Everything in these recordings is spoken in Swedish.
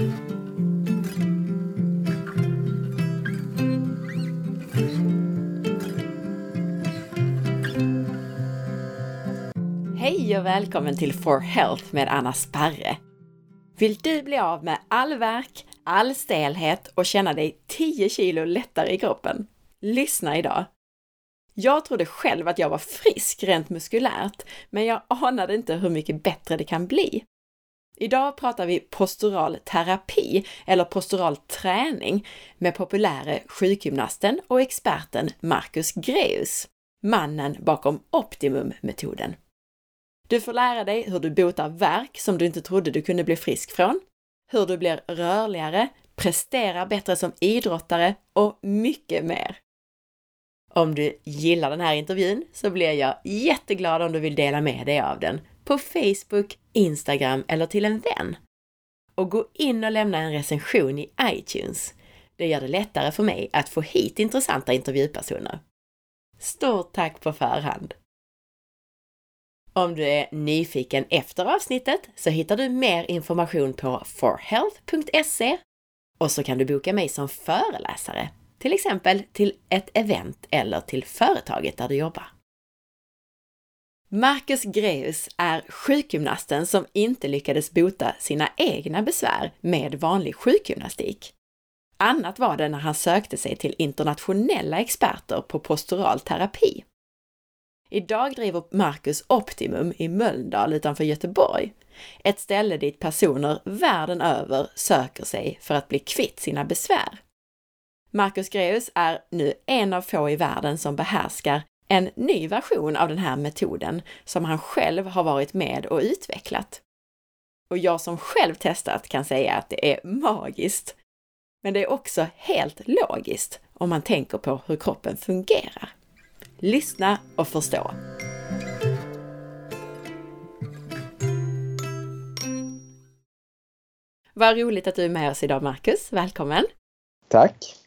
Hej och välkommen till For Health med Anna Sparre! Vill du bli av med all värk, all stelhet och känna dig 10 kilo lättare i kroppen? Lyssna idag! Jag trodde själv att jag var frisk rent muskulärt, men jag anade inte hur mycket bättre det kan bli. Idag pratar vi postural terapi eller postural träning med populäre sjukgymnasten och experten Marcus Greus, mannen bakom Optimum-metoden. Du får lära dig hur du botar värk som du inte trodde du kunde bli frisk från, hur du blir rörligare, presterar bättre som idrottare och mycket mer. Om du gillar den här intervjun så blir jag jätteglad om du vill dela med dig av den på Facebook, Instagram eller till en vän. Och gå in och lämna en recension i iTunes. Det gör det lättare för mig att få hit intressanta intervjupersoner. Stort tack på förhand! Om du är nyfiken efter avsnittet så hittar du mer information på forhealth.se och så kan du boka mig som föreläsare, till exempel till ett event eller till företaget där du jobbar. Marcus Greus är sjukgymnasten som inte lyckades bota sina egna besvär med vanlig sjukgymnastik. Annat var det när han sökte sig till internationella experter på postural terapi. Idag driver Marcus Optimum i Mölndal utanför Göteborg, ett ställe dit personer världen över söker sig för att bli kvitt sina besvär. Marcus Greus är nu en av få i världen som behärskar en ny version av den här metoden som han själv har varit med och utvecklat. Och jag som själv testat kan säga att det är magiskt. Men det är också helt logiskt om man tänker på hur kroppen fungerar. Lyssna och förstå. Vad roligt att du är med oss idag Marcus. Välkommen! Tack!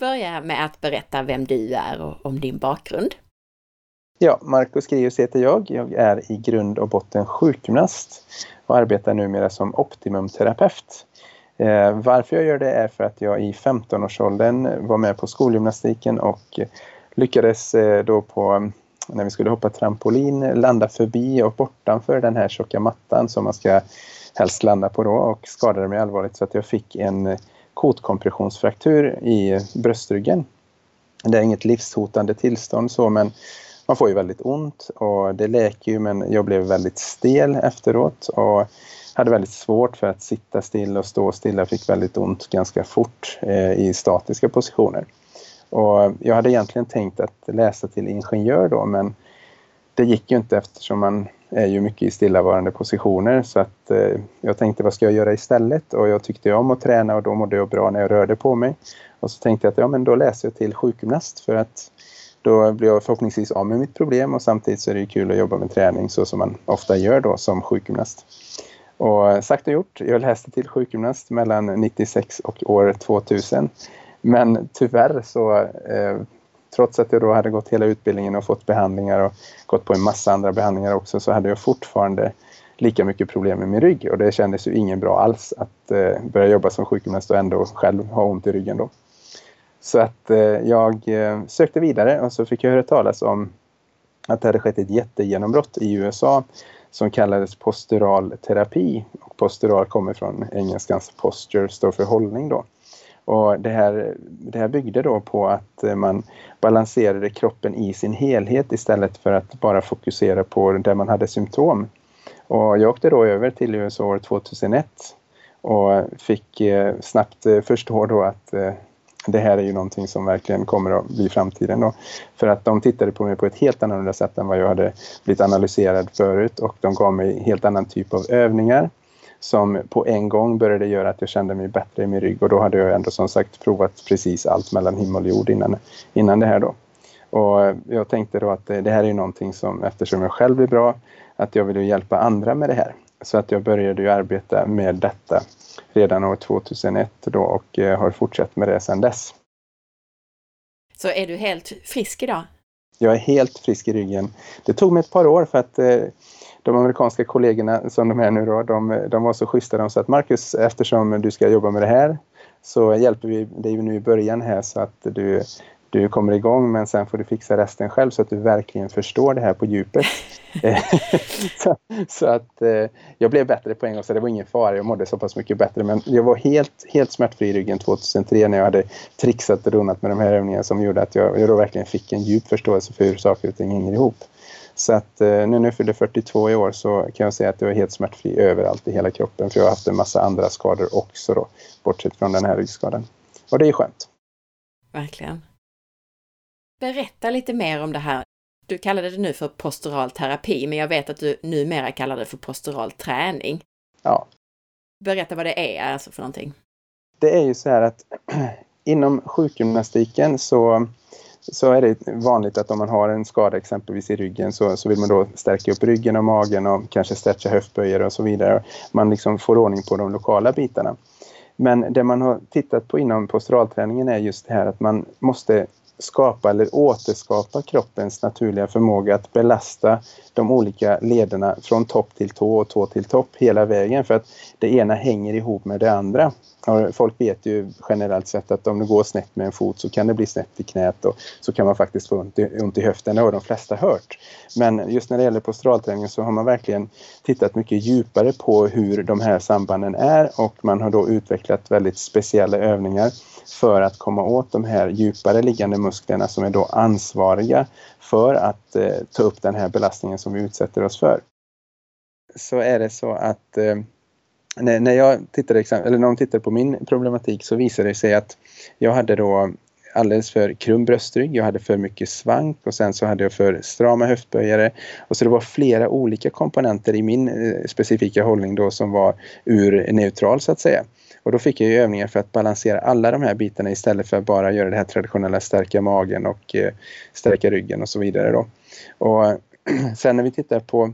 Börja med att berätta vem du är och om din bakgrund. Ja, Marcus Grius heter jag. Jag är i grund och botten sjukgymnast och arbetar numera som optimumterapeut. Eh, varför jag gör det är för att jag i 15-årsåldern var med på skolgymnastiken och lyckades eh, då på mm, när vi skulle hoppa trampolin landa förbi och bortanför den här tjocka mattan som man ska helst landa på då och skadade mig allvarligt så att jag fick en kotkompressionsfraktur i bröstryggen. Det är inget livshotande tillstånd så men man får ju väldigt ont och det läker ju men jag blev väldigt stel efteråt och hade väldigt svårt för att sitta still och stå still. Jag fick väldigt ont ganska fort eh, i statiska positioner. Och jag hade egentligen tänkt att läsa till ingenjör då men det gick ju inte eftersom man är ju mycket i stillavarande positioner så att eh, jag tänkte vad ska jag göra istället och jag tyckte om att träna och då mådde jag bra när jag rörde på mig. Och så tänkte jag att ja men då läser jag till sjukgymnast för att då blir jag förhoppningsvis av med mitt problem och samtidigt så är det kul att jobba med träning så som man ofta gör då som sjukgymnast. Och sagt och gjort, jag läste till sjukgymnast mellan 96 och år 2000. Men tyvärr så, eh, trots att jag då hade gått hela utbildningen och fått behandlingar och gått på en massa andra behandlingar också, så hade jag fortfarande lika mycket problem med min rygg. Och det kändes ju ingen bra alls att eh, börja jobba som sjukgymnast och ändå själv ha ont i ryggen då. Så att eh, jag eh, sökte vidare och så fick jag höra talas om att det hade skett ett jättegenombrott i USA som kallades postural terapi. Och postural kommer från engelskans posture, står för hållning då. Och det, här, det här byggde då på att eh, man balanserade kroppen i sin helhet istället för att bara fokusera på där man hade symptom. Och jag åkte då över till USA år 2001 och fick eh, snabbt eh, förstå då att det här är ju någonting som verkligen kommer att bli framtiden då. För att de tittade på mig på ett helt annorlunda sätt än vad jag hade blivit analyserad förut och de gav mig helt annan typ av övningar som på en gång började göra att jag kände mig bättre i min rygg och då hade jag ändå som sagt provat precis allt mellan himmel och jord innan, innan det här då. Och jag tänkte då att det här är någonting som eftersom jag själv blir bra att jag vill hjälpa andra med det här. Så att jag började ju arbeta med detta redan år 2001 då och eh, har fortsatt med det sedan dess. Så är du helt frisk idag? Jag är helt frisk i ryggen. Det tog mig ett par år för att eh, de amerikanska kollegorna som de är nu då, de, de var så schyssta. De sa att Marcus, eftersom du ska jobba med det här så hjälper vi dig nu i början här så att du du kommer igång men sen får du fixa resten själv så att du verkligen förstår det här på djupet. så, så, att eh, jag blev bättre på en gång så det var ingen fara, jag mådde så pass mycket bättre men jag var helt, helt smärtfri i ryggen 2003 när jag hade trixat och donat med de här övningarna som gjorde att jag, jag då verkligen fick en djup förståelse för hur saker och ting hänger ihop. Så att eh, nu när jag fyllde 42 i år så kan jag säga att jag är helt smärtfri överallt i hela kroppen för jag har haft en massa andra skador också då, bortsett från den här ryggskadan. Och det är skönt. Verkligen. Berätta lite mer om det här. Du kallade det nu för postural terapi, men jag vet att du numera kallar det för postural träning. Ja. Berätta vad det är alltså för någonting. Det är ju så här att inom sjukgymnastiken så, så är det vanligt att om man har en skada exempelvis i ryggen så, så vill man då stärka upp ryggen och magen och kanske stretcha höftböjer och så vidare. Man liksom får ordning på de lokala bitarna. Men det man har tittat på inom posturalträningen är just det här att man måste skapa eller återskapa kroppens naturliga förmåga att belasta de olika lederna från topp till tå och tå till topp hela vägen för att det ena hänger ihop med det andra. Folk vet ju generellt sett att om det går snett med en fot så kan det bli snett i knät och så kan man faktiskt få ont i, ont i höften, det har de flesta hört. Men just när det gäller posturalträning så har man verkligen tittat mycket djupare på hur de här sambanden är och man har då utvecklat väldigt speciella övningar för att komma åt de här djupare liggande musklerna som är då ansvariga för att eh, ta upp den här belastningen som vi utsätter oss för. Så är det så att eh, när, när jag tittade, eller när de tittade på min problematik så visade det sig att jag hade då alldeles för krum bröstrygg, jag hade för mycket svank och sen så hade jag för strama höftböjare. Och så det var flera olika komponenter i min eh, specifika hållning då som var ur neutral så att säga. Och då fick jag övningar för att balansera alla de här bitarna istället för att bara göra det här traditionella stärka magen och eh, stärka ryggen och så vidare då. Och sen när vi tittar på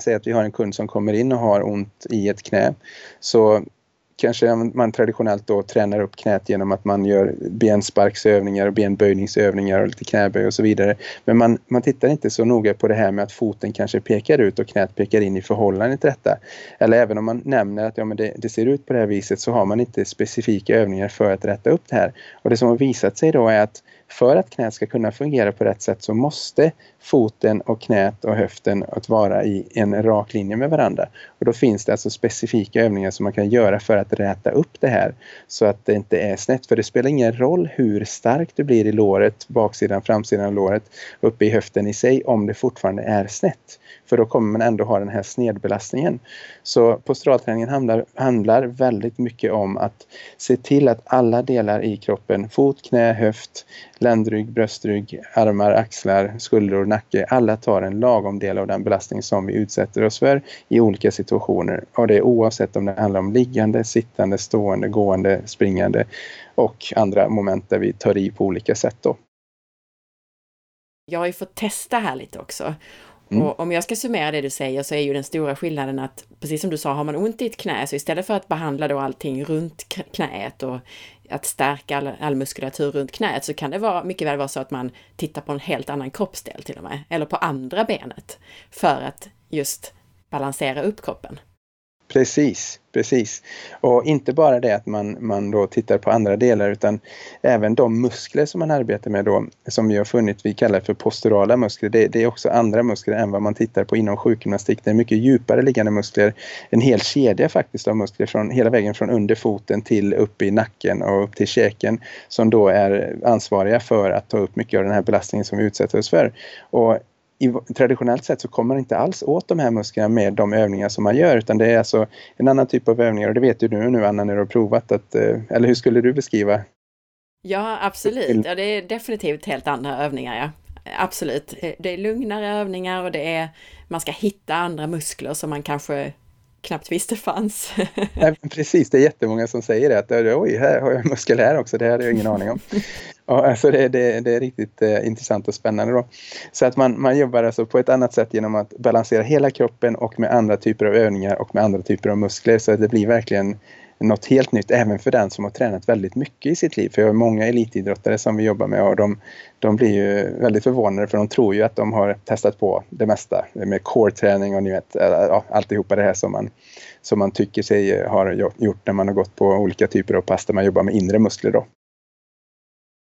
Säg att vi har en kund som kommer in och har ont i ett knä. Så kanske man traditionellt då tränar upp knät genom att man gör bensparksövningar och benböjningsövningar och lite knäböj och så vidare. Men man, man tittar inte så noga på det här med att foten kanske pekar ut och knät pekar in i förhållande till detta. Eller även om man nämner att ja, men det, det ser ut på det här viset så har man inte specifika övningar för att rätta upp det här. Och det som har visat sig då är att för att knät ska kunna fungera på rätt sätt så måste foten och knät och höften att vara i en rak linje med varandra. Och då finns det alltså specifika övningar som man kan göra för att räta upp det här så att det inte är snett. För det spelar ingen roll hur starkt du blir i låret, baksidan, framsidan av låret, uppe i höften i sig om det fortfarande är snett. För då kommer man ändå ha den här snedbelastningen. Så posturalträningen handlar, handlar väldigt mycket om att se till att alla delar i kroppen, fot, knä, höft, ländrygg, bröstrygg, armar, axlar, skuldror, nacke, alla tar en lagom del av den belastning som vi utsätter oss för i olika situationer. Och det är oavsett om det handlar om liggande, sittande, stående, gående, springande och andra moment där vi tar i på olika sätt. Då. Jag har ju fått testa här lite också Mm. Och om jag ska summera det du säger så är ju den stora skillnaden att, precis som du sa, har man ont i ett knä så istället för att behandla då allting runt knäet och att stärka all, all muskulatur runt knäet så kan det vara, mycket väl vara så att man tittar på en helt annan kroppsdel till och med, eller på andra benet, för att just balansera upp kroppen. Precis, precis. Och inte bara det att man, man då tittar på andra delar utan även de muskler som man arbetar med då, som vi har funnit, vi kallar för posturala muskler, det, det är också andra muskler än vad man tittar på inom sjukgymnastik. Det är mycket djupare liggande muskler, en hel kedja faktiskt av muskler från hela vägen från under foten till upp i nacken och upp till käken som då är ansvariga för att ta upp mycket av den här belastningen som vi utsätter oss för. Och i, traditionellt sett så kommer man inte alls åt de här musklerna med de övningar som man gör utan det är alltså en annan typ av övningar och det vet du nu Anna när du har provat att, eh, eller hur skulle du beskriva? Ja absolut, ja, det är definitivt helt andra övningar ja. Absolut, det är lugnare övningar och det är, man ska hitta andra muskler som man kanske knappt visste fanns. Nej, precis, det är jättemånga som säger det. Att, Oj, här har jag muskel här också, det hade jag ingen aning om. Ja, alltså det, det, det är riktigt eh, intressant och spännande. Då. Så att man, man jobbar alltså på ett annat sätt genom att balansera hela kroppen och med andra typer av övningar och med andra typer av muskler. Så att det blir verkligen något helt nytt även för den som har tränat väldigt mycket i sitt liv. För jag har många elitidrottare som vi jobbar med och de, de blir ju väldigt förvånade för de tror ju att de har testat på det mesta med core-träning och ni vet, eh, ja, alltihopa det här som man, som man tycker sig ha gjort när man har gått på olika typer av pass där man jobbar med inre muskler då.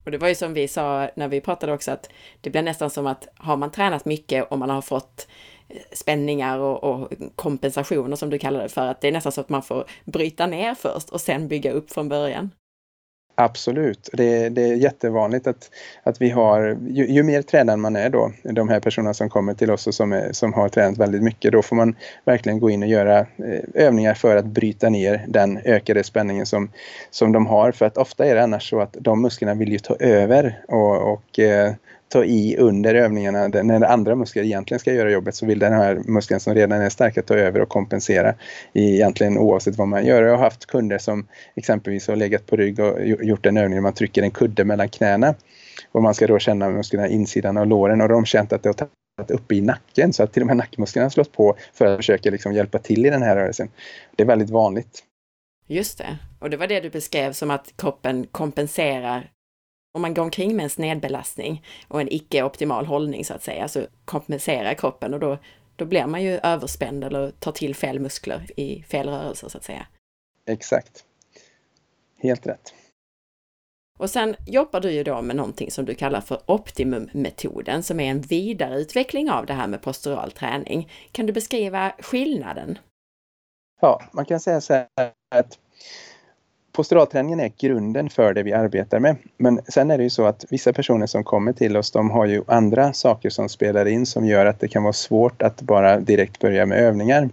Och det var ju som vi sa när vi pratade också att det blir nästan som att har man tränat mycket och man har fått eh, spänningar och, och kompensationer som du kallar det för, att det är nästan så att man får bryta ner först och sen bygga upp från början. Absolut, det, det är jättevanligt att, att vi har, ju, ju, mer tränad man är då, de här personerna som kommer till oss och som, är, som har tränat väldigt mycket, då får man verkligen gå in och göra eh, övningar för att bryta ner den ökade spänningen som, som de har. För att ofta är det annars så att de musklerna vill ju ta över och, och eh, ta i under övningarna. När andra muskler egentligen ska göra jobbet så vill den här muskeln som redan är starka ta över och kompensera egentligen oavsett vad man gör. Jag har haft kunder som exempelvis har legat på rygg och gjort en övning där man trycker en kudde mellan knäna. Och man ska då känna musklerna insidan av låren och de har känt att det har tagit uppe i nacken så att till och med nackmusklerna har slått på för att försöka liksom hjälpa till i den här rörelsen. Det är väldigt vanligt. Just det. Och det var det du beskrev som att kroppen kompenserar om man går omkring med en snedbelastning och en icke-optimal hållning så att säga, så kompenserar kroppen och då, då blir man ju överspänd eller tar till fel muskler i fel rörelser så att säga. Exakt. Helt rätt. Och sen jobbar du ju då med någonting som du kallar för optimummetoden som är en vidareutveckling av det här med postural träning. Kan du beskriva skillnaden? Ja, man kan säga så här att posturalträningen är grunden för det vi arbetar med. Men sen är det ju så att vissa personer som kommer till oss, de har ju andra saker som spelar in som gör att det kan vara svårt att bara direkt börja med övningar.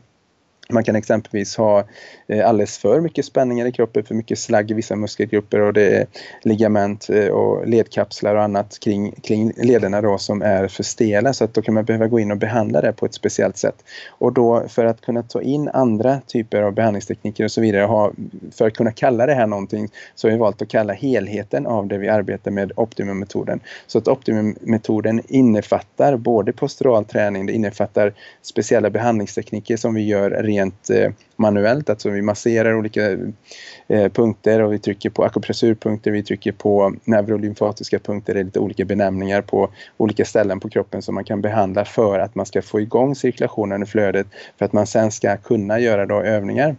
Man kan exempelvis ha eh, alldeles för mycket spänningar i kroppen, för mycket slagg i vissa muskelgrupper och det är ligament eh, och ledkapslar och annat kring, kring lederna då som är för stela så att då kan man behöva gå in och behandla det på ett speciellt sätt. Och då för att kunna ta in andra typer av behandlingstekniker och så vidare, ha, för att kunna kalla det här någonting så har vi valt att kalla helheten av det vi arbetar med optimummetoden. Så att optimummetoden innefattar både postural träning, det innefattar speciella behandlingstekniker som vi gör rent eh, manuellt, alltså vi masserar olika eh, punkter och vi trycker på akupressurpunkter, vi trycker på neurolymfatiska punkter, det är lite olika benämningar på olika ställen på kroppen som man kan behandla för att man ska få igång cirkulationen och flödet för att man sen ska kunna göra då övningar.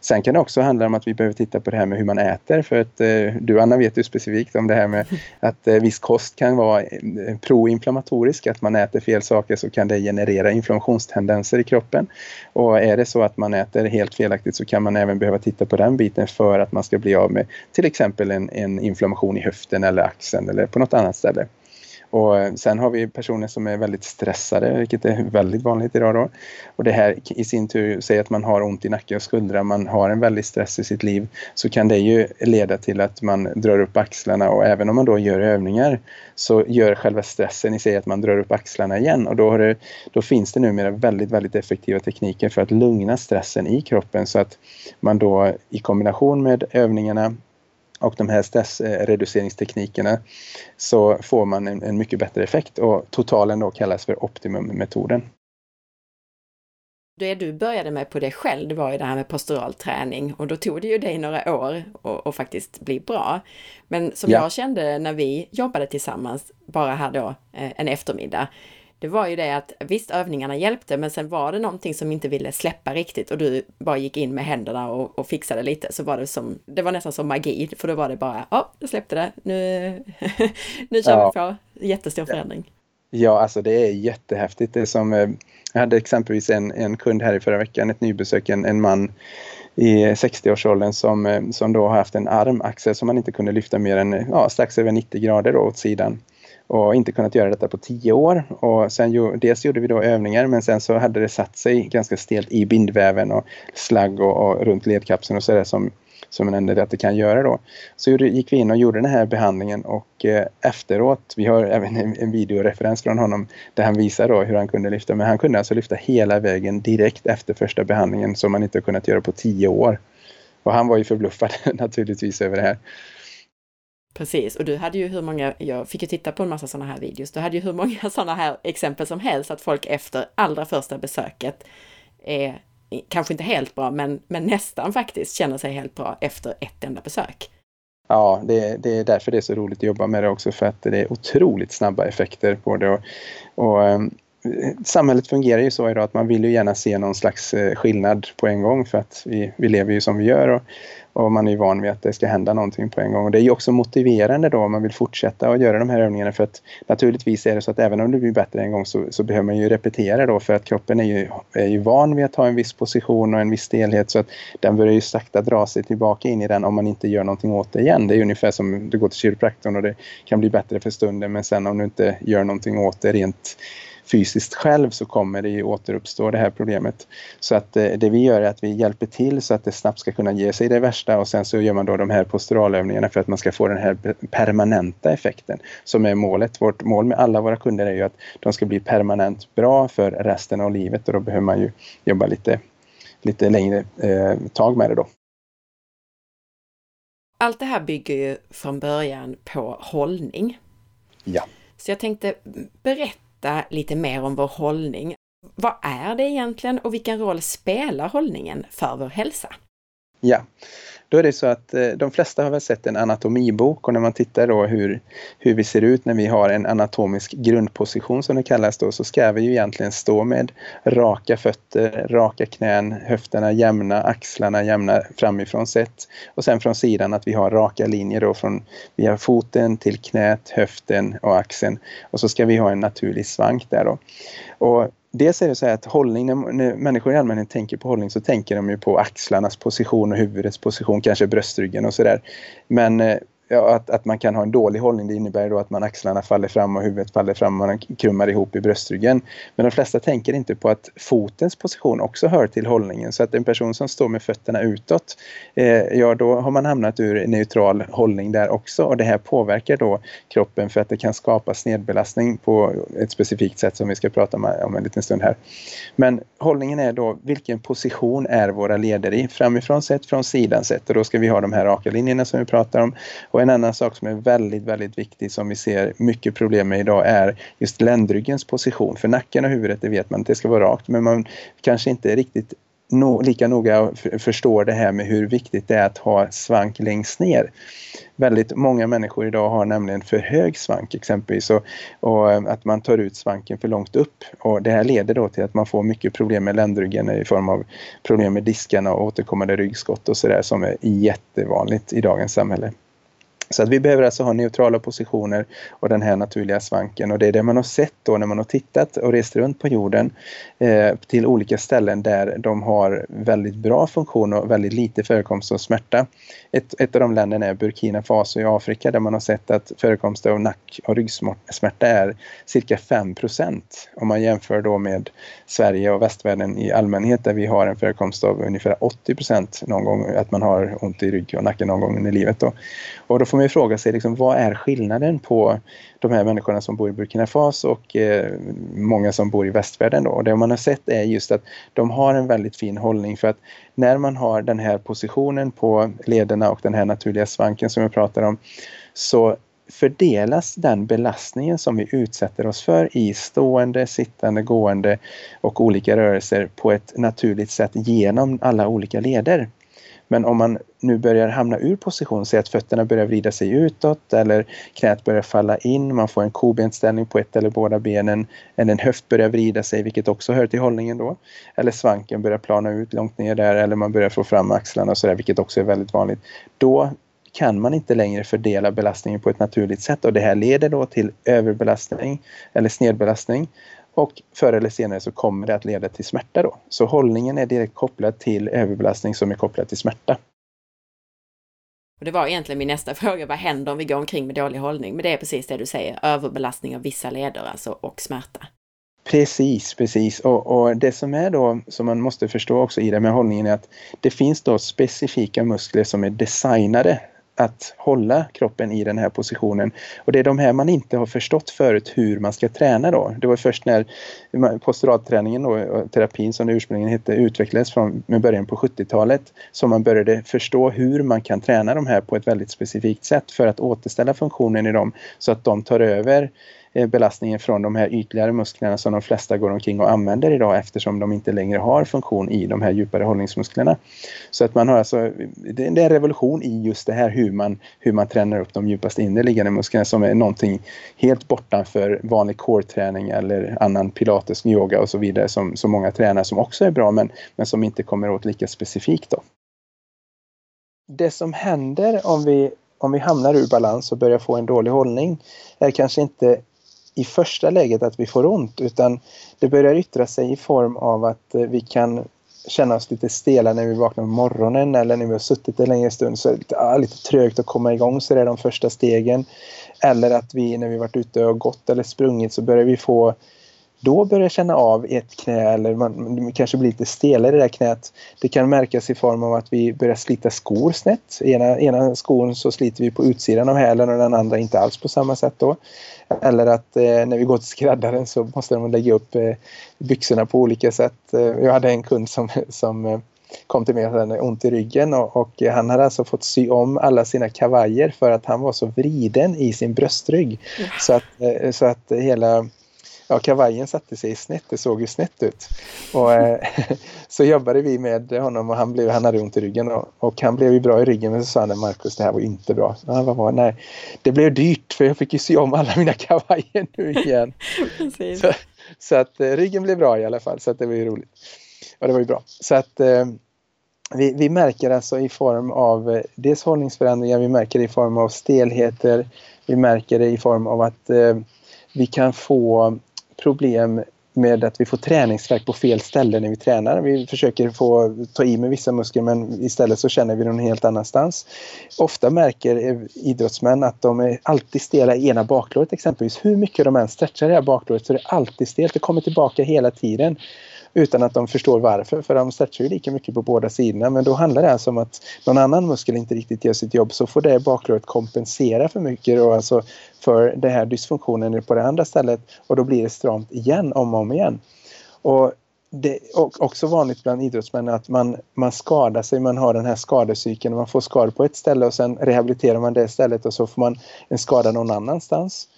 Sen kan det också handla om att vi behöver titta på det här med hur man äter för att eh, du Anna vet ju specifikt om det här med att eh, viss kost kan vara eh, proinflammatorisk, att man äter fel saker så kan det generera inflammationstendenser i kroppen. Och är det så att man äter helt felaktigt så kan man även behöva titta på den biten för att man ska bli av med till exempel en, en inflammation i höften eller axeln eller på något annat ställe. Och eh, sen har vi personer som är väldigt stressade, vilket är väldigt vanligt idag då. Och det här i sin tur, säger att man har ont i nacke och skuldra, man har en väldigt stress i sitt liv, så kan det ju leda till att man drar upp axlarna och även om man då gör övningar så gör själva stressen i sig att man drar upp axlarna igen och då, det, då finns det numera väldigt, väldigt effektiva tekniker för att lugna stressen i kroppen så att man då i kombination med övningarna och de här stressreduceringsteknikerna så får man en, en, mycket bättre effekt och totalen då kallas för optimummetoden. Det du började med på det själv, det var ju det här med postural träning och då tog det ju dig några år att faktiskt bli bra. Men som ja. jag kände när vi jobbade tillsammans, bara här då eh, en eftermiddag, det var ju det att visst, övningarna hjälpte, men sen var det någonting som inte ville släppa riktigt och du bara gick in med händerna och, och fixade lite, så var det som, det var nästan som magi, för då var det bara, ja, det släppte det, nu, nu kör ja. vi på, jättestor förändring. Ja, alltså det är jättehäftigt. Det är som, eh, jag hade exempelvis en, en kund här i förra veckan, ett nybesök, en, en man i 60-årsåldern som, eh, som då har haft en armaxel som man inte kunde lyfta mer än ja, strax över 90 grader då, åt sidan och inte kunnat göra detta på tio år. Och sen, dels gjorde vi då övningar men sen så hade det satt sig ganska stelt i bindväven och slagg och, och runt ledkapseln och sådär som, som en ände att det kan göra då. Så gick vi in och gjorde den här behandlingen och eh, efteråt, vi har även en, en videoreferens från honom där han visar då hur han kunde lyfta, men han kunde alltså lyfta hela vägen direkt efter första behandlingen som man inte kunnat göra på tio år. Och han var ju förbluffad naturligtvis över det här. Precis, och du hade ju hur många, jag fick ju titta på en massa sådana här videos, du hade ju hur många sådana här exempel som helst att folk efter allra första besöket är kanske inte helt bra, men, men nästan faktiskt känner sig helt bra efter ett enda besök. Ja, det, det, är därför det är så roligt att jobba med det också för att det är otroligt snabba effekter på det. Och, och ehm, samhället fungerar ju så idag att man vill ju gärna se någon slags eh, skillnad på en gång för att vi, vi lever ju som vi gör och, och man är ju van vid att det ska hända någonting på en gång. Och det är ju också motiverande då om man vill fortsätta att göra de här övningarna för att naturligtvis är det så att även om det blir bättre en gång så, så behöver man ju repetera då för att kroppen är ju, är ju van vid att ha en viss position och en viss stelhet så att den börjar ju sakta dra sig tillbaka in i den om man inte gör någonting åt det igen. Det är ungefär som du går till kiropraktorn och det kan bli bättre för stunden men sen om du inte gör någonting åt det rent fysiskt själv så kommer det ju återuppstå det här problemet. Så att eh, det vi gör är att vi hjälper till så att det snabbt ska kunna ge sig det värsta och sen så gör man då de här posturalövningarna för att man ska få den här permanenta effekten som är målet. Vårt mål med alla våra kunder är ju att de ska bli permanent bra för resten av livet och då behöver man ju jobba lite, lite längre eh, tag med det då. Allt det här bygger ju från början på hållning. Ja. Så jag tänkte berätta berätta lite mer om vår hållning. Vad är det egentligen och vilken roll spelar hållningen för vår hälsa? Ja, då är det så att eh, de flesta har väl sett en anatomibok och när man tittar då hur, hur vi ser ut när vi har en anatomisk grundposition som det kallas då så ska vi ju egentligen stå med raka fötter, raka knän, höfterna jämna, axlarna jämna framifrån sett och sen från sidan att vi har raka linjer då från via foten till knät, höften och axeln och så ska vi ha en naturlig svank där då. Och Dels är det så här att hållning, när, människor i allmänhet tänker på hållning så tänker de ju på axlarnas position och huvudets position, kanske bröstryggen och sådär. Men eh, ja, att, att man kan ha en dålig hållning det innebär då att man axlarna faller fram och huvudet faller fram och man krummar ihop i bröstryggen. Men de flesta tänker inte på att fotens position också hör till hållningen. Så att en person som står med fötterna utåt, eh, ja då har man hamnat ur neutral hållning där också och det här påverkar då kroppen för att det kan skapa snedbelastning på ett specifikt sätt som vi ska prata om, om en liten stund här. Men hållningen är då vilken position är våra leder i? Framifrån sett, från sidan sett och då ska vi ha de här raka linjerna som vi pratar om och en annan sak som är väldigt, väldigt viktig som vi ser mycket problem med idag är just ländryggens position. För nacken och huvudet, det vet man att det ska vara rakt, men man kanske inte riktigt no, lika noga förstår det här med hur viktigt det är att ha svank längst ner. Väldigt många människor idag har nämligen för hög svank exempelvis och, och, eh, att man tar ut svanken för långt upp. Och det här leder då till att man får mycket problem med ländryggen i form av problem med diskarna och återkommande ryggskott och sådär som är jättevanligt i dagens samhälle. Så att vi behöver alltså ha neutrala positioner och den här naturliga svanken och det är det man har sett då när man har tittat och rest runt på jorden eh, till olika ställen där de har väldigt bra funktion och väldigt lite förekomst av smärta. Ett, ett av de länderna är Burkina Faso i Afrika där man har sett att förekomsten av nack och ryggsmärta är cirka 5% om man jämför då med Sverige och västvärlden i allmänhet där vi har en förekomst av ungefär 80 någon gång att man har ont i rygg och nacke någon gång under livet. Då. Och då får man ju fråga sig liksom, vad är skillnaden på de här människorna som bor i Burkina Faso och eh, många som bor i västvärlden. Då. Och det man har sett är just att de har en väldigt fin hållning för att när man har den här positionen på lederna och den här naturliga svanken som jag pratar om så fördelas den belastningen som vi utsätter oss för i stående, sittande, gående och olika rörelser på ett naturligt sätt genom alla olika leder. Men om man nu börjar hamna ur position, säg att fötterna börjar vrida sig utåt eller knät börjar falla in, man får en kobenställning på ett eller båda benen, eller en höft börjar vrida sig, vilket också hör till hållningen då. Eller svanken börjar plana ut långt ner där, eller man börjar få fram axlarna och sådär, vilket också är väldigt vanligt. Då kan man inte längre fördela belastningen på ett naturligt sätt och det här leder då till överbelastning eller snedbelastning och förr eller senare så kommer det att leda till smärta då. Så hållningen är direkt kopplad till överbelastning som är kopplad till smärta. Och det var egentligen min nästa fråga, vad händer om vi går omkring med dålig hållning? Men det är precis det du säger, överbelastning av vissa leder alltså och smärta. Precis, precis. Och, och, det som är då, som man måste förstå också i det med hållningen är att det finns då specifika muskler som är designade att hålla kroppen i den här positionen. Och det är de här man inte har förstått förut hur man ska träna då. Det var först när posturalträningen och terapin som det ursprungligen hette utvecklades från med början på 70-talet som man började förstå hur man kan träna de här på ett väldigt specifikt sätt för att återställa funktionen i dem så att de tar över Eh, belastningen från de här ytligare musklerna som de flesta går omkring och använder idag eftersom de inte längre har funktion i de här djupare hållningsmusklerna. Så att man har alltså, det är en revolution i just det här hur man, hur man tränar upp de djupaste innerliggande musklerna som är någonting helt bortanför vanlig core-träning eller annan pilates, yoga och så vidare som, som många tränar som också är bra men, men som inte kommer åt lika specifikt. Då. Det som händer om vi, om vi hamnar ur balans och börjar få en dålig hållning är kanske inte i första läget att vi får ont utan det börjar yttra sig i form av att eh, vi kan känna oss lite stela när vi vaknar på morgonen eller när vi har suttit en längre stund så är det lite, ah, lite trögt att komma igång så det är de första stegen. Eller att vi när vi varit ute och gått eller sprungit så börjar vi få då börjar känna av ett knä eller man, kanske blir lite stelare i det där knät. Det kan märkas i form av att vi börjar slita skor snett. Ena, ena skon så sliter vi på utsidan av hälen och den andra inte alls på samma sätt då. Eller att eh, när vi går till skräddaren så måste de lägga upp eh, byxorna på olika sätt. Eh, jag hade en kund som, som eh, kom till mig och hade ont i ryggen och, och, han hade alltså fått sy om alla sina kavajer för att han var så vriden i sin bröstrygg. Så, att, eh, så att hela ja, kavajen satte sig snett, det såg ju snett ut. Och, eh, så jobbade vi med honom och han, blev, han hade ont i ryggen och, och han blev ju bra i ryggen men så sa han Marcus det här var inte bra. Ja, vad var, nej, det blev dyrt för jag fick ju sy om alla mina kavajer nu igen. så, så, att eh, ryggen blev bra i alla fall så att det var ju roligt. Och det var ju bra. Så att eh, vi, vi märker alltså i form av eh, dels hållningsförändringar, vi märker det i form av stelheter, vi märker det i form av att eh, vi kan få problem med att vi får träningsverk på fel ställe när vi tränar. Vi försöker få ta i med vissa muskler men istället så känner vi någon helt annanstans. Ofta märker idrottsmän att de är alltid stela i ena baklåret exempelvis. Hur mycket de än stretchar det här baklåret så är det alltid stelt. Det kommer tillbaka hela tiden utan att de förstår varför. För de stretchar ju lika mycket på båda sidorna. Men då handlar det alltså om att någon annan muskel inte riktigt gör sitt jobb så får det baklåret kompensera för mycket och alltså för den här dysfunktionen på det andra stället och då blir det stramt igen om och om igen. Och det är också vanligt bland idrottsmän att man, man skadar sig, man har den här skadecykeln, man får skador på ett ställe och sen rehabiliterar man det stället och så får man en skada någon annanstans.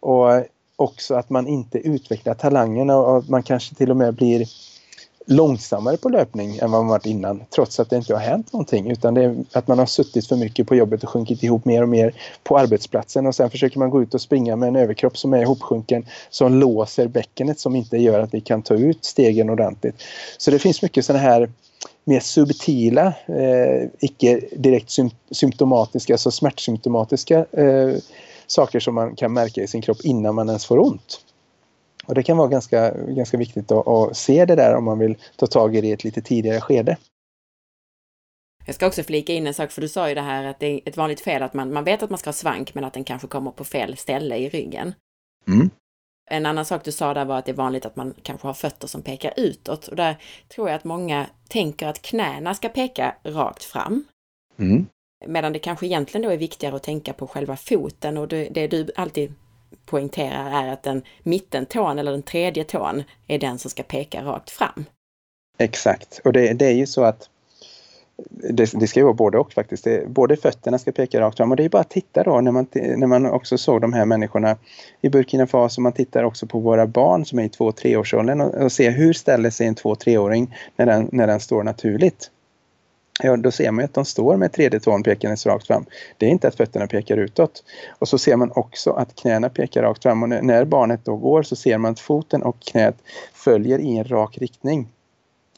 Och också att man inte utvecklar talangerna och man kanske till och med blir långsammare på löpning än vad man varit innan trots att det inte har hänt någonting utan det är att man har suttit för mycket på jobbet och sjunkit ihop mer och mer på arbetsplatsen och sen försöker man gå ut och springa med en överkropp som är ihopsjunken som låser bäckenet som inte gör att vi kan ta ut stegen ordentligt. Så det finns mycket sådana här mer subtila, eh, icke direkt sym symptomatiska, alltså smärtsymptomatiska eh, saker som man kan märka i sin kropp innan man ens får ont. Och det kan vara ganska, ganska viktigt att, att se det där om man vill ta tag i det i ett lite tidigare skede. Jag ska också flika in en sak, för du sa ju det här att det är ett vanligt fel att man, man vet att man ska ha svank men att den kanske kommer på fel ställe i ryggen. Mm. En annan sak du sa där var att det är vanligt att man kanske har fötter som pekar utåt och där tror jag att många tänker att knäna ska peka rakt fram. Mm. Medan det kanske egentligen då är viktigare att tänka på själva foten och det, det du alltid poängterar är att den mittentån eller den tredje tån är den som ska peka rakt fram. Exakt, och det, det är ju så att det, det, ska ju vara både och faktiskt. Det, både fötterna ska peka rakt fram och det är bara att titta då när man, när man också såg de här människorna i Burkina Faso. Man tittar också på våra barn som är i 2-3 årsåldern och, och ser hur ställer sig en 2-3-åring när den, när den står naturligt ja, då ser man att de står med tredje tån pekandes rakt fram. Det är inte att fötterna pekar utåt. Och så ser man också att knäna pekar rakt fram och när barnet då går så ser man att foten och knät följer i en rak riktning.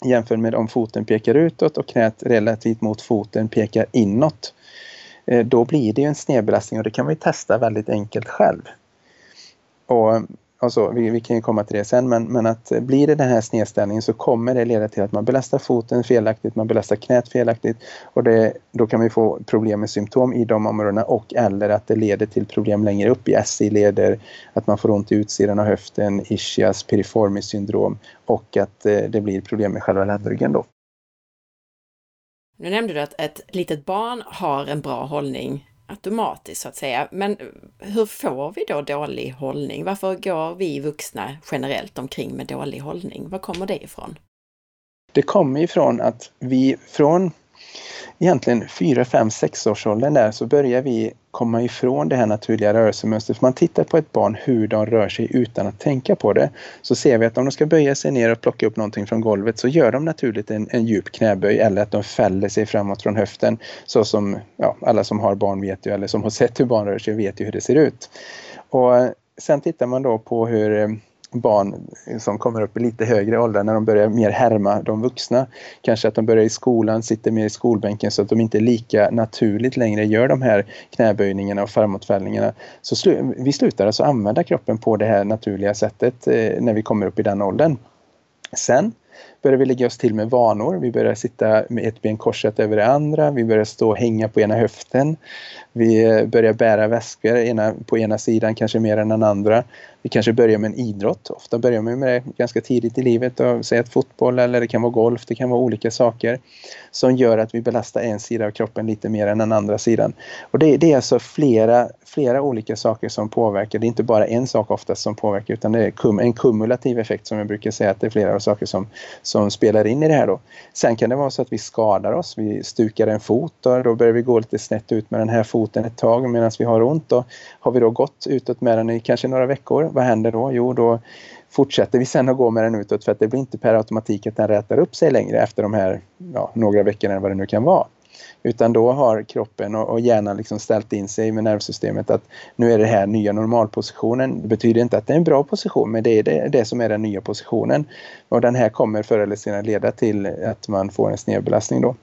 Jämfört med om foten pekar utåt och knät relativt mot foten pekar inåt. Eh, då blir det en snedbelastning och det kan man testa väldigt enkelt själv. Och alltså, vi, vi kan ju komma till det sen, men, men att blir det den här snedställningen så kommer det leda till att man belastar foten felaktigt, man belastar knät felaktigt och det, då kan vi få problem med symptom i de områdena och eller att det leder till problem längre upp i SI-leder, att man får ont i utsidan av höften, ischias, piriformis syndrom och att eh, det blir problem med själva ländryggen då. Nu nämnde du att ett litet barn har en bra hållning automatiskt så att säga. Men hur får vi då dålig hållning? Varför går vi vuxna generellt omkring med dålig hållning? Var kommer det ifrån? Det kommer ifrån att vi från egentligen 4, 5, 6 års åldern där så börjar vi komma ifrån det här naturliga rörelsemönstret. För man tittar på ett barn hur de rör sig utan att tänka på det. Så ser vi att om de ska böja sig ner och plocka upp någonting från golvet så gör de naturligt en, en djup knäböj eller att de fäller sig framåt från höften. Så som ja, alla som har barn vet ju, eller som har sett hur barn rör sig vet ju hur det ser ut. Och sen tittar man då på hur barn som kommer upp i lite högre åldrar när de börjar mer härma de vuxna. Kanske att de börjar i skolan, sitter mer i skolbänken så att de inte lika naturligt längre gör de här knäböjningarna och framåtfällningarna. Så slu vi slutar alltså använda kroppen på det här naturliga sättet eh, när vi kommer upp i den åldern. Sen börjar vi lägga oss till med vanor. Vi börjar sitta med ett ben korsat över det andra. Vi börjar stå och hänga på ena höften. Vi börjar bära väskor ena, på ena sidan, kanske mer än den andra. Vi kanske börjar med en idrott. Ofta börjar man med det ganska tidigt i livet. Och säg att fotboll eller det kan vara golf, det kan vara olika saker som gör att vi belastar en sida av kroppen lite mer än den andra sidan. Och det, det är alltså flera, flera olika saker som påverkar. Det är inte bara en sak oftast som påverkar utan det är en kumulativ effekt som jag brukar säga att det är flera saker som, som spelar in i det här då. Sen kan det vara så att vi skadar oss, vi stukar en fot och då börjar vi gå lite snett ut med den här foten ett tag medan vi har ont. Då. har vi då gått utåt med den i kanske några veckor, vad händer då? Jo, då fortsätter vi sen att gå med den utåt för att det blir inte per automatik att den rätar upp sig längre efter de här ja, några veckorna eller vad det nu kan vara. Utan då har kroppen och, hjärnan liksom ställt in sig med nervsystemet att nu är det här nya normalpositionen. Det betyder inte att det är en bra position men det är det, det som är den nya positionen. Och den här kommer förr eller senare leda till att man får en snedbelastning då.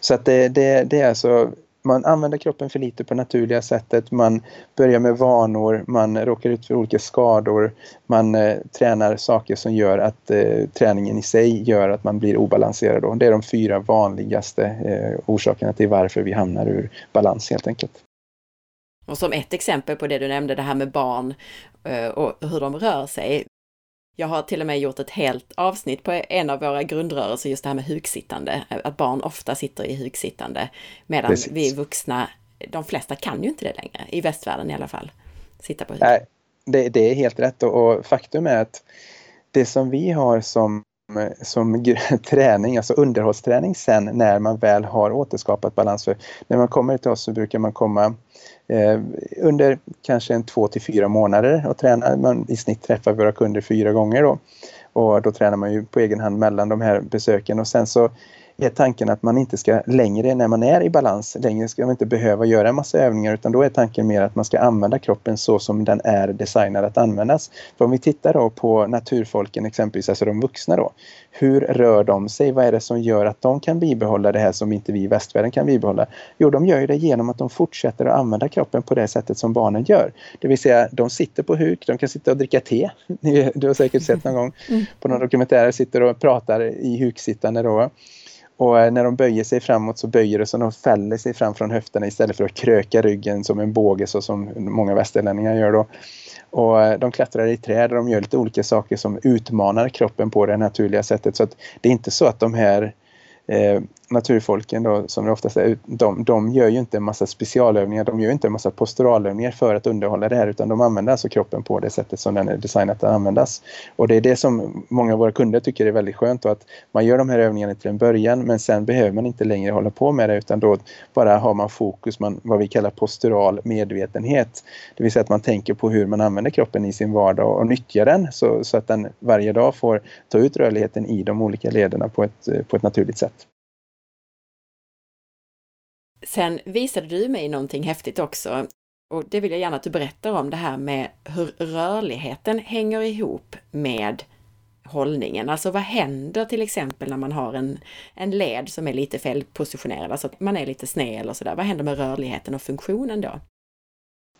Så att det, det, det är alltså man använder kroppen för lite på naturliga sättet. Man börjar med vanor, man råkar ut för olika skador. Man eh, tränar saker som gör att eh, träningen i sig gör att man blir obalanserad. Då. Det är de fyra vanligaste eh, orsakerna till varför vi hamnar ur balans helt enkelt. Och som ett exempel på det du nämnde, det här med barn eh, och hur de rör sig. Jag har till och med gjort ett helt avsnitt på en av våra grundrörelser, just det här med huksittande, att barn ofta sitter i huksittande, medan Precis. vi vuxna, de flesta kan ju inte det längre, i västvärlden i alla fall, sitta på huk. Nej, det, det är helt rätt och, och faktum är att det som vi har som som träning, alltså underhållsträning sen när man väl har återskapat balans. För när man kommer till oss så brukar man komma eh, under kanske en två till fyra månader och träna. Man i snitt träffar våra kunder fyra gånger då. Och då tränar man ju på egen hand mellan de här besöken och sen så är tanken att man inte ska längre, när man är i balans, längre ska man inte behöva göra en massa övningar utan då är tanken mer att man ska använda kroppen så som den är designad att användas. För om vi tittar då på naturfolken exempelvis, alltså de vuxna då. Hur rör de sig? Vad är det som gör att de kan bibehålla det här som inte vi i västvärlden kan bibehålla? Jo, de gör ju det genom att de fortsätter att använda kroppen på det sättet som barnen gör. Det vill säga, de sitter på huk, de kan sitta och dricka te. Du har säkert sett någon gång mm. på någon dokumentär, sitter och pratar i huksittande då. Och eh, när de böjer sig framåt så böjer de så de fäller sig fram från höfterna istället för att kröka ryggen som en båge så som många västerlänningar gör då. Och eh, de klättrar i träd och de gör lite olika saker som utmanar kroppen på det naturliga sättet. Så att det är inte så att de här eh, naturfolken då, som det oftast är, de, de gör ju inte en massa specialövningar, de gör inte en massa posturalövningar för att underhålla det här utan de använder alltså kroppen på det sättet som den är designad att användas. Och det är det som många av våra kunder tycker är väldigt skönt och att man gör de här övningarna till en början men sen behöver man inte längre hålla på med det utan då bara har man fokus, man, vad vi kallar postural medvetenhet. Det vill säga att man tänker på hur man använder kroppen i sin vardag och nyttjar den så, så att den varje dag får ta ut rörligheten i de olika lederna på ett, på ett naturligt sätt. Sen visade du mig någonting häftigt också och det vill jag gärna att du berättar om det här med hur rörligheten hänger ihop med hållningen. Alltså vad händer till exempel när man har en, en led som är lite felpositionerad, alltså att man är lite sned eller sådär. Vad händer med rörligheten och funktionen då?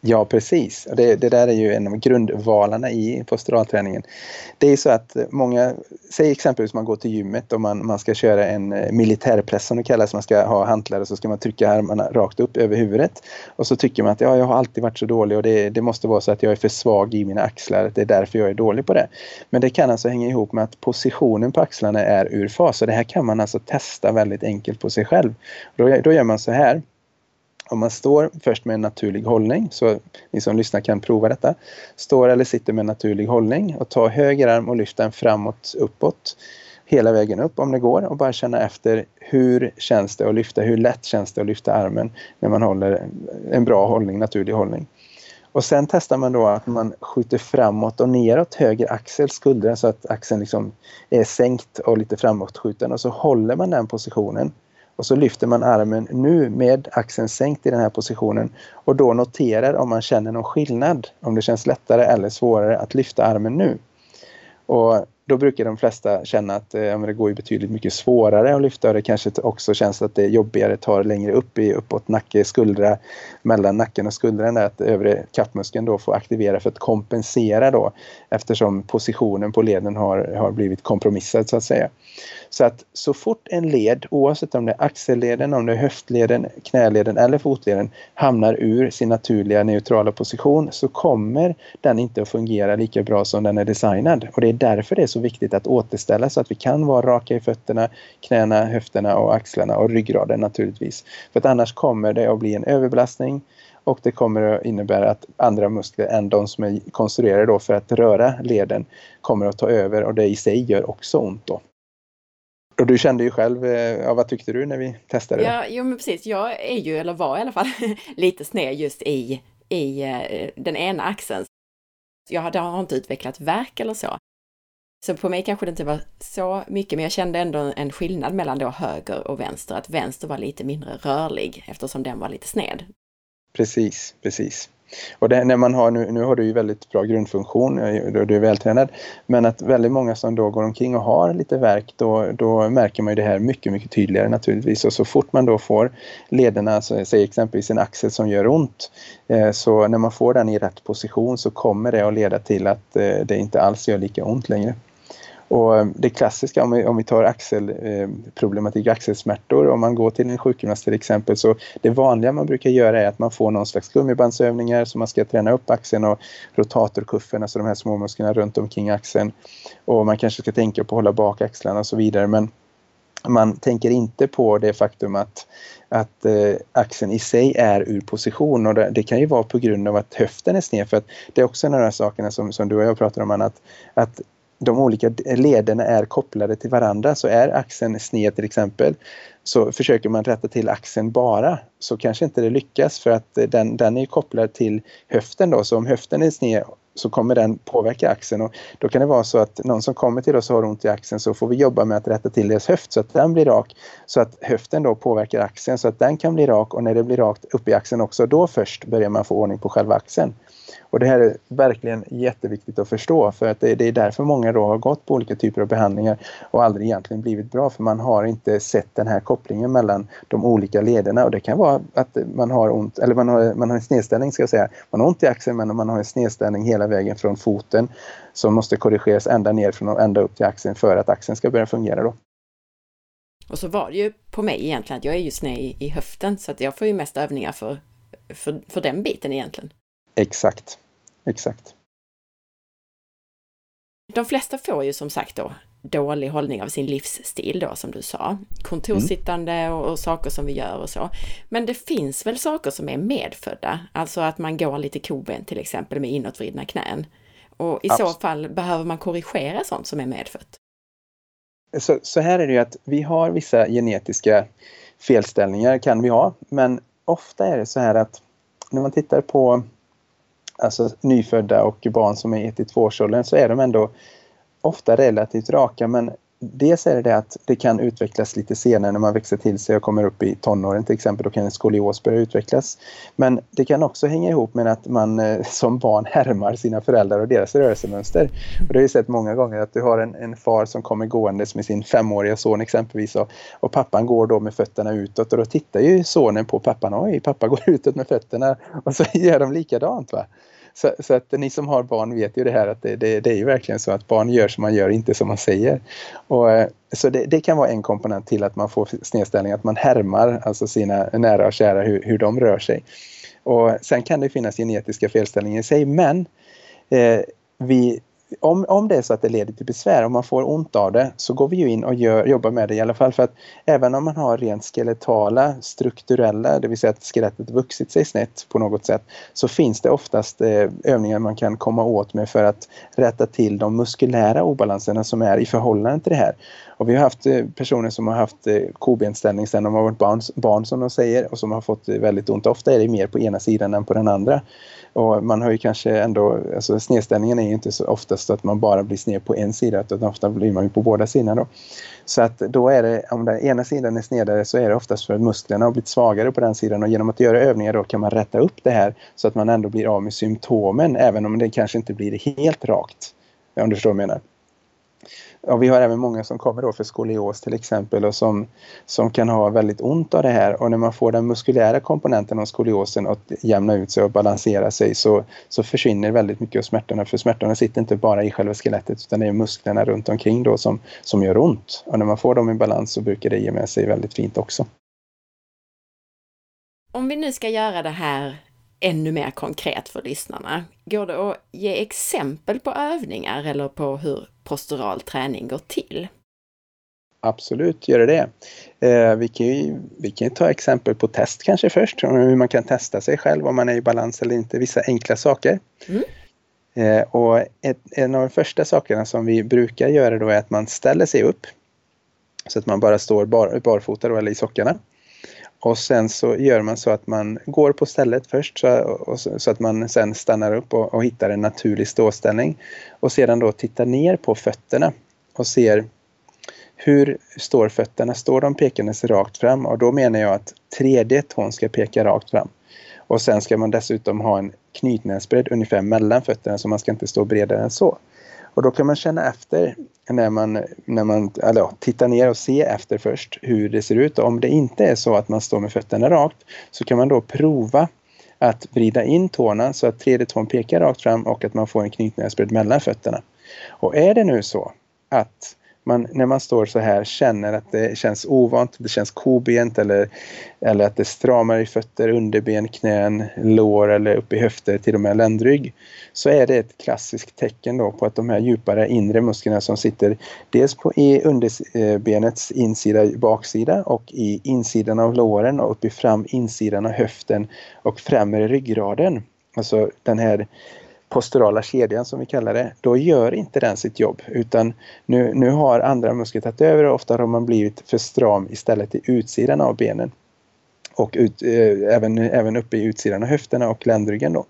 Ja, precis. Det, det, där är ju en av grundvalarna i posturalträningen. Det är så att många, säg exempelvis man går till gymmet och man, man ska köra en eh, militärpress som det kallas, man ska ha hantlar och så ska man trycka armarna rakt upp över huvudet. Och så tycker man att ja, jag har alltid varit så dålig och det, det måste vara så att jag är för svag i mina axlar, det är därför jag är dålig på det. Men det kan alltså hänga ihop med att positionen på axlarna är ur fas och det här kan man alltså testa väldigt enkelt på sig själv. Då, då gör man så här om man står först med en naturlig hållning, så ni som lyssnar kan prova detta. Står eller sitter med en naturlig hållning och ta höger arm och lyft den framåt, uppåt. hela vägen upp om det går och bara känna efter hur känns det att lyfta, hur lätt känns det att lyfta armen när man håller en bra hållning, naturlig hållning. Och sen testar man då att man skjuter framåt och neråt höger axel, skuldra så att axeln liksom är sänkt och lite framåtskjuten och så håller man den positionen. Och så lyfter man armen nu med axeln sänkt i den här positionen och då noterar om man känner någon skillnad, om det känns lättare eller svårare att lyfta armen nu. Och då brukar de flesta känna att eh, det går ju betydligt mycket svårare att lyfta och det kanske också känns att det är jobbigare, tar längre upp i uppåt nacke, skuldra, mellan nacken och skuldran där att övre kappmuskeln då får aktivera för att kompensera då eftersom positionen på leden har, har blivit kompromissad så att säga. Så att så fort en led, oavsett om det är axelleden, om det är höftleden, knäleden eller fotleden, hamnar ur sin naturliga neutrala position så kommer den inte att fungera lika bra som den är designad. Och det är därför det är så viktigt att återställa så att vi kan vara raka i fötterna, knäna, höfterna och axlarna och ryggraden naturligtvis. För att annars kommer det att bli en överbelastning och det kommer att innebära att andra muskler än de som är konstruerade då för att röra leden kommer att ta över och det i sig gör också ont då. Och du kände ju själv, eh, ja, vad tyckte du när vi testade? Ja, jo men precis. Jag är ju, eller var i alla fall, lite sned just i, i eh, den ena axeln. Jag har inte utvecklat verk eller så. Så på mig kanske det inte var så mycket, men jag kände ändå en skillnad mellan då höger och vänster, att vänster var lite mindre rörlig eftersom den var lite sned. Precis, precis. Och det, när man har, nu, nu har du ju väldigt bra grundfunktion, du, du är vältränad, men att väldigt många som då går omkring och har lite verk, då, då märker man ju det här mycket, mycket tydligare naturligtvis. Och så fort man då får lederna, alltså, säg exempelvis en axel som gör ont, eh, så när man får den i rätt position så kommer det att leda till att eh, det inte alls gör lika ont längre. Och eh, det klassiska om vi, om vi tar axelproblematik, eh, axelsmärtor, om man går till en sjukgymnast till exempel, så det vanliga man brukar göra är att man får någon slags gummibandsövningar så man ska träna upp axeln och rotatorkuffen, alltså de här små musklerna runt omkring axeln. Och man kanske ska tänka på att hålla bak axlarna och så vidare, men man tänker inte på det faktum att, att eh, axeln i sig är ur position och det, det, kan ju vara på grund av att höften är sned. För att det är också en av de sakerna som, som du och jag pratar om, att, att de olika lederna är kopplade till varandra. Så är axeln sned till exempel så försöker man rätta till axeln bara så kanske inte det lyckas för att eh, den, den är kopplad till höften då. Så om höften är sned så kommer den påverka axeln och då kan det vara så att någon som kommer till oss och har ont i axeln så får vi jobba med att rätta till deras höft så att den blir rak. Så att höften då påverkar axeln så att den kan bli rak och när det blir rakt upp i axeln också då först börjar man få ordning på själva axeln. Och det här är verkligen jätteviktigt att förstå för att det, det är därför många då har gått på olika typer av behandlingar och aldrig egentligen blivit bra för man har inte sett den här kopplingen mellan de olika lederna och det kan vara att man har ont, eller man har, man har en snedställning ska jag säga. Man har ont i axeln men man har en snedställning hela vägen från foten som måste korrigeras ända ner från och ända upp till axeln för att axeln ska börja fungera då. Och så var det ju på mig egentligen att jag är ju sned i, i höften så att jag får ju mest övningar för, för, för den biten egentligen. Exakt, exakt. De flesta får ju som sagt då dålig hållning av sin livsstil då som du sa. Kontorssittande mm. och, och, saker som vi gör och så. Men det finns väl saker som är medfödda, alltså att man går lite koben till exempel med inåtvridna knän. Och i Absolut. så fall behöver man korrigera sånt som är medfött. Så, så här är det ju att vi har vissa genetiska felställningar kan vi ha, men ofta är det så här att när man tittar på alltså nyfödda och barn som är 1-2 årsåldern så är de ändå ofta relativt raka men dels är det det att det kan utvecklas lite senare när man växer till sig och kommer upp i tonåren till exempel. Då kan en skolios börja utvecklas. Men det kan också hänga ihop med att man eh, som barn härmar sina föräldrar och deras rörelsemönster. Och det har jag sett många gånger att du har en, en far som kommer gåendes med sin femåriga son exempelvis och, och, pappan går då med fötterna utåt och då tittar ju sonen på pappan. Oj, pappa går utåt med fötterna och så gör de likadant. Va? Så, så, att ni som har barn vet ju det här att det, det, det, är ju verkligen så att barn gör som man gör, inte som man säger. Och, eh, så det, det, kan vara en komponent till att man får snedställning, att man härmar alltså sina nära och kära hur, hur de rör sig. Och sen kan det finnas genetiska felställningar i sig men eh, vi om, om det är så att det leder till besvär, om man får ont av det, så går vi ju in och gör, jobbar med det i alla fall. För att även om man har rent skeletala, strukturella, det vill säga att skelettet vuxit sig snett på något sätt, så finns det oftast eh, övningar man kan komma åt med för att rätta till de muskulära obalanserna som är i förhållande till det här. Och vi har haft eh, personer som har haft eh, kobenställning sedan de har varit barn, barn som de säger och som har fått eh, väldigt ont. Ofta är det mer på ena sidan än på den andra. Och man har ju kanske ändå, alltså snedställningen är ju inte så oftast att man bara blir sned på en sida utan ofta blir man ju på båda sidorna då. Så att då är det, om den ena sidan är snedare så är det oftast för att musklerna har blivit svagare på den sidan och genom att göra övningar då kan man rätta upp det här så att man ändå blir av med symptomen även om det kanske inte blir helt rakt. Om du förstår vad jag menar. Ja, vi har även många som kommer då för skolios till exempel och som, som kan ha väldigt ont av det här. Och när man får den muskulära komponenten av skoliosen att jämna ut sig och balansera sig så, så försvinner väldigt mycket av smärtorna. För smärtorna sitter inte bara i själva skelettet utan det är musklerna runt omkring då som, som gör ont. Och när man får dem i balans så brukar det ge med sig väldigt fint också. Om vi nu ska göra det här ännu mer konkret för lyssnarna. Går det att ge exempel på övningar eller på hur postural träning går till? Absolut, gör det eh, vi, kan ju, vi kan ta exempel på test kanske först, hur man kan testa sig själv om man är i balans eller inte, vissa enkla saker. Mm. Eh, och ett, en av de första sakerna som vi brukar göra då är att man ställer sig upp så att man bara står bar, barfota eller i sockorna. Och sen så gör man så att man går på stället först så, och, så att man sen stannar upp och, och, hittar en naturlig ståställning. Och sedan då tittar ner på fötterna och ser hur står fötterna? Står de pekandes rakt fram? Och då menar jag att tredje tån ska peka rakt fram. Och sen ska man dessutom ha en knytnäsbredd ungefär mellan fötterna så man ska inte stå bredare än så. Och då kan man känna efter när man, när man alltså, tittar ner och ser efter först hur det ser ut. Om det inte är så att man står med fötterna rakt så kan man då prova att vrida in tårna så att tredje tån pekar rakt fram och att man får en knytnäsbredd mellan fötterna. Och är det nu så att man, när man står så här känner att det känns ovant, det känns kobent eller, eller att det stramar i fötter, underben, knän, lår eller upp i höfter till och med ländrygg. Så är det ett klassiskt tecken då på att de här djupare inre musklerna som sitter dels på, i underbenets insida, baksida och i insidan av låren och upp i fram insidan av höften och främre ryggraden. Alltså den här posturala kedjan som vi kallar det, då gör inte den sitt jobb utan nu, nu har andra muskler tagit över och ofta har man blivit för stram istället i utsidan av benen. Och ut, eh, även, även uppe i utsidan av höfterna och ländryggen då.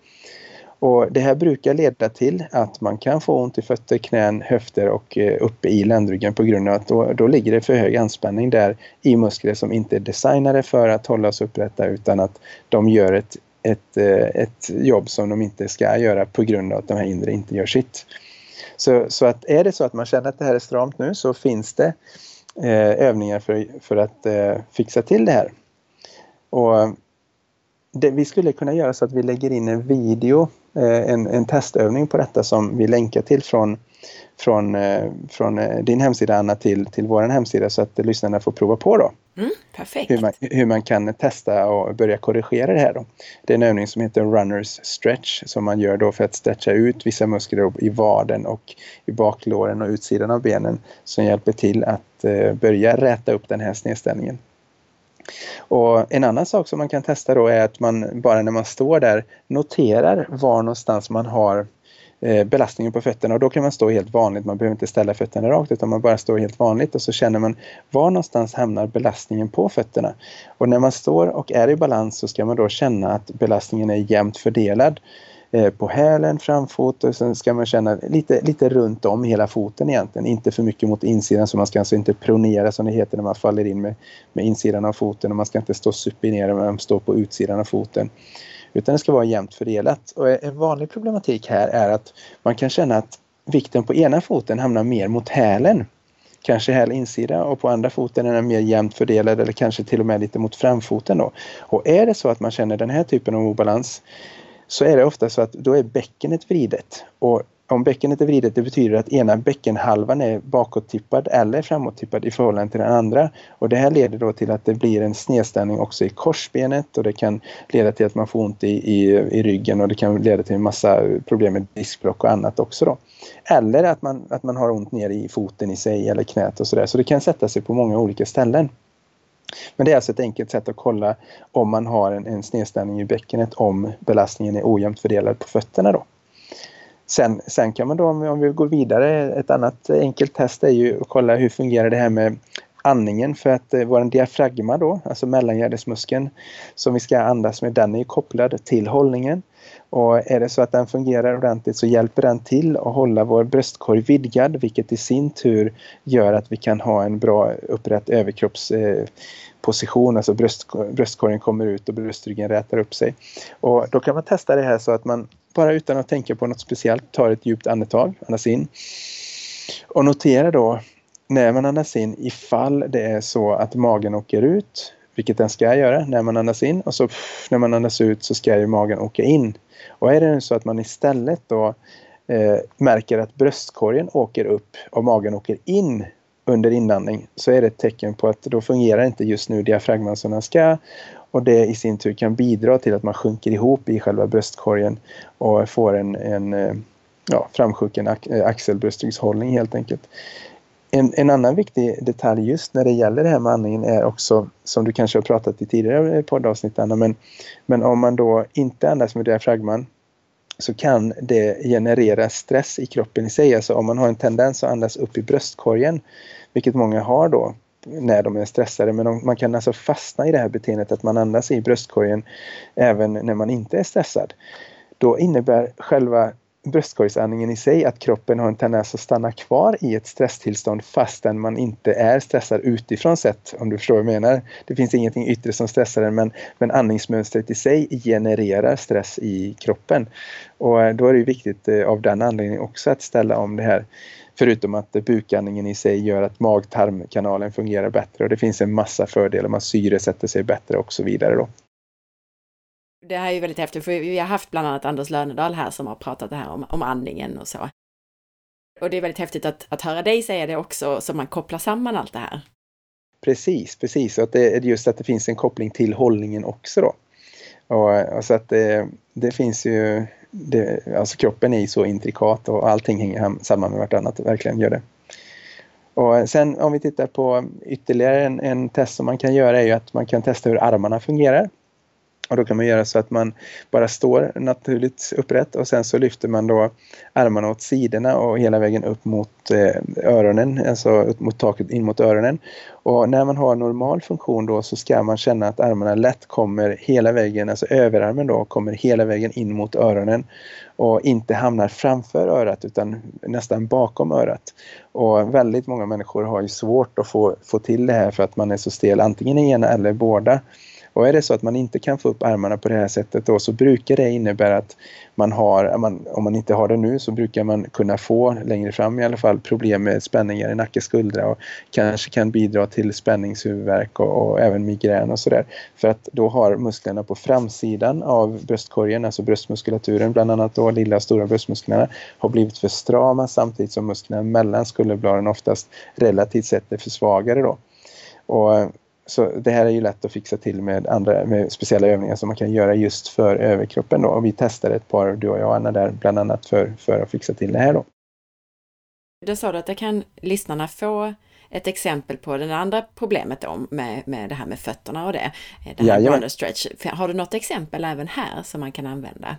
Och det här brukar leda till att man kan få ont i fötter, knän, höfter och eh, uppe i ländryggen på grund av att då, då ligger det för hög anspänning där i muskler som inte är designade för att hålla oss upprätta utan att de gör ett ett, eh, ett jobb som de inte ska göra på grund av att de här inre inte gör sitt. Så, så att är det så att man känner att det här är stramt nu så finns det eh, övningar för, för att eh, fixa till det här. Och det, vi skulle kunna göra så att vi lägger in en video, eh, en, en testövning på detta som vi länkar till från från, eh, från eh, din hemsida Anna till, till vår hemsida så att lyssnarna får prova på då. Mm, perfekt. Hur man, hur man kan testa och börja korrigera det här då. Det är en övning som heter Runners Stretch som man gör då för att stretcha ut vissa muskler i vaden och i baklåren och utsidan av benen som hjälper till att eh, börja räta upp den här snedställningen. Och en annan sak som man kan testa då är att man bara när man står där noterar var någonstans man har Eh, belastningen på fötterna och då kan man stå helt vanligt. Man behöver inte ställa fötterna rakt utan man bara står helt vanligt och så känner man var någonstans hamnar belastningen på fötterna. Och när man står och är i balans så ska man då känna att belastningen är jämnt fördelad eh, på hälen, framfot och sen ska man känna lite, lite runt om hela foten egentligen. Inte för mycket mot insidan så man ska alltså inte pronera som det heter när man faller in med, med insidan av foten och man ska inte stå supinerad när man står på utsidan av foten. Utan det ska vara jämnt fördelat. Och en vanlig problematik här är att man kan känna att vikten på ena foten hamnar mer mot hälen. Kanske häl insida och på andra foten är den mer jämnt fördelad eller kanske till och med lite mot framfoten. Då. Och är det så att man känner den här typen av obalans så är det ofta så att då är bäckenet vridet. Och om bäckenet är vridet det betyder att ena bäckenhalvan är bakåttippad eller framåttippad i förhållande till den andra. Och det här leder då till att det blir en snedställning också i korsbenet och det kan leda till att man får ont i, i, i ryggen och det kan leda till en massa problem med diskbråck och annat också då. Eller att man, att man har ont ner i foten i sig eller knät och sådär. Så det kan sätta sig på många olika ställen. Men det är alltså ett enkelt sätt att kolla om man har en, en snedställning i bäckenet om belastningen är ojämnt fördelad på fötterna då. Sen, sen kan man då, om vi går vidare, ett annat enkelt test är ju att kolla hur fungerar det här med andningen för att eh, vår diafragma då, alltså mellangärdesmuskeln som vi ska andas med, den är kopplad till hållningen. Och är det så att den fungerar ordentligt så hjälper den till att hålla vår bröstkorg vidgad vilket i sin tur gör att vi kan ha en bra upprätt överkroppsposition, eh, alltså bröst, bröstkorgen kommer ut och bröstryggen rätar upp sig. Och då kan man testa det här så att man bara utan att tänka på något speciellt tar ett djupt andetag, andas in. Och notera då när man andas in ifall det är så att magen åker ut, vilket den ska göra när man andas in och så när man andas ut så ska ju magen åka in. Och är det så att man istället då eh, märker att bröstkorgen åker upp och magen åker in under inandning så är det ett tecken på att då fungerar inte just nu diafragman som den ska och det i sin tur kan bidra till att man sjunker ihop i själva bröstkorgen och får en, en eh, ja, framsjunken eh, axelbröstryggshållning helt enkelt. En, en, annan viktig detalj just när det gäller det här med andningen är också, som du kanske har pratat i tidigare eh, poddavsnitt Anna, men, men om man då inte andas med diafragman så kan det generera stress i kroppen i sig. Alltså om man har en tendens att andas upp i bröstkorgen, vilket många har då när de är stressade. Men man kan alltså fastna i det här beteendet att man andas i bröstkorgen även när man inte är stressad. Då innebär själva bröstkorgsandningen i sig att kroppen har en tendens att stanna kvar i ett stresstillstånd fastän man inte är stressad utifrån sett, om du förstår vad jag menar. Det finns ingenting yttre som stressar en men, men andningsmönstret i sig genererar stress i kroppen. Och eh, då är det viktigt eh, av den anledningen också att ställa om det här. Förutom att bukandningen i sig gör att mag-tarmkanalen fungerar bättre och det finns en massa fördelar, man syresätter sig bättre och så vidare då. Det här är ju väldigt häftigt, för vi har haft bland annat Anders Lönedal här som har pratat det här om, om andningen och så. Och det är väldigt häftigt att, att höra dig säga det också, så man kopplar samman allt det här. Precis, precis. Och att det är just att det finns en koppling till hållningen också då. Och, och så att det, det finns ju, det, alltså kroppen är ju så intrikat och allting hänger samman med vartannat, verkligen gör det. Och sen om vi tittar på ytterligare en, en test som man kan göra är ju att man kan testa hur armarna fungerar. Och då kan man göra så att man bara står naturligt upprätt och sen så lyfter man då armarna åt sidorna och hela vägen upp mot eh, öronen, alltså upp mot taket in mot öronen. Och när man har normal funktion då så ska man känna att armarna lätt kommer hela vägen, alltså överarmen då, kommer hela vägen in mot öronen och inte hamnar framför örat utan nästan bakom örat. Och väldigt många människor har ju svårt att få, få till det här för att man är så stel antingen i ena eller båda. Och är det så att man inte kan få upp armarna på det här sättet då så brukar det innebära att man har, om man inte har det nu så brukar man kunna få längre fram i alla fall problem med spänningar i nacke, skuldra och kanske kan bidra till spänningshuvudvärk och, och även migrän och sådär. För att då har musklerna på framsidan av bröstkorgen, alltså bröstmuskulaturen, bland annat då lilla och stora bröstmusklerna, har blivit för strama samtidigt som musklerna mellan skulderbladen oftast relativt sett är försvagade då. Och så det här är ju lätt att fixa till med, andra, med speciella övningar som man kan göra just för överkroppen. Då. Och vi testade ett par, du och jag Anna, där bland annat för, för att fixa till det här. Då. Då sa du att det kan lyssnarna få ett exempel på det andra problemet då med, med det här med fötterna och det. Det här ja, stretch. Har du något exempel även här som man kan använda?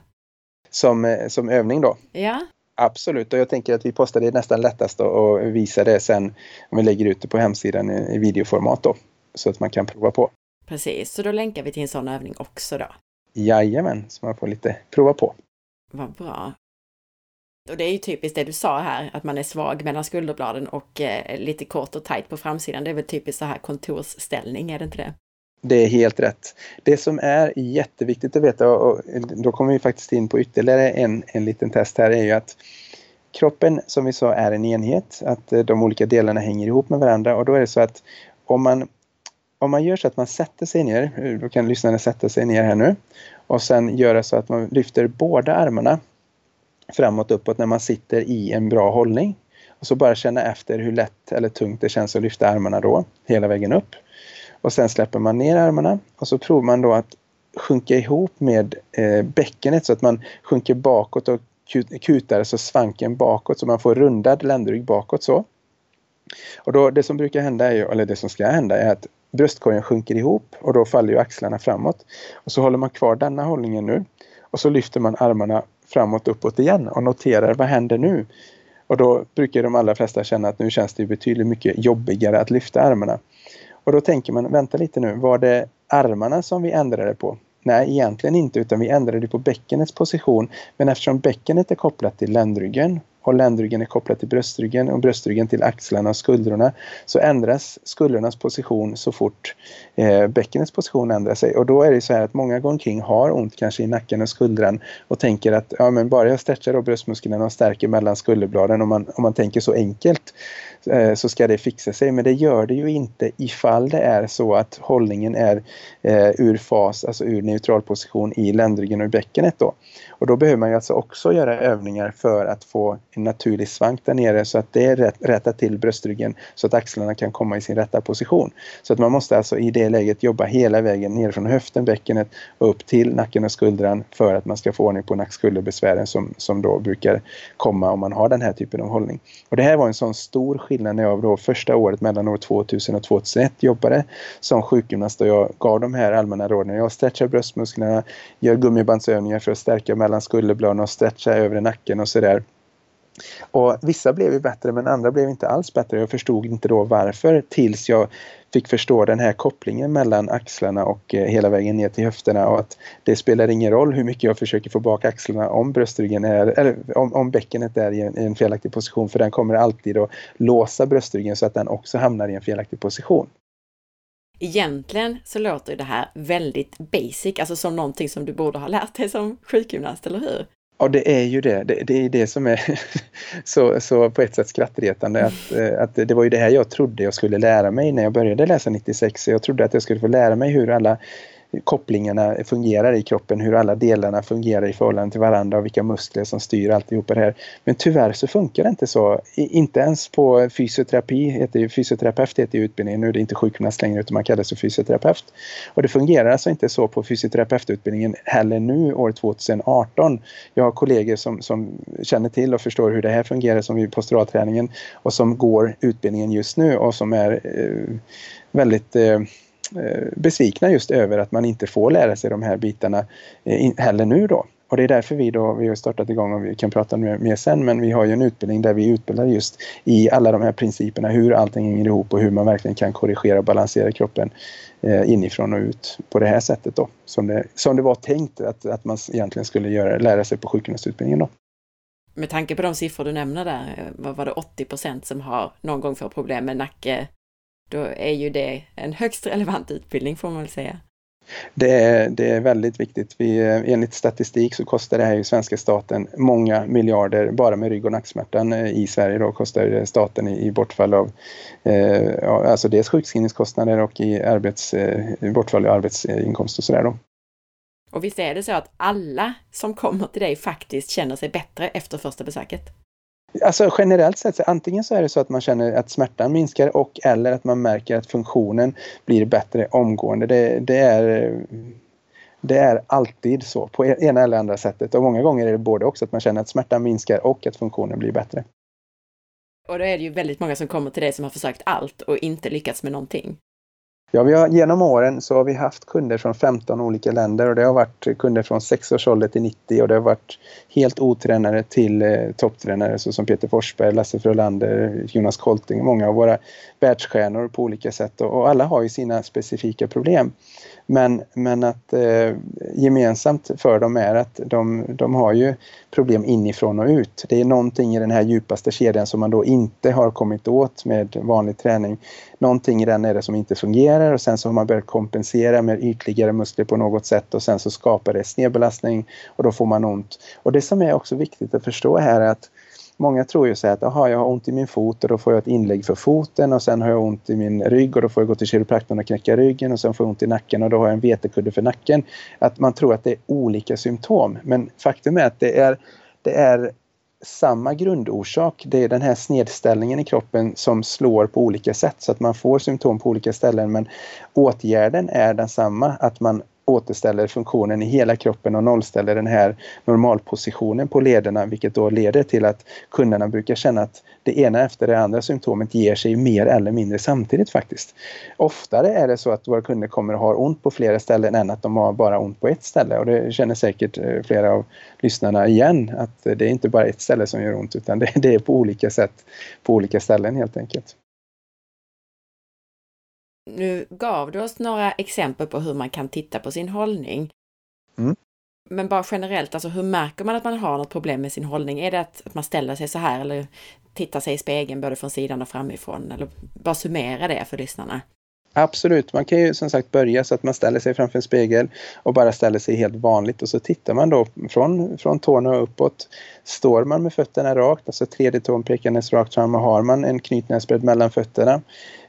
Som, eh, som övning då? Ja. Absolut, och jag tänker att vi postar det nästan lättast och visar det sen om vi lägger ut det på hemsidan i videoformat då så att man kan prova på. Precis, så då länkar vi till en sån övning också då? Jajamän, så man får lite prova på. Vad bra. Och det är ju typiskt det du sa här, att man är svag mellan skulderbladen och eh, lite kort och tajt på framsidan. Det är väl typiskt så här kontorsställning, är det inte det? Det är helt rätt. Det som är jätteviktigt att veta, och då kommer vi faktiskt in på ytterligare en, en liten test här, är ju att kroppen som vi sa är en enhet, att eh, de olika delarna hänger ihop med varandra och då är det så att om man om man gör så att man sätter sig ner, eh, då kan lyssnarna sätta sig ner här nu och sen göra så att man lyfter båda armarna framåt uppåt när man sitter i en bra hållning. Och så bara känna efter hur lätt eller tungt det känns att lyfta armarna då, hela vägen upp. Och sen släpper man ner armarna och så provar man då att sjunka ihop med eh, bäckenet så att man sjunker bakåt och kutar så svanken bakåt så man får rundad ländrygg bakåt så. Och då, det som brukar hända, är ju, eller det som ska hända är att bröstkorgen sjunker ihop och då faller ju axlarna framåt. Och så håller man kvar denna hållningen nu. Och så lyfter man armarna framåt uppåt igen och noterar vad händer nu? Och då brukar de allra flesta känna att nu känns det betydligt mycket jobbigare att lyfta armarna. Och då tänker man, vänta lite nu, var det armarna som vi ändrade på? Nej, egentligen inte utan vi ändrade på bäckenets position. Men eftersom bäckenet är kopplat till ländryggen och ländryggen är kopplad till bröstryggen och bröstryggen till axlarna och skuldrorna så ändras skuldrornas position så fort eh, bäckenets position ändrar sig. Och då är det så här att många går omkring har ont kanske i nacken och skuldran och tänker att ja, men bara jag stretchar då bröstmusklerna och stärker mellan skulderbladen om man, om man tänker så enkelt Eh, så ska det fixa sig. Men det gör det ju inte ifall det är så att hållningen är eh, ur fas, alltså ur neutral position i ländryggen och i bäckenet då. Och då behöver man ju alltså också göra övningar för att få en naturlig svank där nere så att det rätt, rättar till bröstryggen så att axlarna kan komma i sin rätta position. Så att man måste alltså i det läget jobba hela vägen ner från höften, bäckenet och upp till nacken och skuldran för att man ska få ordning på nackskulderbesvären som, som då brukar komma om man har den här typen av hållning. Och det här var en sån stor skillnad när jag då första året mellan år 2000 och 2001 jobbade som sjukgymnast och jag gav de här allmänna råden. Jag stretchar bröstmusklerna, gör gummibandsövningar för att stärka mellan skulderbladen och stretcha övre nacken och sådär. Och vissa blev ju bättre men andra blev inte alls bättre. Jag förstod inte då varför tills jag fick förstå den här kopplingen mellan axlarna och eh, hela vägen ner till höfterna och att det spelar ingen roll hur mycket jag försöker få bak axlarna om bröstryggen är, eller om, om bäckenet är i en, i en felaktig position för den kommer alltid att låsa bröstryggen så att den också hamnar i en felaktig position. Egentligen så låter det här väldigt basic, alltså som någonting som du borde ha lärt dig som sjukgymnast, eller hur? Ja, det är ju det. Det, det är det som är så, så på ett sätt skrattretande. Att, eh, att det var ju det här jag trodde jag skulle lära mig när jag började läsa 96. Jag trodde att jag skulle få lära mig hur alla kopplingarna fungerar i kroppen, hur alla delarna fungerar i förhållande till varandra och vilka muskler som styr alltihopa det här. Men tyvärr så funkar det inte så. Inte ens på fysioterapi, heter fysioterapeut heter ju utbildningen, nu är det inte sjukgymnast längre utan man kallar sig fysioterapeut. Och det fungerar alltså inte så på fysioterapeututbildningen heller nu år 2018. Jag har kollegor som, som känner till och förstår hur det här fungerar som vid posturalträningen och som går utbildningen just nu och som är eh, väldigt Eh, Eh, besvikna just över att man inte får lära sig de här bitarna eh, heller nu då. Och det är därför vi då, vi har startat igång och vi kan prata mer sen, men vi har ju en utbildning där vi utbildar just i alla de här principerna, hur allting hänger ihop och hur man verkligen kan korrigera och balansera kroppen eh, inifrån och ut på det här sättet då. Som det, som det var tänkt att, att man egentligen skulle göra, lära sig på sjukgymnastutbildningen då. Med tanke på de siffror du nämner där, eh, vad var det 80 procent som har någon gång fått problem med nacke, då är ju det en högst relevant utbildning får man väl säga. Det är, det är väldigt viktigt. Vi, enligt statistik så kostar det här ju svenska staten många miljarder bara med rygg och nacksmärtan eh, i Sverige då kostar staten i, i bortfall av eh, alltså dels sjukskrivningskostnader och i arbets, eh, bortfall av arbetsinkomst och sådär då. Och visst är det så att alla som kommer till dig faktiskt känner sig bättre efter första besöket? Alltså generellt sett, så antingen så är det så att man känner att smärtan minskar och eller att man märker att funktionen blir bättre omgående. Det, det är, det är alltid så på e-, ena eller andra sättet och många gånger är det både också att man känner att smärtan minskar och att funktionen blir bättre. Och då är det ju väldigt många som kommer till dig som har försökt allt och inte lyckats med någonting. Ja, vi har, genom åren så har vi haft kunder från 15 olika länder och det har varit kunder från 6 års ålder till 90 och det har varit helt otränare till eh, topptränare såsom Peter Forsberg, Lasse Frölander, Jonas Kolting, många av våra världsstjärnor på olika sätt och, och alla har ju sina specifika problem. Men, men att eh, gemensamt för dem är att de, de har ju problem inifrån och ut. Det är någonting i den här djupaste kedjan som man då inte har kommit åt med vanlig träning. Någonting i den är det som inte fungerar och sen så har man börjat kompensera med ytligare muskler på något sätt och sen så skapar det snedbelastning och då får man ont. Och det som är också viktigt att förstå här är att Många tror ju så att aha, jag har ont i min fot och då får jag ett inlägg för foten och sen har jag ont i min rygg och då får jag gå till kiropraktorn och knäcka ryggen och sen får jag ont i nacken och då har jag en vetekudde för nacken. Att man tror att det är olika symptom men faktum är att det är, det är samma grundorsak. Det är den här snedställningen i kroppen som slår på olika sätt så att man får symptom på olika ställen men åtgärden är densamma, att man återställer funktionen i hela kroppen och nollställer den här normalpositionen på lederna vilket då leder till att kunderna brukar känna att det ena efter det andra symptomet ger sig mer eller mindre samtidigt faktiskt. Oftare är det så att våra kunder kommer att ha ont på flera ställen än att de har bara ont på ett ställe och det känner säkert eh, flera av lyssnarna igen att det är inte bara ett ställe som gör ont utan det är på olika sätt på olika ställen helt enkelt. Nu gav du oss några exempel på hur man kan titta på sin hållning. Mm. Men bara generellt, alltså hur märker man att man har något problem med sin hållning? Är det att, att man ställer sig så här eller tittar sig i spegeln både från sidan och framifrån? Eller bara summera det för lyssnarna. Absolut, man kan ju som sagt börja så att man ställer sig framför en spegel och bara ställer sig helt vanligt och så tittar man då från, från tårna och uppåt. Står man med fötterna rakt, alltså tredje tån pekandes rakt fram och har man en knytnäsbredd mellan fötterna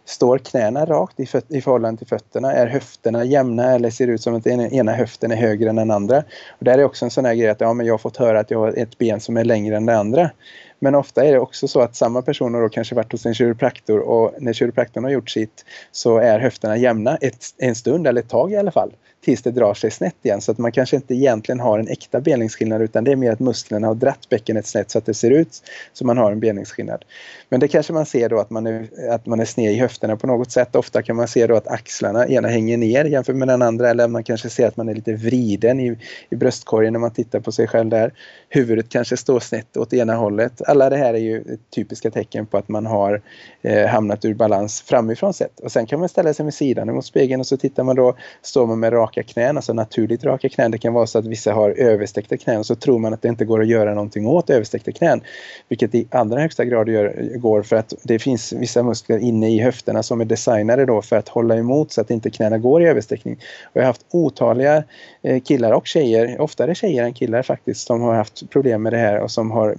Står knäna rakt i, i förhållande till fötterna? Är höfterna jämna eller ser det ut som att den ena höften är högre än den andra? Och där är också en sån här grej att ja, men jag har fått höra att jag har ett ben som är längre än det andra. Men ofta är det också så att samma person har då kanske varit hos en kiropraktor och när kiropraktorn har gjort sitt så är höfterna jämna ett, en stund eller ett tag i alla fall tills det drar sig snett igen. Så att man kanske inte egentligen har en äkta benlängdsskillnad utan det är mer att musklerna har dratt bäckenet snett så att det ser ut som man har en benlängdsskillnad. Men det kanske man ser då att man, är, att man är sned i höfterna på något sätt. Ofta kan man se då att axlarna ena hänger ner jämfört med den andra eller man kanske ser att man är lite vriden i, i bröstkorgen när man tittar på sig själv där. Huvudet kanske står snett åt ena hållet. Alla det här är ju typiska tecken på att man har eh, hamnat ur balans framifrån sett. Och sen kan man ställa sig med sidan mot spegeln och så tittar man då, står man med raka knän, alltså naturligt raka knän. Det kan vara så att vissa har översträckta knän så tror man att det inte går att göra någonting åt översträckta knän. Vilket i allra högsta grad gör, går för att det finns vissa muskler inne i höfterna som är designade då för att hålla emot så att inte knäna går i översträckning. Och jag har haft otaliga eh, killar och tjejer, oftare tjejer än killar faktiskt, som har haft problem med det här och som har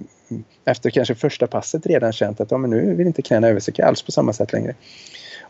efter kanske första passet redan känt att ja, men nu vill inte knäna översträcka alls på samma sätt längre.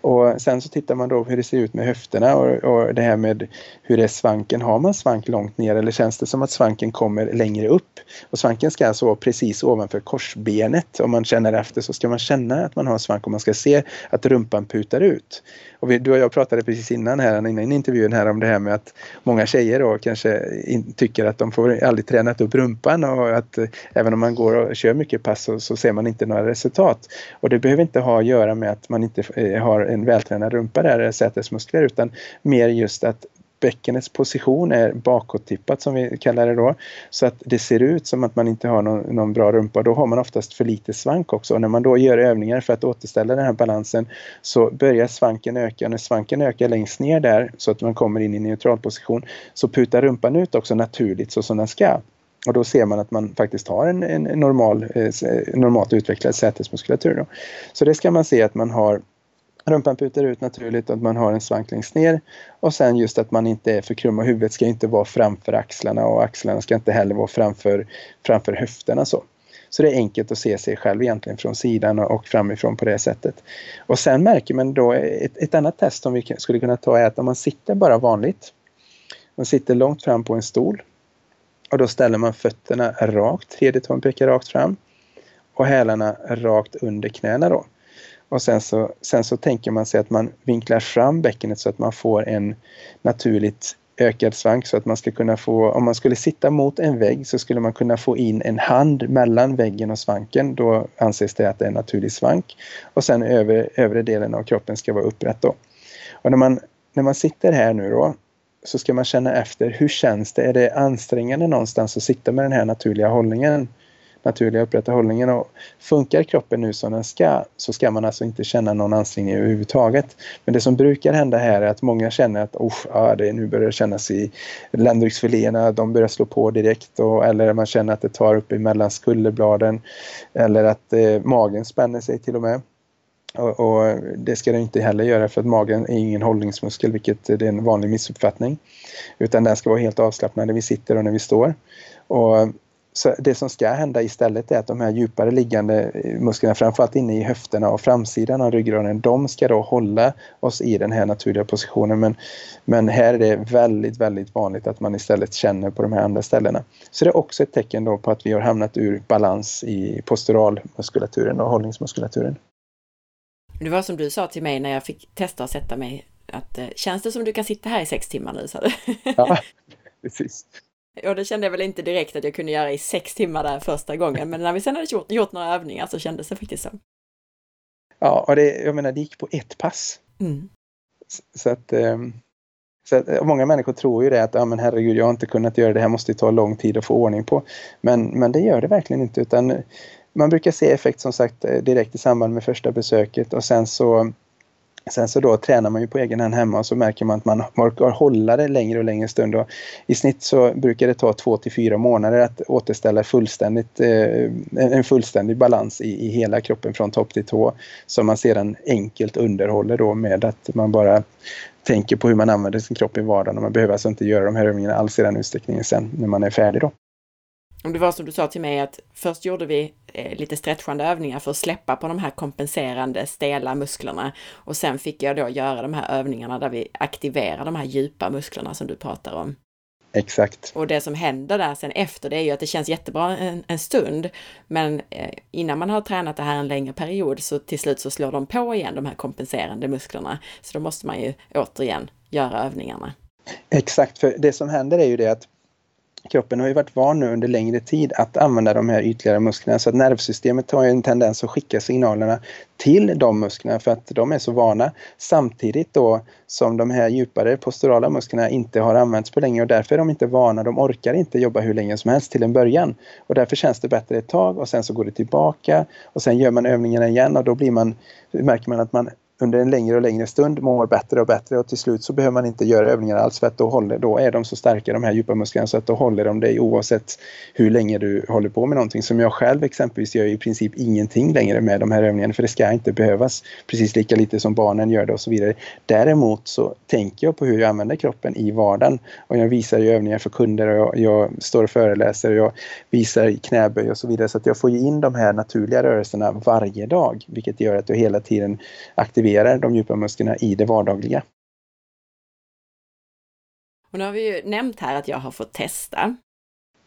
Och sen så tittar man då hur det ser ut med höfterna och, och det här med hur är svanken. Har man svank långt ner eller känns det som att svanken kommer längre upp? Och svanken ska alltså vara precis ovanför korsbenet. Om man känner efter så ska man känna att man har svank och man ska se att rumpan putar ut. Och vi, du och jag pratade precis innan här, innan intervjun här om det här med att många tjejer då kanske in, tycker att de får aldrig tränat upp rumpan och att eh, även om man går och kör mycket pass så, så ser man inte några resultat. Och det behöver inte ha att göra med att man inte eh, har en vältränad rumpa där, sätesmuskler, utan mer just att bäckenets position är bakåttippat som vi kallar det då. Så att det ser ut som att man inte har någon, någon bra rumpa. Då har man oftast för lite svank också. Och när man då gör övningar för att återställa den här balansen så börjar svanken öka. När svanken ökar längst ner där så att man kommer in i neutral position så putar rumpan ut också naturligt så som den ska. Och då ser man att man faktiskt har en, en normal, eh, normalt utvecklad sätesmuskulatur. Då. Så det ska man se att man har Rumpan putar ut naturligt och att man har en svank längst ner. Och sen just att man inte är för krum och huvudet ska inte vara framför axlarna och axlarna ska inte heller vara framför, framför höfterna. Så. så det är enkelt att se sig själv egentligen från sidan och framifrån på det sättet. Och sen märker man då, ett, ett annat test som vi skulle kunna ta är att om man sitter bara vanligt. Man sitter långt fram på en stol. Och då ställer man fötterna rakt, tredje tån pekar rakt fram. Och hälarna rakt under knäna då. Och sen så, sen så tänker man sig att man vinklar fram bäckenet så att man får en naturligt ökad svank så att man ska kunna få, om man skulle sitta mot en vägg så skulle man kunna få in en hand mellan väggen och svanken. Då anses det att det är en naturlig svank. Och sen över, övre delen av kroppen ska vara upprätt då. Och när man, när man sitter här nu då så ska man känna efter hur känns det? Är det ansträngande någonstans att sitta med den här naturliga hållningen? Naturliga upprätta hållningen. Och funkar kroppen nu som den ska så ska man alltså inte känna någon ansträngning överhuvudtaget. Men det som brukar hända här är att många känner att oh, ja, det nu börjar det kännas i ländryggsfiléerna, de börjar slå på direkt och, eller man känner att det tar upp emellan skulderbladen eller att eh, magen spänner sig till och med. Och, och, det ska den inte heller göra för att magen är ingen hållningsmuskel vilket eh, är en vanlig missuppfattning. Utan den ska vara helt avslappnad när vi sitter och när vi står. Och så det som ska hända istället är att de här djupare liggande musklerna, framförallt inne i höfterna och framsidan av ryggraden, de ska då hålla oss i den här naturliga positionen. Men, men här är det väldigt, väldigt vanligt att man istället känner på de här andra ställena. Så det är också ett tecken då på att vi har hamnat ur balans i posturalmuskulaturen och hållningsmuskulaturen. Det var som du sa till mig när jag fick testa att sätta mig, att eh, känns det som du kan sitta här i sex timmar nu? Så ja, precis. Och det kände jag väl inte direkt att jag kunde göra i sex timmar där första gången, men när vi sen hade gjort, gjort några övningar så kändes det faktiskt så. Ja, och det, jag menar, det gick på ett pass. Mm. Så att, ehm, så att många människor tror ju det att ja, men herregud, jag har inte kunnat göra det här, måste ta lång tid att få ordning på. Men, men det gör det verkligen inte, utan man brukar se effekt som sagt direkt i samband med första besöket och sen så Sen så då tränar man ju på egen hand hemma och så märker man att man orkar hålla det längre och längre stund. Och I snitt så brukar det ta två till fyra månader att återställa fullständigt, eh, en fullständig balans i, i hela kroppen från topp till tå. Som man sedan enkelt underhåller då med att man bara tänker på hur man använder sin kropp i vardagen. Och man behöver alltså inte göra de här övningarna alls i den utsträckningen sen när man är färdig då. Om det var som du sa till mig att först gjorde vi eh, lite stretchande övningar för att släppa på de här kompenserande stela musklerna och sen fick jag då göra de här övningarna där vi aktiverar de här djupa musklerna som du pratar om. Exakt. Och det som händer där sen efter det är ju att det känns jättebra en, en stund, men eh, innan man har tränat det här en längre period så till slut så slår de på igen de här kompenserande musklerna. Så då måste man ju återigen göra övningarna. Exakt, för det som händer är ju det att kroppen har ju varit van nu under längre tid att använda de här ytligare musklerna så att nervsystemet har ju en tendens att skicka signalerna till de musklerna för att de är så vana. Samtidigt då som de här djupare posturala musklerna inte har använts på länge och därför är de inte vana, de orkar inte jobba hur länge som helst till en början. Och därför känns det bättre ett tag och sen så går det tillbaka och sen gör man övningarna igen och då blir man, märker man att man under en längre och längre stund mår bättre och bättre och till slut så behöver man inte göra övningar alls för att då, håller, då är de så starka de här djupa musklerna så att då håller de dig oavsett hur länge du håller på med någonting. Som jag själv exempelvis gör i princip ingenting längre med de här övningarna för det ska inte behövas precis lika lite som barnen gör det och så vidare. Däremot så tänker jag på hur jag använder kroppen i vardagen och jag visar ju övningar för kunder och jag, jag står och föreläser och jag visar knäböj och så vidare så att jag får ju in de här naturliga rörelserna varje dag vilket gör att jag hela tiden aktiverar aktiverar de djupa musklerna i det vardagliga. Och nu har vi ju nämnt här att jag har fått testa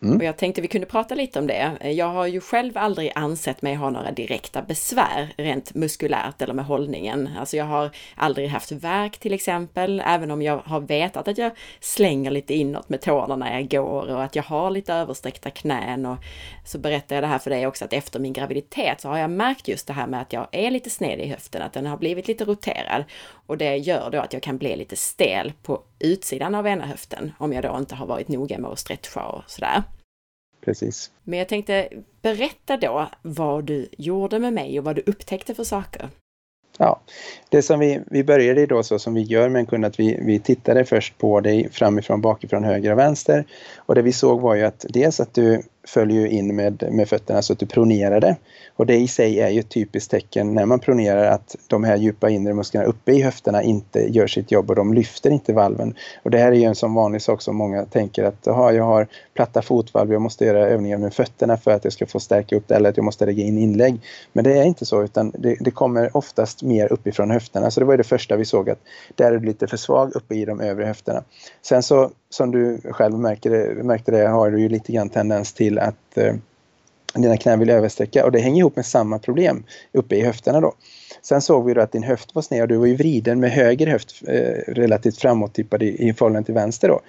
Mm. Och jag tänkte vi kunde prata lite om det. Jag har ju själv aldrig ansett mig ha några direkta besvär rent muskulärt eller med hållningen. Alltså jag har aldrig haft värk till exempel, även om jag har vetat att jag slänger lite inåt med tårna när jag går och att jag har lite översträckta knän. Och så berättar jag det här för dig också att efter min graviditet så har jag märkt just det här med att jag är lite sned i höften, att den har blivit lite roterad. Och det gör då att jag kan bli lite stel på utsidan av ena höften om jag då inte har varit noga med att stretcha och sådär. Precis. Men jag tänkte berätta då vad du gjorde med mig och vad du upptäckte för saker. Ja, det som vi, vi började då så som vi gör med en kund att vi, vi tittade först på dig framifrån, bakifrån, höger och vänster. Och det vi såg var ju att dels att du följer in med, med fötterna så att du pronerade. Och det i sig är ju ett typiskt tecken när man pronerar att de här djupa inre musklerna uppe i höfterna inte gör sitt jobb och de lyfter inte valven. Och det här är ju en sån vanlig sak som många tänker att aha, jag har platta fotvalv, jag måste göra övningar med fötterna för att jag ska få stärka upp det eller att jag måste lägga in inlägg. Men det är inte så utan det, det kommer oftast mer uppifrån höfterna. Så det var det första vi såg att där är du lite för svag uppe i de övre höfterna. Sen så som du själv märker, märkte det har du ju lite grann tendens till att eh, dina knän vill översträcka och det hänger ihop med samma problem uppe i höfterna då. Sen såg vi då att din höft var sned och du var ju vriden med höger höft eh, relativt framåttippad i, i förhållande till vänster då.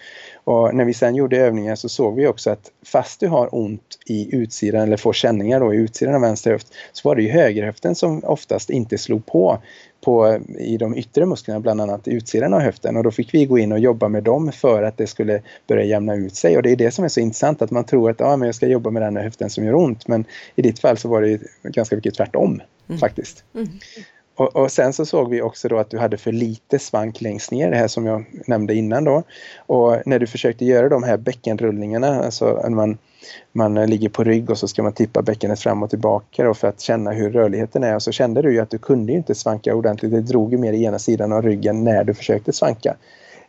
Och när vi sen gjorde övningar så såg vi också att fast du har ont i utsidan eller får känningar då i utsidan av vänster höft så var det ju högerhöften som oftast inte slog på, på i de yttre musklerna, bland annat i utsidan av höften. Och då fick vi gå in och jobba med dem för att det skulle börja jämna ut sig. Och det är det som är så intressant att man tror att ah, men jag ska jobba med den här höften som gör ont. Men i ditt fall så var det ganska mycket tvärtom mm. faktiskt. Mm. Och, och, sen så såg vi också då att du hade för lite svank längst ner, det här som jag nämnde innan då. Och när du försökte göra de här bäckenrullningarna, alltså när man, man ligger på rygg och så ska man tippa bäckenet fram och tillbaka då för att känna hur rörligheten är. Och så kände du ju att du kunde inte svanka ordentligt, det drog ju mer i ena sidan av ryggen när du försökte svanka.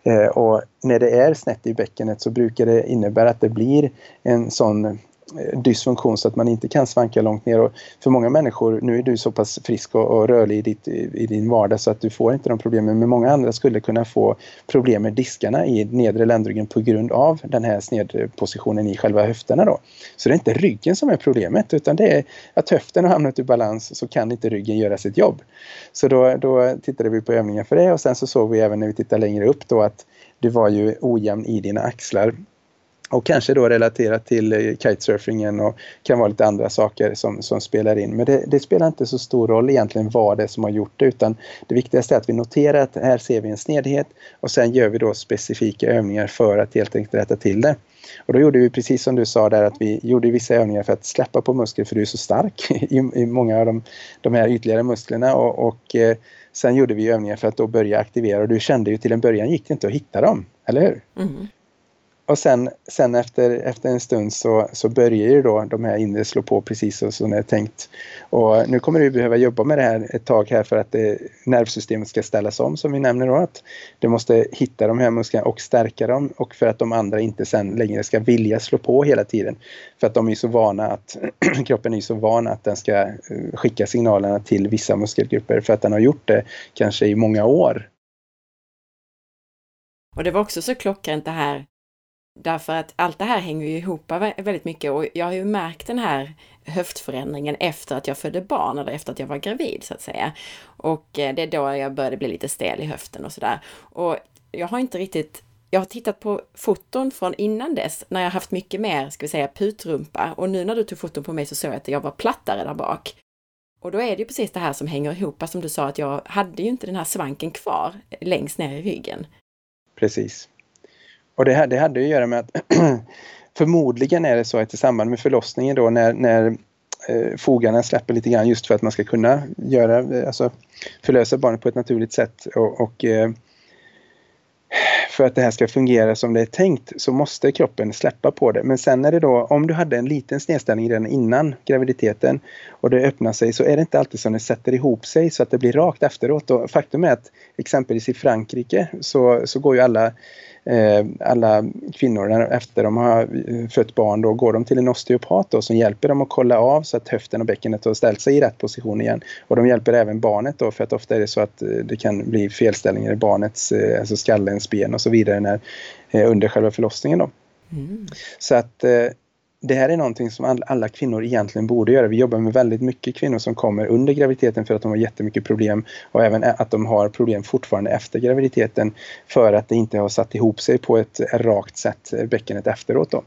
Eh, och när det är snett i bäckenet så brukar det innebära att det blir en sån Eh, dysfunktion så att man inte kan svanka långt ner. Och för många människor, nu är du så pass frisk och, och rörlig i, ditt, i din vardag så att du får inte de problemen, men många andra skulle kunna få problem med diskarna i nedre ländryggen på grund av den här snedpositionen i själva höfterna. Då. Så det är inte ryggen som är problemet utan det är att höften har hamnat ur balans så kan inte ryggen göra sitt jobb. Så då, då tittade vi på övningar för det och sen så såg vi även när vi tittade längre upp då att du var ju ojämn i dina axlar och kanske då relaterat till eh, kitesurfingen och kan vara lite andra saker som, som spelar in. Men det, det, spelar inte så stor roll egentligen vad det är som har gjort det utan det viktigaste är att vi noterar att här ser vi en snedhet och sen gör vi då specifika övningar för att helt enkelt rätta till det. Och då gjorde vi precis som du sa där att vi gjorde vissa övningar för att släppa på muskler för du är så stark i, i många av de, de här ytligare musklerna och, och eh, sen gjorde vi övningar för att då börja aktivera och du kände ju till en början gick det inte att hitta dem, eller hur? Mm och sen, sen efter, efter en stund så, så börjar ju då de här inre slå på precis som det är tänkt. Och nu kommer du behöva jobba med det här ett tag här för att det, nervsystemet ska ställas om som vi nämner då. Att du måste hitta de här musklerna och stärka dem och för att de andra inte sen längre ska vilja slå på hela tiden. För att de är så vana att kroppen är så van att den ska eh, skicka signalerna till vissa muskelgrupper för att den har gjort det kanske i många år. Och det var också så klockrent det här Därför att allt det här hänger ju ihop väldigt mycket och jag har ju märkt den här höftförändringen efter att jag födde barn eller efter att jag var gravid så att säga. Och eh, det är då jag började bli lite stel i höften och sådär. Och jag har inte riktigt jag har tittat på foton från innan dess när jag haft mycket mer, ska vi säga, putrumpa och nu när du tog foton på mig så såg jag att jag var plattare där bak. Och då är det ju precis det här som hänger ihop, som du sa att jag hade ju inte den här svanken kvar eh, längst ner i ryggen. Precis. Och det, det hade att göra med att förmodligen är det så att i samband med förlossningen då när, när eh, fogarna släpper lite grann just för att man ska kunna göra, eh, alltså förlösa barnet på ett naturligt sätt och, och eh, för att det här ska fungera som det är tänkt så måste kroppen släppa på det. Men sen är det då, om du hade en liten snedställning redan innan graviditeten och det öppnar sig så är det inte alltid som det sätter ihop sig så att det blir rakt efteråt. Och faktum är att exempelvis i Frankrike så, så går ju alla alla kvinnor efter de har eh, fött barn då går de till en osteopat då, som hjälper dem att kolla av så att höften och bäckenet har ställt sig i rätt position igen. Och de hjälper även barnet då för att ofta är det så att eh, det kan bli felställningar i barnets, alltså skallens ben och så vidare när, under själva förlossningen då. Mm. Så att det här är någonting som alla kvinnor egentligen borde göra. Vi jobbar med väldigt mycket kvinnor som kommer under graviditeten för att de har jättemycket problem och även att de har problem fortfarande efter graviditeten för att det inte har satt ihop sig på ett rakt sätt, bäckenet efteråt. Då.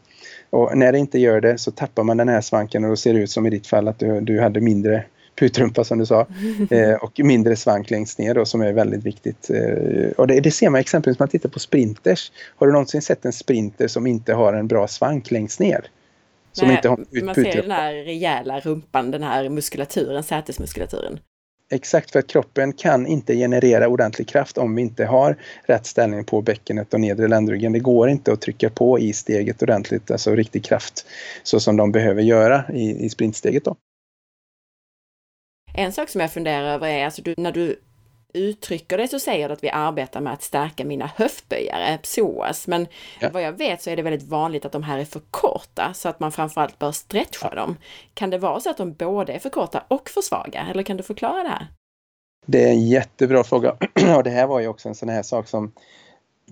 Och när det inte gör det så tappar man den här svanken och då ser det ut som i ditt fall att du, du hade mindre putrumpa som du sa eh, och mindre svank längst ner då, som är väldigt viktigt. Eh, och det, det, ser man exempelvis när man tittar på sprinters. Har du någonsin sett en sprinter som inte har en bra svank längst ner? Som Nej, inte har ut, man ser den här rejäla rumpan, den här muskulaturen, sätesmuskulaturen. Exakt, för att kroppen kan inte generera ordentlig kraft om vi inte har rätt ställning på bäckenet och nedre ländryggen. Det går inte att trycka på i steget ordentligt, alltså riktig kraft, så som de behöver göra i, i sprintsteget. Då. En sak som jag funderar över är, alltså du, när du uttrycker det så säger du att vi arbetar med att stärka mina höftböjare, psoas. Men ja. vad jag vet så är det väldigt vanligt att de här är för korta så att man framförallt bör stretcha ja. dem. Kan det vara så att de både är för korta och för svaga? Eller kan du förklara det här? Det är en jättebra fråga. och det här var ju också en sån här sak som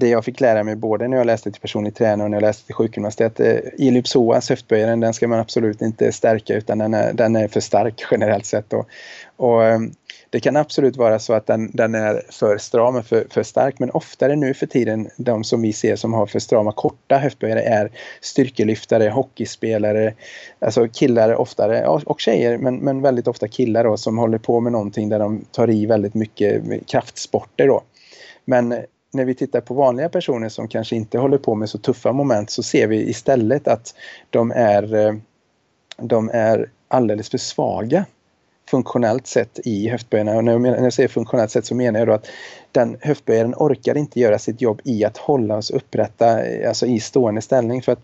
det jag fick lära mig både när jag läste till personlig tränare och när jag läste till sjukgymnast är att eh, höftböjaren, den ska man absolut inte stärka utan den är, den är för stark generellt sett. Och, och ehm, det kan absolut vara så att den, den är för stram och för, för stark men oftare nu för tiden de som vi ser som har för strama korta höftböjare är styrkelyftare, hockeyspelare, alltså killar oftare och tjejer men, men väldigt ofta killar då som håller på med någonting där de tar i väldigt mycket kraftsporter då. Men när vi tittar på vanliga personer som kanske inte håller på med så tuffa moment så ser vi istället att de är, eh, de är alldeles för svaga funktionellt sett i höftböjarna. Och när jag, säger funktionellt sett så menar jag då att den höftböjaren orkar inte göra sitt jobb i att hålla oss upprätta, eh, alltså i stående ställning. För att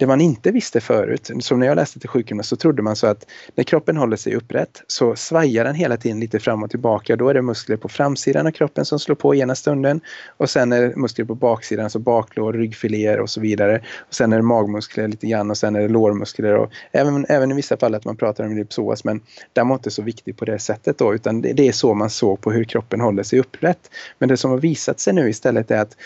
det man inte visste förut, som när jag läste till sjukgymnast så trodde man så att när kroppen håller sig upprätt så svajar den hela tiden lite fram och tillbaka. Då är det muskler på framsidan av kroppen som slår på ena stunden och sen är det muskler på baksidan, alltså baklår, ryggfiléer och så vidare. Och sen är det magmuskler lite grann och sen är det lårmuskler och även, även i vissa fall att man pratar om ellipsoas men den var inte så viktig på det sättet då utan det, det är så man såg på hur kroppen håller sig upprätt. Men det som har visat sig nu istället är att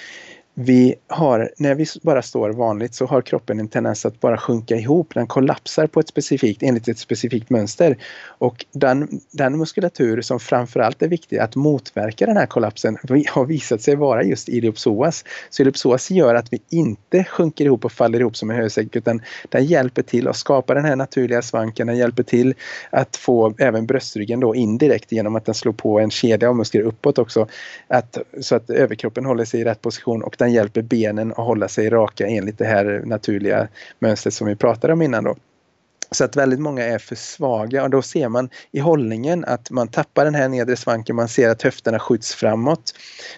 vi har, när vi bara står vanligt så har kroppen en tendens att bara sjunka ihop. Den kollapsar på ett specifikt, enligt ett specifikt mönster. Och den, den muskulatur som framförallt är viktig att motverka den här kollapsen har visat sig vara just iliopsoas. Så iliopsoas gör att vi inte sjunker ihop och faller ihop som en hösäck utan den hjälper till att skapa den här naturliga svanken. Den hjälper till att få även bröstryggen då indirekt genom att den slår på en kedja av muskler uppåt också. Att, så att överkroppen håller sig i rätt position och den hjälper benen att hålla sig raka enligt det här naturliga mönstret som vi pratade om innan då. Så att väldigt många är för svaga och då ser man i hållningen att man tappar den här nedre svanken, man ser att höfterna skjuts framåt.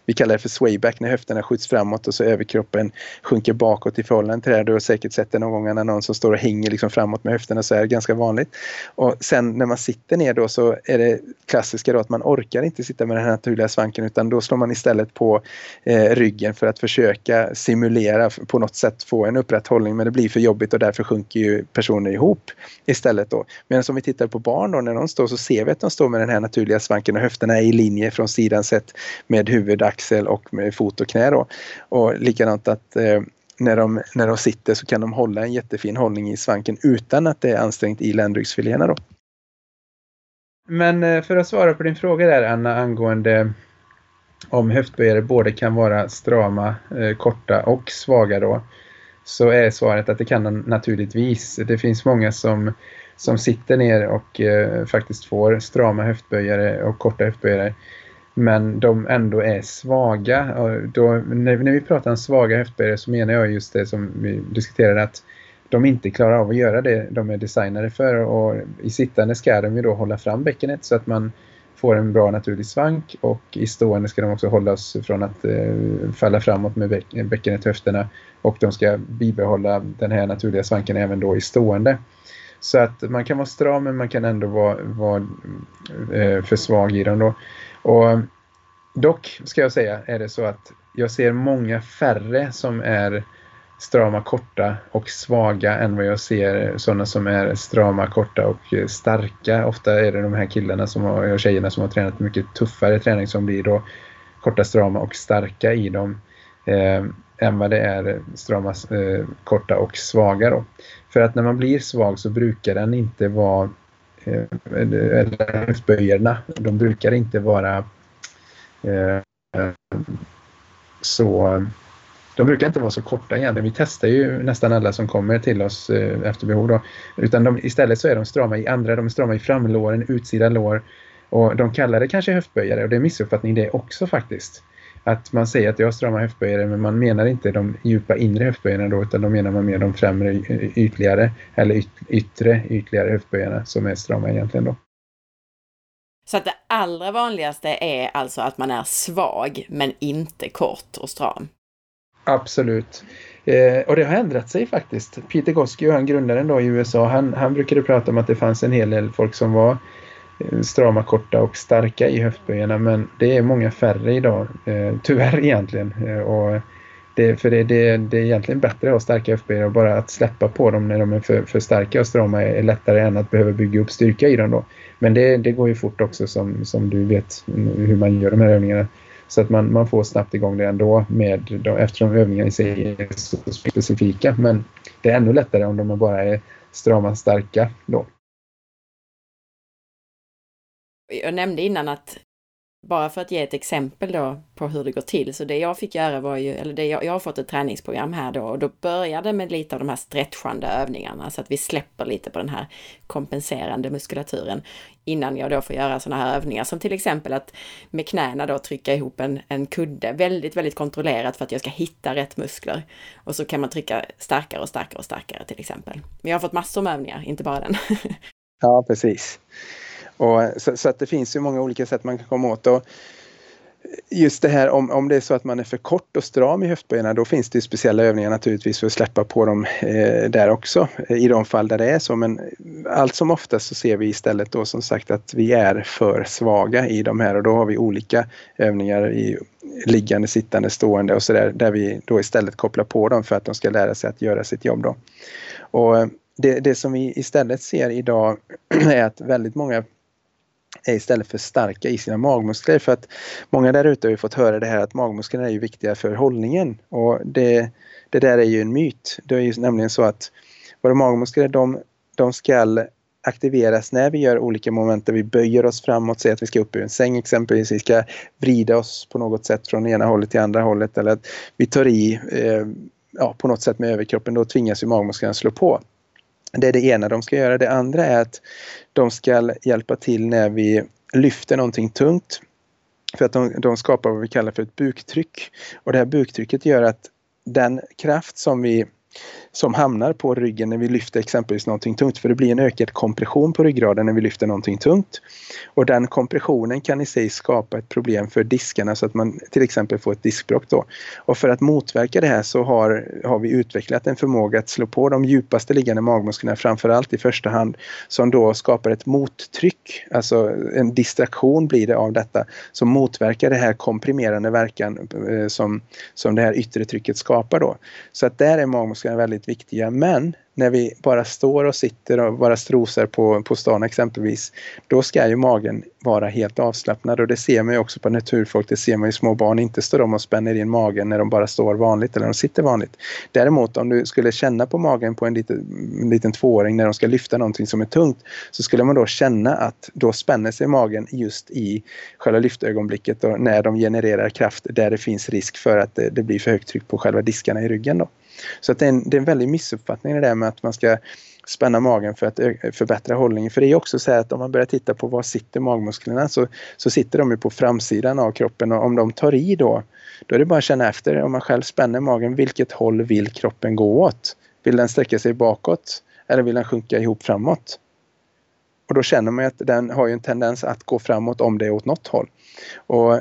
Vi kallar det för swayback när höfterna skjuts framåt och så överkroppen sjunker bakåt i förhållande till det. här. Du har säkert sett det någon gång när någon som står och hänger liksom framåt med höfterna så är det ganska vanligt. Och sen när man sitter ner då så är det klassiska då att man orkar inte sitta med den här naturliga svanken utan då slår man istället på eh, ryggen för att försöka simulera på något sätt få en upprätt hållning men det blir för jobbigt och därför sjunker ju personer ihop istället då. Medan om vi tittar på barn då, när de står så ser vi att de står med den här naturliga svanken och höfterna är i linje från sidan sett med huvud, axel och med fot och knä då. Och likadant att eh, när de, när de sitter så kan de hålla en jättefin hållning i svanken utan att det är ansträngt i ländryggsfiléerna då. Men eh, för att svara på din fråga där Anna angående om höftböjare både kan vara strama, eh, korta och svaga då så är svaret att det kan de naturligtvis. Det finns många som, som sitter ner och eh, faktiskt får strama höftböjare och korta höftböjare. Men de ändå är svaga. Och då, när, när vi pratar om svaga höftböjare så menar jag just det som vi diskuterade att de inte klarar av att göra det de är designade för. Och I sittande ska de ju då hålla fram bäckenet så att man får en bra naturlig svank och i stående ska de också hållas från att eh, falla framåt med bäckenet bäckenet, höfterna och de ska bibehålla den här naturliga svanken även då i stående. Så att man kan vara stram men man kan ändå vara, vara eh, för svag i dem då. Och dock ska jag säga är det så att jag ser många färre som är strama, korta och svaga än vad jag ser sådana som är strama, korta och starka. Ofta är det de här killarna som har, och tjejerna som har tränat mycket tuffare träning som blir då korta, strama och starka i dem eh, än vad det är eh, strama, eh, korta och svaga då. För att när man blir svag så brukar den inte vara eh, eller höftböjarna, de brukar inte vara eh, så de brukar inte vara så korta egentligen. Vi testar ju nästan alla som kommer till oss eh, efter behov. Då. Utan de, istället så är de strama i andra, de är strama i framlåren, utsida lår. Och de kallar det kanske höftböjare och det är missuppfattning det också faktiskt. Att man säger att jag har strama höftböjare men man menar inte de djupa inre höftböjarna då utan då menar man mer de främre ytligare eller yttre ytligare höftböjarna som är strama egentligen då. Så att det allra vanligaste är alltså att man är svag men inte kort och stram? Absolut. Eh, och det har ändrat sig faktiskt. Peter Gosky, han grundaren då i USA, han, han brukade prata om att det fanns en hel del folk som var Eh, strama, korta och starka i höftböjarna men det är många färre idag, eh, tyvärr egentligen. Eh, och det, för det, det, det är egentligen bättre att ha starka höftböjare och bara att släppa på dem när de är för, för starka och strama är, är lättare än att behöva bygga upp styrka i dem då. Men det, det går ju fort också som, som du vet hur man gör de här övningarna. Så att man, man får snabbt igång det ändå med, då, eftersom övningarna i sig är så specifika. Men det är ännu lättare om de bara är strama starka då. Jag nämnde innan att bara för att ge ett exempel då på hur det går till, så det jag fick göra var ju, eller det jag, jag har fått ett träningsprogram här då, och då började med lite av de här stretchande övningarna, så att vi släpper lite på den här kompenserande muskulaturen innan jag då får göra sådana här övningar som till exempel att med knäna då trycka ihop en, en kudde väldigt, väldigt kontrollerat för att jag ska hitta rätt muskler. Och så kan man trycka starkare och starkare och starkare till exempel. Men jag har fått massor med övningar, inte bara den. ja, precis. Och, eh, så, så, att det finns ju många olika sätt man kan komma åt. Och just det här om, om det är så att man är för kort och stram i höftböjarna då finns det speciella övningar naturligtvis för att släppa på dem eh, där också eh, i de fall där det är så men allt som oftast så ser vi istället då som sagt att vi är för svaga i de här och då har vi olika övningar i liggande, sittande, stående och sådär där vi då istället kopplar på dem för att de ska lära sig att göra sitt jobb då. Och eh, det, det som vi istället ser idag är att väldigt många istället för starka i sina magmuskler. För att många där ute har ju fått höra det här att magmusklerna är ju viktiga för hållningen. Och det, det där är ju en myt. Det är ju nämligen så att våra magmuskler de, de ska aktiveras när vi gör olika moment där vi böjer oss framåt, Säg att vi ska upp ur en säng exempelvis, vi ska vrida oss på något sätt från ena hållet till andra hållet eller att vi tar i eh, ja, på något sätt med överkroppen, då tvingas ju magmusklerna slå på. Det är det ena de ska göra. Det andra är att de ska hjälpa till när vi lyfter någonting tungt. För att de, de skapar vad vi kallar för ett buktryck. Och det här buktrycket gör att den kraft som vi som hamnar på ryggen när vi lyfter exempelvis någonting tungt. För det blir en ökad kompression på ryggraden när vi lyfter någonting tungt. Och den kompressionen kan i sig skapa ett problem för diskarna så att man till exempel får ett diskbråck då. Och för att motverka det här så har, har vi utvecklat en förmåga att slå på de djupaste liggande magmusklerna framförallt i första hand som då skapar ett mottryck, alltså en distraktion blir det av detta som motverkar det här komprimerande verkan eh, som, som det här yttre trycket skapar då. Så att där är magmusklerna väldigt viktiga. Men när vi bara står och sitter och bara strosar på, på stan exempelvis, då ska ju magen vara helt avslappnad och det ser man ju också på naturfolk, det ser man ju små barn inte står de och spänner in magen när de bara står vanligt eller de sitter vanligt. Däremot om du skulle känna på magen på en liten, en liten tvååring när de ska lyfta någonting som är tungt så skulle man då känna att då spänner sig magen just i själva lyftögonblicket och när de genererar kraft där det finns risk för att det, det blir för högt tryck på själva diskarna i ryggen. Då. Så att det, är en, det är en väldig missuppfattning det där med att man ska spänna magen för att förbättra hållningen. För det är också så att om man börjar titta på var sitter magmusklerna så, så sitter de ju på framsidan av kroppen och om de tar i då, då är det bara att känna efter om man själv spänner magen, vilket håll vill kroppen gå åt? Vill den sträcka sig bakåt eller vill den sjunka ihop framåt? Och då känner man ju att den har ju en tendens att gå framåt om det är åt något håll. Och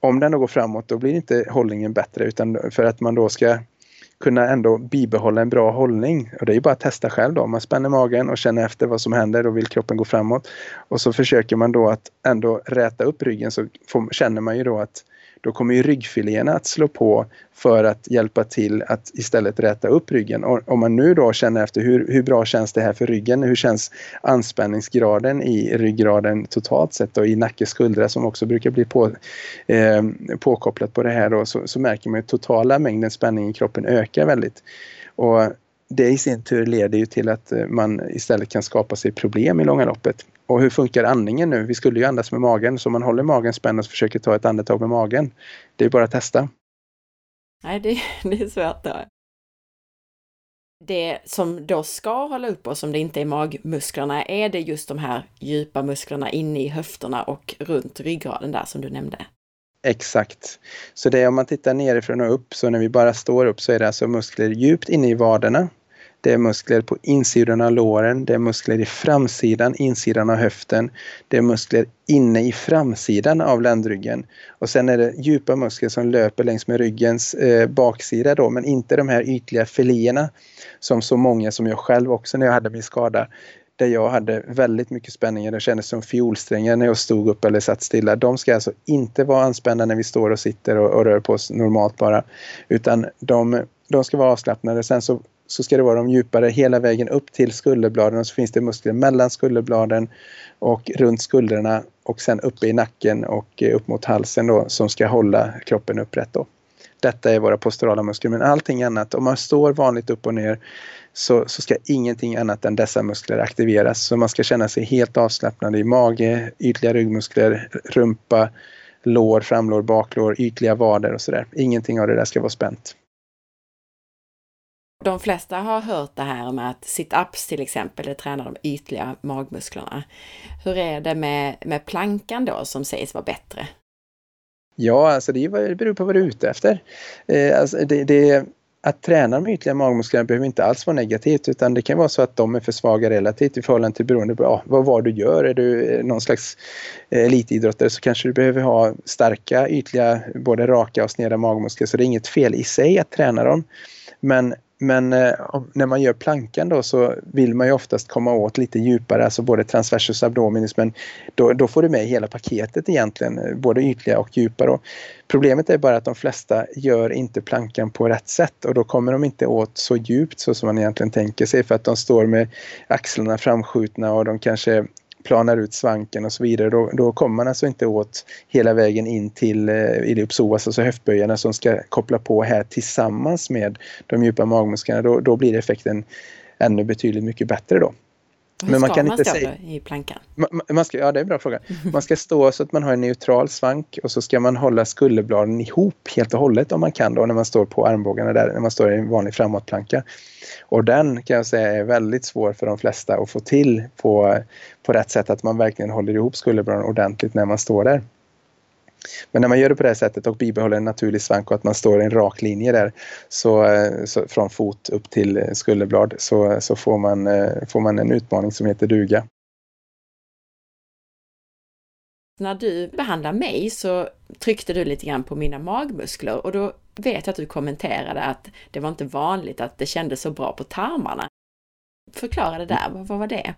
om den då går framåt då blir inte hållningen bättre utan för att man då ska kunna ändå bibehålla en bra hållning. Och det är ju bara att testa själv då. Man spänner magen och känner efter vad som händer och vill kroppen gå framåt. Och så försöker man då att ändå räta upp ryggen så får, känner man ju då att då kommer ju ryggfiléerna att slå på för att hjälpa till att istället räta upp ryggen. Och om man nu då känner efter hur, hur bra känns det här för ryggen? Hur känns anspänningsgraden i ryggraden totalt sett och i nacke skuldra som också brukar bli på, eh, påkopplat på det här då, så, så märker man att totala mängden spänning i kroppen ökar väldigt. Och det i sin tur leder ju till att eh, man istället kan skapa sig problem i långa loppet. Och hur funkar andningen nu? Vi skulle ju andas med magen, så man håller magen spänd och försöker ta ett andetag med magen. Det är bara att testa. Nej, det, det är svårt då. Det som då ska hålla upp oss om det inte är magmusklerna, är det just de här djupa musklerna inne i höfterna och runt ryggraden där som du nämnde? Exakt. Så det är om man tittar nerifrån och upp, så när vi bara står upp så är det alltså muskler djupt inne i vaderna det är muskler på insidan av låren, det är muskler i framsidan, insidan av höften. Det är muskler inne i framsidan av ländryggen. Och sen är det djupa muskler som löper längs med ryggens eh, baksida då, men inte de här ytliga filéerna som så många som jag själv också när jag hade min skada där jag hade väldigt mycket spänningar. Det kändes som fiolsträngar när jag stod upp eller satt stilla. De ska alltså inte vara anspända när vi står och sitter och, och rör på oss normalt bara. Utan de, de ska vara avslappnade. Sen så så ska det vara de djupare hela vägen upp till skulderbladen och så finns det muskler mellan skulderbladen och runt skulderna och sen uppe i nacken och eh, upp mot halsen då som ska hålla kroppen upprätt då. Detta är våra posturala muskler men allting annat, om man står vanligt upp och ner så, så ska ingenting annat än dessa muskler aktiveras. Så man ska känna sig helt avslappnad i mage, ytliga ryggmuskler, rumpa, lår, framlår, baklår, ytliga vader och sådär. Ingenting av det där ska vara spänt. De flesta har hört det här med att sit-ups till exempel, det tränar de ytliga magmusklerna. Hur är det med, med plankan då som sägs vara bättre? Ja, alltså det beror på vad du är ute efter. Eh, alltså det, det, att träna de ytliga magmusklerna behöver inte alls vara negativt utan det kan vara så att de är för svaga relativt i förhållande till beroende på ja, vad var du gör. Är du eh, någon slags eh, elitidrottare så kanske du behöver ha starka ytliga, både raka och sneda magmuskler så det är inget fel i sig att träna dem. Men men eh, när man gör plankan då så vill man ju oftast komma åt lite djupare, alltså både transversus abdominis men då, då får du med hela paketet egentligen, eh, både ytliga och djupa. Då. Problemet är bara att de flesta gör inte plankan på rätt sätt och då kommer de inte åt så djupt så som man egentligen tänker sig för att de står med axlarna framskjutna och de kanske planar ut svanken och så vidare, då, då kommer man alltså inte åt hela vägen in till eh, iliopsoas, alltså höftböjarna som ska koppla på här tillsammans med de djupa magmusklerna. Då, då blir effekten ännu betydligt mycket bättre då. Hur Men man kan man inte stå säga... i plankan? Man, man ska, ja, det är en bra fråga. Man ska stå så att man har en neutral svank och så ska man hålla skulderbladen ihop helt och hållet om man kan då när man står på armbågarna där, när man står i en vanlig framåtplanka. Och den kan jag säga är väldigt svår för de flesta att få till på, på rätt sätt, att man verkligen håller ihop skulderbladen ordentligt när man står där. Men när man gör det på det här sättet och bibehåller en naturlig svank och att man står i en rak linje där så, eh, så från fot upp till eh, skulderblad så, så får, man, eh, får man en utmaning som heter duga. När du behandlade mig så tryckte du lite grann på mina magmuskler och då vet jag att du kommenterade att det var inte vanligt att det kändes så bra på tarmarna. Förklara det där, vad var det?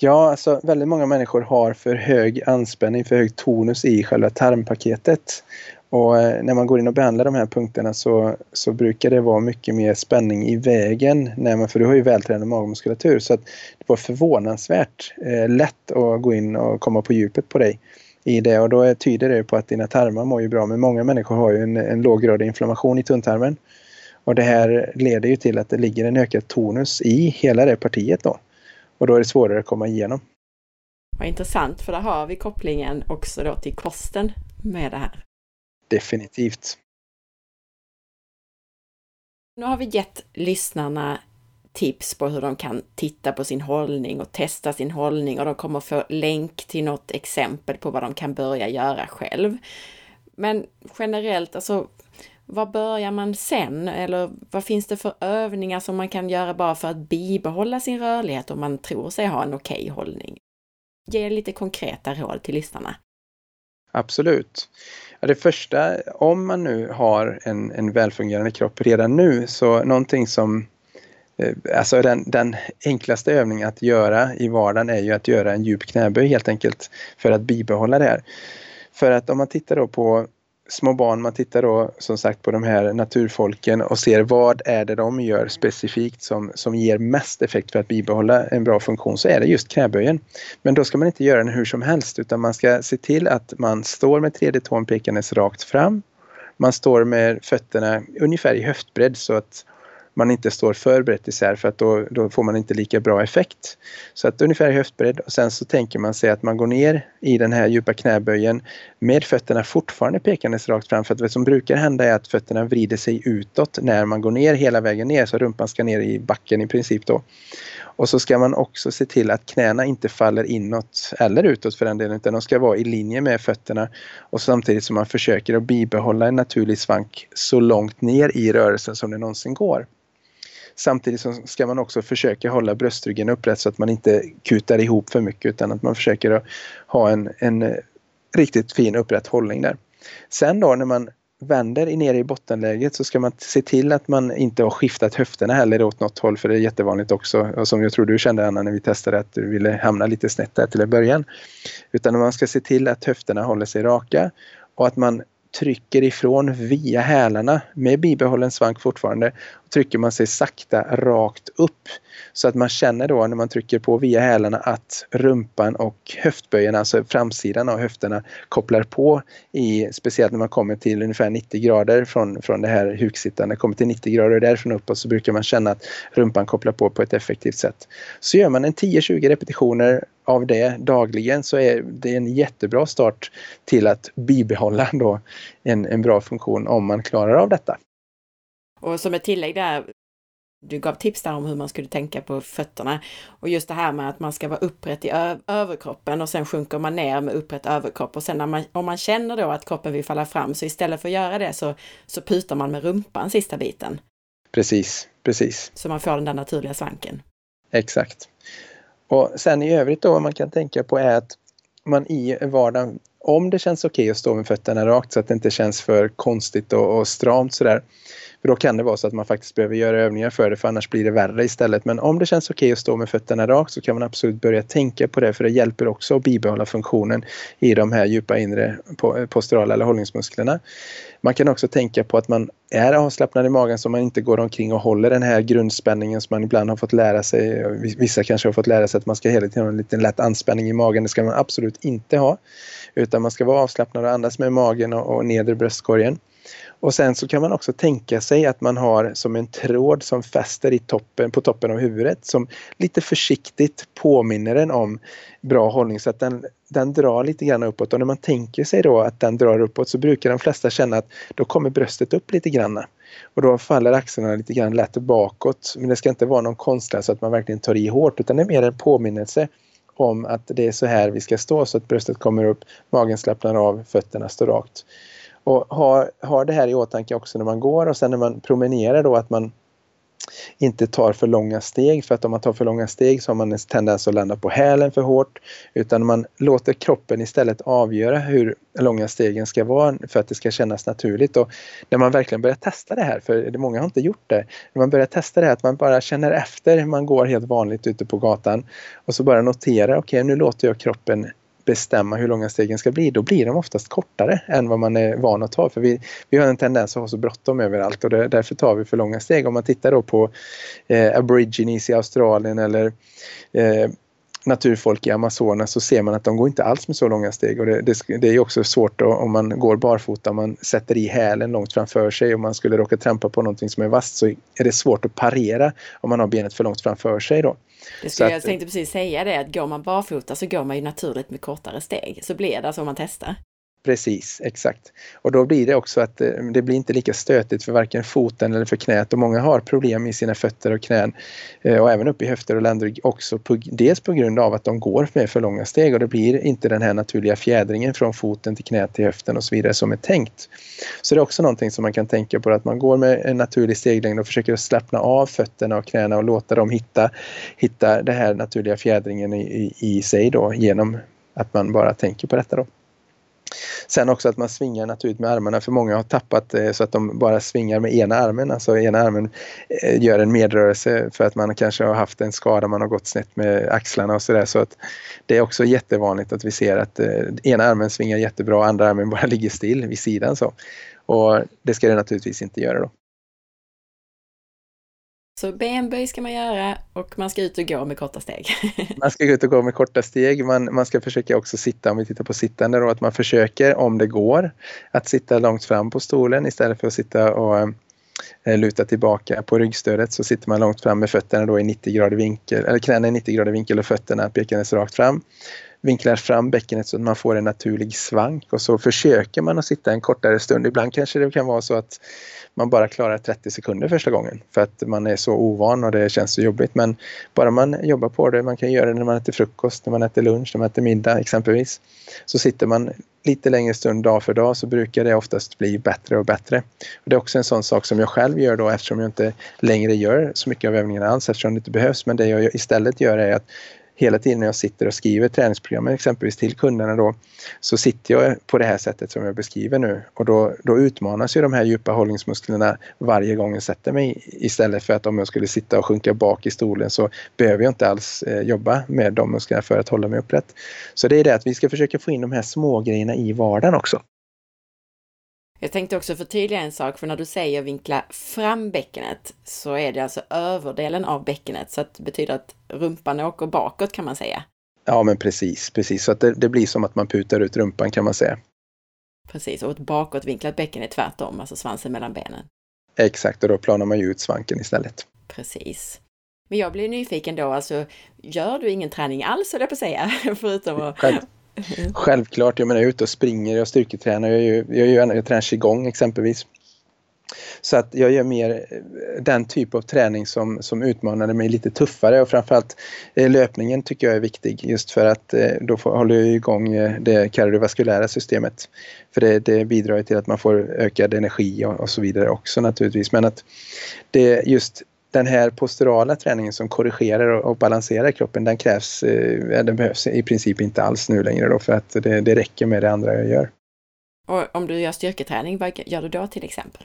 Ja, alltså väldigt många människor har för hög anspänning, för hög tonus i själva tarmpaketet. Och eh, när man går in och behandlar de här punkterna så, så brukar det vara mycket mer spänning i vägen, när man, för du har ju vältränad magmuskulatur. Så att det var förvånansvärt eh, lätt att gå in och komma på djupet på dig i det och då tyder det på att dina tarmar mår ju bra. Men många människor har ju en, en låggradig inflammation i tunntarmen. Och det här leder ju till att det ligger en ökad tonus i hela det partiet då. Och då är det svårare att komma igenom. Vad intressant, för där har vi kopplingen också då till kosten med det här. Definitivt. Nu har vi gett lyssnarna tips på hur de kan titta på sin hållning och testa sin hållning och de kommer få länk till något exempel på vad de kan börja göra själv. Men generellt, alltså var börjar man sen? Eller vad finns det för övningar som man kan göra bara för att bibehålla sin rörlighet om man tror sig ha en okej okay hållning? Ge lite konkreta råd till lyssnarna. Absolut. Ja, det första, om man nu har en, en välfungerande kropp redan nu, så någonting som eh, Alltså den, den, enklaste övningen att göra i vardagen är ju att göra en djup knäböj helt enkelt för att bibehålla det här. För att om man tittar då på små barn, man tittar då som sagt på de här naturfolken och ser vad är det de gör specifikt som, som ger mest effekt för att bibehålla en bra funktion så är det just knäböjen. Men då ska man inte göra den hur som helst utan man ska se till att man står med tredje tån pekandes rakt fram. Man står med fötterna ungefär i höftbredd så att man inte står för brett isär för att då, då får man inte lika bra effekt. Så att ungefär höftbredd och sen så tänker man sig att man går ner i den här djupa knäböjen med fötterna fortfarande pekandes rakt fram för att vad som brukar hända är att fötterna vrider sig utåt när man går ner hela vägen ner så rumpan ska ner i backen i princip då. Och så ska man också se till att knäna inte faller inåt eller utåt för den delen utan de ska vara i linje med fötterna och samtidigt som man försöker att bibehålla en naturlig svank så långt ner i rörelsen som det någonsin går. Samtidigt så ska man också försöka hålla bröstryggen upprätt så att man inte kutar ihop för mycket utan att man försöker ha en, en eh, riktigt fin upprätt hållning där. Sen då när man vänder ner i bottenläget så ska man se till att man inte har skiftat höfterna heller åt något håll för det är jättevanligt också och som jag tror du kände Anna när vi testade att du ville hamna lite snett där till en början. Utan man ska se till att höfterna håller sig raka och att man trycker ifrån via hälarna med bibehållen svank fortfarande. Trycker man sig sakta rakt upp så att man känner då när man trycker på via hälarna att rumpan och höftböjen, alltså framsidan av höfterna kopplar på i, speciellt när man kommer till ungefär 90 grader från, från det här huksittande, kommer till 90 grader därifrån uppåt så brukar man känna att rumpan kopplar på på ett effektivt sätt. Så gör man en 10-20 repetitioner av det dagligen så är det en jättebra start till att bibehålla då en, en bra funktion om man klarar av detta. Och som ett tillägg där, Du gav tips där om hur man skulle tänka på fötterna. Och just det här med att man ska vara upprätt i överkroppen och sen sjunker man ner med upprätt överkropp. Och sen man, om man känner då att kroppen vill falla fram, så istället för att göra det så, så putar man med rumpan sista biten. Precis, precis. Så man får den där naturliga svanken. Exakt. Och sen i övrigt då, vad man kan tänka på är att man i vardagen, om det känns okej okay att stå med fötterna rakt så att det inte känns för konstigt och, och stramt sådär, för då kan det vara så att man faktiskt behöver göra övningar för det för annars blir det värre istället. Men om det känns okej okay att stå med fötterna rakt så kan man absolut börja tänka på det för det hjälper också att bibehålla funktionen i de här djupa inre posturala eller hållningsmusklerna. Man kan också tänka på att man är avslappnad i magen så man inte går omkring och håller den här grundspänningen som man ibland har fått lära sig. Vissa kanske har fått lära sig att man ska hela tiden ha en liten lätt anspänning i magen. Det ska man absolut inte ha. Utan man ska vara avslappnad och andas med magen och, och nedre bröstkorgen. Och sen så kan man också tänka sig att man har som en tråd som fäster i toppen, på toppen av huvudet som lite försiktigt påminner en om bra hållning så att den, den drar lite grann uppåt och när man tänker sig då att den drar uppåt så brukar de flesta känna att då kommer bröstet upp lite grann. Och då faller axlarna lite grann lätt bakåt. Men det ska inte vara någon konstnär så att man verkligen tar i hårt utan det är mer en påminnelse om att det är så här vi ska stå så att bröstet kommer upp, magen slappnar av, fötterna står rakt. Och ha, ha det här i åtanke också när man går och sen när man promenerar då att man inte tar för långa steg för att om man tar för långa steg så har man en tendens att landa på hälen för hårt utan man låter kroppen istället avgöra hur långa stegen ska vara för att det ska kännas naturligt. Och när man verkligen börjar testa det här, för många har inte gjort det, när man börjar testa det här att man bara känner efter, hur man går helt vanligt ute på gatan och så bara noterar, okej okay, nu låter jag kroppen bestämma hur långa stegen ska bli, då blir de oftast kortare än vad man är van att ta. För vi, vi har en tendens att ha så bråttom överallt och det, därför tar vi för långa steg. Om man tittar då på eh, aborigines i Australien eller eh, naturfolk i Amazonas så ser man att de går inte alls med så långa steg. Och det, det, det är också svårt då, om man går barfota, man sätter i hälen långt framför sig och man skulle råka trampa på någonting som är vasst så är det svårt att parera om man har benet för långt framför sig. Då. Det skulle, att, jag tänkte precis säga det, att går man barfota så går man ju naturligt med kortare steg. Så blir det alltså om man testar. Precis, exakt. Och då blir det också att eh, det blir inte lika stötigt för varken foten eller för knät och många har problem i sina fötter och knän eh, och även upp i höfter och ländrygg också på, dels på grund av att de går med för långa steg och det blir inte den här naturliga fjädringen från foten till knät till höften och så vidare som är tänkt. Så det är också någonting som man kan tänka på att man går med en naturlig steglängd och försöker slappna av fötterna och knäna och låta dem hitta, hitta den här naturliga fjädringen i, i, i sig då genom att man bara tänker på detta då. Sen också att man svingar naturligt med armarna för många har tappat eh, så att de bara svingar med ena armen. Alltså ena armen eh, gör en medrörelse för att man kanske har haft en skada, man har gått snett med axlarna och sådär. Så att det är också jättevanligt att vi ser att eh, ena armen svingar jättebra och andra armen bara ligger still vid sidan. Så. Och det ska det naturligtvis inte göra då. Så benböj ska man göra och man ska ut och gå med korta steg. man ska ut och gå med korta steg. Man, man ska försöka också sitta, om vi tittar på sittande då, att man försöker om det går att sitta långt fram på stolen istället för att sitta och eh, luta tillbaka på ryggstödet så sitter man långt fram med fötterna då i 90 grader vinkel, eller knäna i 90 grader vinkel och fötterna pekandes rakt fram. Vinklar fram bäckenet så att man får en naturlig svank och så försöker man att sitta en kortare stund. Ibland kanske det kan vara så att man bara klarar 30 sekunder första gången för att man är så ovan och det känns så jobbigt. Men bara man jobbar på det, man kan göra det när man äter frukost, när man äter lunch, när man äter middag exempelvis. Så sitter man lite längre stund dag för dag så brukar det oftast bli bättre och bättre. Och det är också en sån sak som jag själv gör då eftersom jag inte längre gör så mycket av övningarna alls eftersom det inte behövs. Men det jag istället gör är att hela tiden när jag sitter och skriver träningsprogram exempelvis till kunderna då så sitter jag på det här sättet som jag beskriver nu och då, då utmanas ju de här djupa hållningsmusklerna varje gång jag sätter mig istället för att om jag skulle sitta och sjunka bak i stolen så behöver jag inte alls eh, jobba med de musklerna för att hålla mig upprätt. Så det är det att vi ska försöka få in de här små grejerna i vardagen också. Jag tänkte också förtydliga en sak, för när du säger vinkla fram bäckenet så är det alltså överdelen av bäckenet, så det betyder att rumpan åker bakåt kan man säga. Ja, men precis, precis. Så att det, det blir som att man putar ut rumpan kan man säga. Precis, och ett bakåtvinklat bäcken är tvärtom, alltså svansen mellan benen. Exakt, och då planar man ju ut svanken istället. Precis. Men jag blir nyfiken då, alltså gör du ingen träning alls, höll jag på att säga, förutom att Mm. Självklart, jag menar jag är ute och springer, jag styrketränar, jag, gör, jag, gör, jag tränar qigong exempelvis. Så att jag gör mer eh, den typ av träning som, som utmanade mig lite tuffare och framförallt eh, löpningen tycker jag är viktig just för att eh, då får, håller jag igång det kardiovaskulära systemet. För det, det bidrar till att man får ökad energi och, och så vidare också naturligtvis. Men att det just den här posturala träningen som korrigerar och, balanserar kroppen, den krävs, den behövs i princip inte alls nu längre då för att det, det räcker med det andra jag gör. Och om du gör styrketräning, vad gör du då till exempel?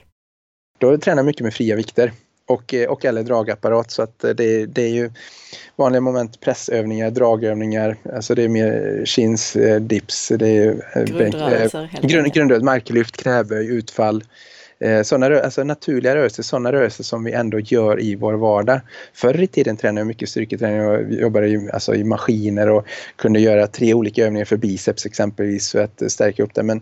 Då tränar jag mycket med fria vikter och, eh, och eller dragapparat så att eh, det, det är ju vanliga moment pressövningar, dragövningar, alltså det är mer chins, eh, dips, det är grundrörelser, grund, grundrörelser, marklyft, knäböj, utfall, Eh, Eh, såna, alltså naturliga rörelser, sådana rörelser som vi ändå gör i vår vardag. Förr i tiden tränade jag mycket styrketräning och jobbade i, alltså i maskiner och kunde göra tre olika övningar för biceps exempelvis för att stärka upp det. Men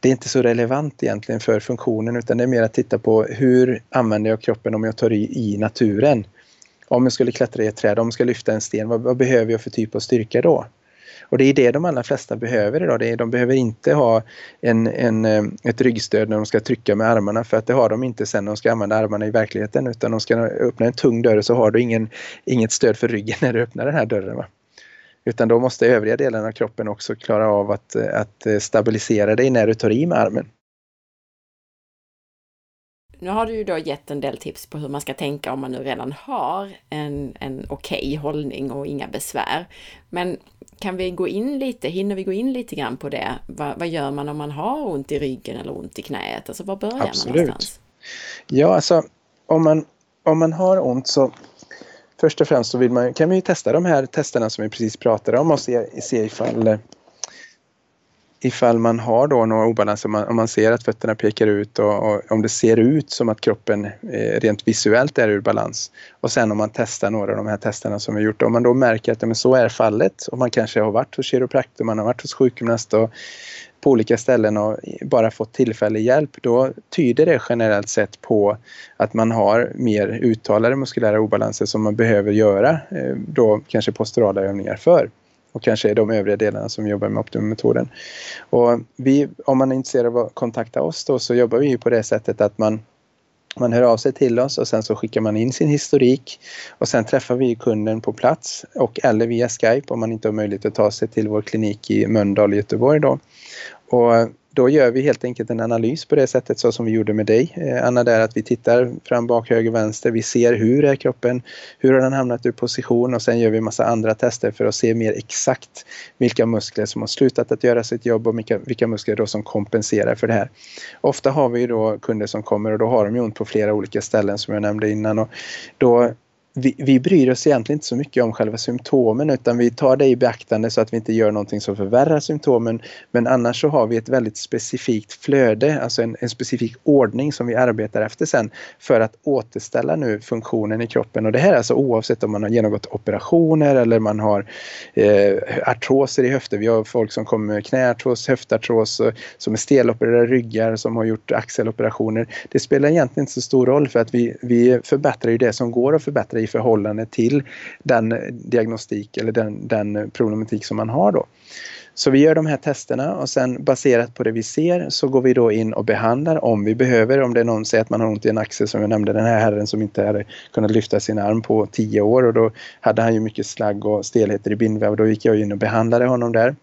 det är inte så relevant egentligen för funktionen utan det är mer att titta på hur använder jag kroppen om jag tar i i naturen. Om jag skulle klättra i ett träd, om jag ska lyfta en sten, vad, vad behöver jag för typ av styrka då? Och det är det de allra flesta behöver idag. Det är, de behöver inte ha en, en, eh, ett ryggstöd när de ska trycka med armarna för att det har de inte sen när de ska använda armarna i verkligheten utan de ska öppna en tung dörr så har du ingen, inget stöd för ryggen när du öppnar den här dörren. Va? Utan då måste övriga delar av kroppen också klara av att, att eh, stabilisera dig när du tar i med armen. Nu har du ju då gett en del tips på hur man ska tänka om man nu redan har en, en okej okay hållning och inga besvär. Men kan vi gå in lite, hinner vi gå in lite grann på det? Va, vad gör man om man har ont i ryggen eller ont i knät? Alltså var börjar Absolut. man någonstans? Ja, alltså om man, om man har ont så först och främst så vill man, kan man ju testa de här testerna som vi precis pratade om och se, se ifall ifall man har då några obalanser, om man, om man ser att fötterna pekar ut och, och, om det ser ut som att kroppen eh, rent visuellt är ur balans. Och sen om man testar några av de här testerna som vi gjort, om man då märker att men så är fallet och man kanske har varit hos kiropraktor, man har varit hos sjukgymnast och på olika ställen och bara fått tillfällig hjälp, då tyder det generellt sett på att man har mer uttalade muskulära obalanser som man behöver göra, eh, då kanske posturala övningar för och kanske de övriga delarna som jobbar med Optimum-metoden. Och vi, om man är intresserad av att kontakta oss då så jobbar vi på det sättet att man man hör av sig till oss och sen så skickar man in sin historik och sen träffar vi kunden på plats och eller via Skype om man inte har möjlighet att ta sig till vår klinik i Mölndal i Göteborg då. Och då gör vi helt enkelt en analys på det sättet så som vi gjorde med dig eh, Anna där att vi tittar fram, bak, höger, vänster. Vi ser hur är kroppen, hur har den hamnat ur position och sen gör vi massa andra tester för att se mer exakt vilka muskler som har slutat att göra sitt jobb och vilka, vilka muskler då som kompenserar för det här. Ofta har vi då kunder som kommer och då har de ju ont på flera olika ställen som jag nämnde innan och då vi, vi bryr oss egentligen inte så mycket om själva symptomen utan vi tar det i beaktande så att vi inte gör någonting som förvärrar symptomen. Men annars så har vi ett väldigt specifikt flöde, alltså en, en specifik ordning som vi arbetar efter sen för att återställa nu funktionen i kroppen. Och det här är alltså oavsett om man har genomgått operationer eller man har eh, artroser i höfter. Vi har folk som kommer med knäartros, höftartros, som är stelopererade ryggar, som har gjort axeloperationer. Det spelar egentligen inte så stor roll för att vi, vi förbättrar ju det som går att förbättra i förhållande till den diagnostik eller den, den problematik som man har då. Så vi gör de här testerna och sen baserat på det vi ser så går vi då in och behandlar om vi behöver. Om det är någon säger att man har ont i en axel som jag nämnde, den här herren som inte hade kunnat lyfta sin arm på tio år och då hade han ju mycket slagg och stelheter i bindväv och då gick jag in och behandlade honom där.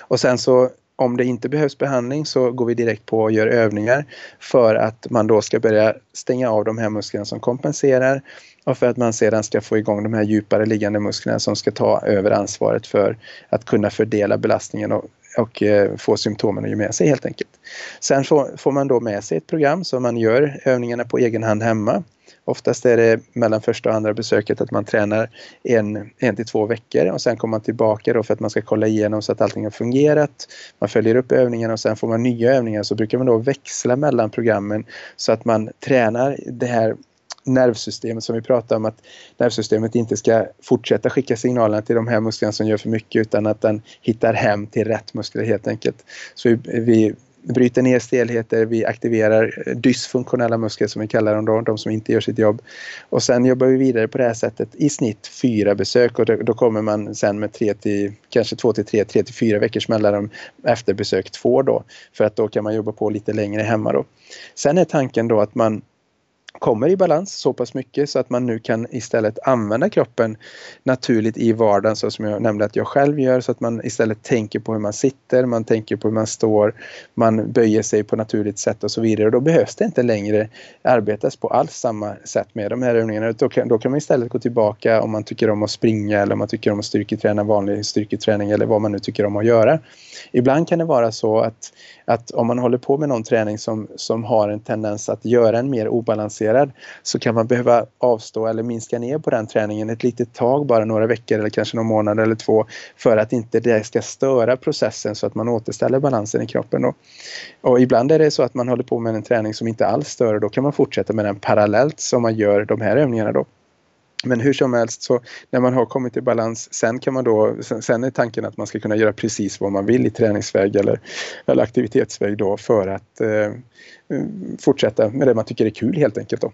Och sen så om det inte behövs behandling så går vi direkt på och gör övningar för att man då ska börja stänga av de här musklerna som kompenserar och för att man sedan ska få igång de här djupare liggande musklerna som ska ta över ansvaret för att kunna fördela belastningen och, och eh, få symptomen att ge med sig helt enkelt. Sen får, får man då med sig ett program så man gör övningarna på egen hand hemma. Oftast är det mellan första och andra besöket att man tränar en, en till två veckor och sen kommer man tillbaka då för att man ska kolla igenom så att allting har fungerat. Man följer upp övningarna och sen får man nya övningar så brukar man då växla mellan programmen så att man tränar det här nervsystemet som vi pratar om att nervsystemet inte ska fortsätta skicka signalerna till de här musklerna som gör för mycket utan att den hittar hem till rätt muskler helt enkelt. Så vi, vi bryter ner stelheter, vi aktiverar dysfunktionella muskler som vi kallar dem då, de som inte gör sitt jobb. Och sen jobbar vi vidare på det här sättet i snitt fyra besök och då, då kommer man sen med tre till, kanske två till tre, tre till fyra veckors mellanrum efter besök två då. För att då kan man jobba på lite längre hemma då. Sen är tanken då att man kommer i balans så pass mycket så att man nu kan istället använda kroppen naturligt i vardagen så som jag nämnde att jag själv gör så att man istället tänker på hur man sitter, man tänker på hur man står, man böjer sig på naturligt sätt och så vidare och då behövs det inte längre arbetas på alls samma sätt med de här övningarna. Då kan, då kan man istället gå tillbaka om man tycker om att springa eller om man tycker om att styrketräna vanlig styrketräning eller vad man nu tycker om att göra. Ibland kan det vara så att, att om man håller på med någon träning som, som har en tendens att göra en mer obalanserad så kan man behöva avstå eller minska ner på den träningen ett litet tag, bara några veckor eller kanske någon månad eller två för att inte det ska störa processen så att man återställer balansen i kroppen. Då. Och ibland är det så att man håller på med en träning som inte alls stör och då kan man fortsätta med den parallellt som man gör de här övningarna då. Men hur som helst så när man har kommit i balans sen kan man då, sen är tanken att man ska kunna göra precis vad man vill i träningsväg eller, eller aktivitetsväg då för att eh, fortsätta med det man tycker är kul helt enkelt då.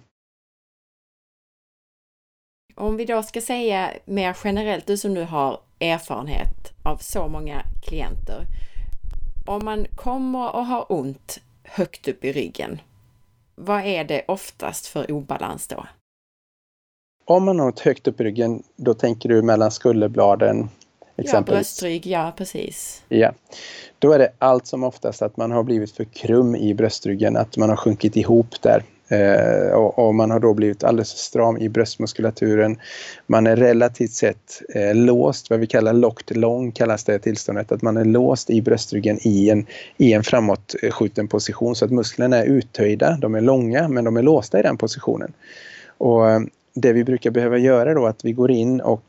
Om vi då ska säga mer generellt, du som nu har erfarenhet av så många klienter. Om man kommer och har ont högt upp i ryggen, vad är det oftast för obalans då? Om man har ett högt upp i ryggen, då tänker du mellan skulderbladen? Exempelvis. Ja, bröstrygg, ja precis. Ja, då är det allt som oftast att man har blivit för krum i bröstryggen, att man har sjunkit ihop där. Eh, och, och, man har då blivit alldeles för stram i bröstmuskulaturen. Man är relativt sett eh, låst, vad vi kallar locked long kallas det tillståndet, att man är låst i bröstryggen i en, i en framåtskjuten position så att musklerna är uttöjda, de är långa men de är låsta i den positionen. Och det vi brukar behöva göra då är att vi går in och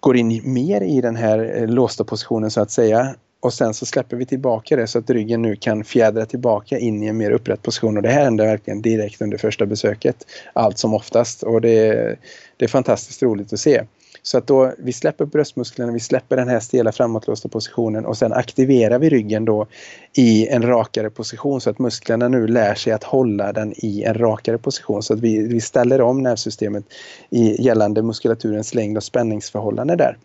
går in mer i den här eh, låsta positionen så att säga. Och sen så släpper vi tillbaka det så att ryggen nu kan fjädra tillbaka in i en mer upprätt position. Och det här händer verkligen direkt under första besöket. Allt som oftast. Och det är, det är fantastiskt roligt att se. Så att då vi släpper bröstmusklerna, vi släpper den här stela framåtlåsta positionen och sen aktiverar vi ryggen då i en rakare position så att musklerna nu lär sig att hålla den i en rakare position så att vi, vi ställer om nervsystemet i gällande muskulaturens längd och spänningsförhållande där.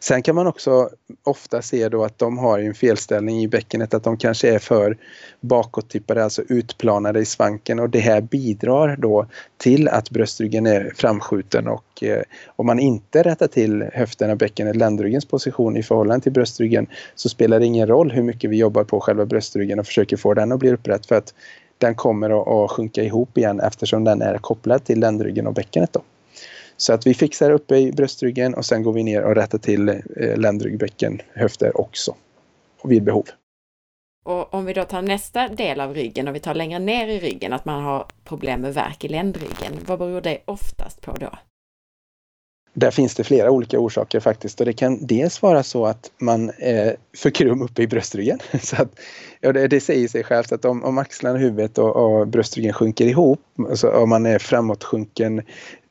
Sen kan man också ofta se då att de har en felställning i bäckenet, att de kanske är för bakåttippade, alltså utplanade i svanken och det här bidrar då till att bröstryggen är framskjuten och eh, om man inte rättar till höften bäckenet, ländryggens position i förhållande till bröstryggen så spelar det ingen roll hur mycket vi jobbar på själva bröstryggen och försöker få den att bli upprätt för att den kommer att, sjunka ihop igen eftersom den är kopplad till ländryggen och bäckenet. Då. Så att vi fixar uppe i bröstryggen och sen går vi ner och rättar till eh, ländryggbäcken, höfter också. vid behov. Och om vi då tar nästa del av ryggen och vi tar längre ner i ryggen, att man har problem med värk i ländryggen. Vad beror det oftast på då? Där finns det flera olika orsaker faktiskt och det kan dels vara så att man är för krum uppe i bröstryggen. Så att, ja, det, det säger sig självt att om, om axlarna, huvudet och, och bröstryggen sjunker ihop, alltså om man är framåtsjunken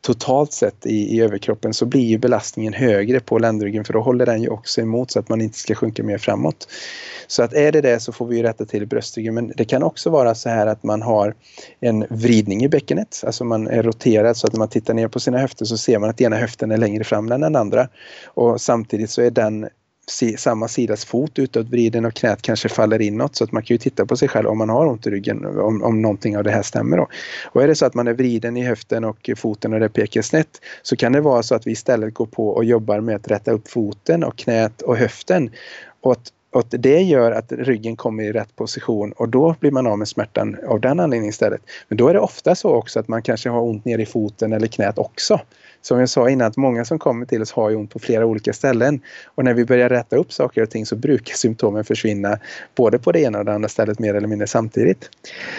totalt sett i, i överkroppen så blir ju belastningen högre på ländryggen för då håller den ju också emot så att man inte ska sjunka mer framåt. Så att är det det så får vi rätta till bröstryggen men det kan också vara så här att man har en vridning i bäckenet, alltså man är roterad så att när man tittar ner på sina höfter så ser man att ena höften är längre fram än den andra och samtidigt så är den samma sidas fot utåtvriden och knät kanske faller inåt så att man kan ju titta på sig själv om man har ont i ryggen om, om någonting av det här stämmer. Då. Och är det så att man är vriden i höften och foten och det pekar snett så kan det vara så att vi istället går på och jobbar med att rätta upp foten och knät och höften. Och att och det gör att ryggen kommer i rätt position och då blir man av med smärtan av den anledningen istället. Men då är det ofta så också att man kanske har ont ner i foten eller knät också. Som jag sa innan, att många som kommer till oss har ju ont på flera olika ställen. Och när vi börjar rätta upp saker och ting så brukar symptomen försvinna både på det ena och det andra stället mer eller mindre samtidigt.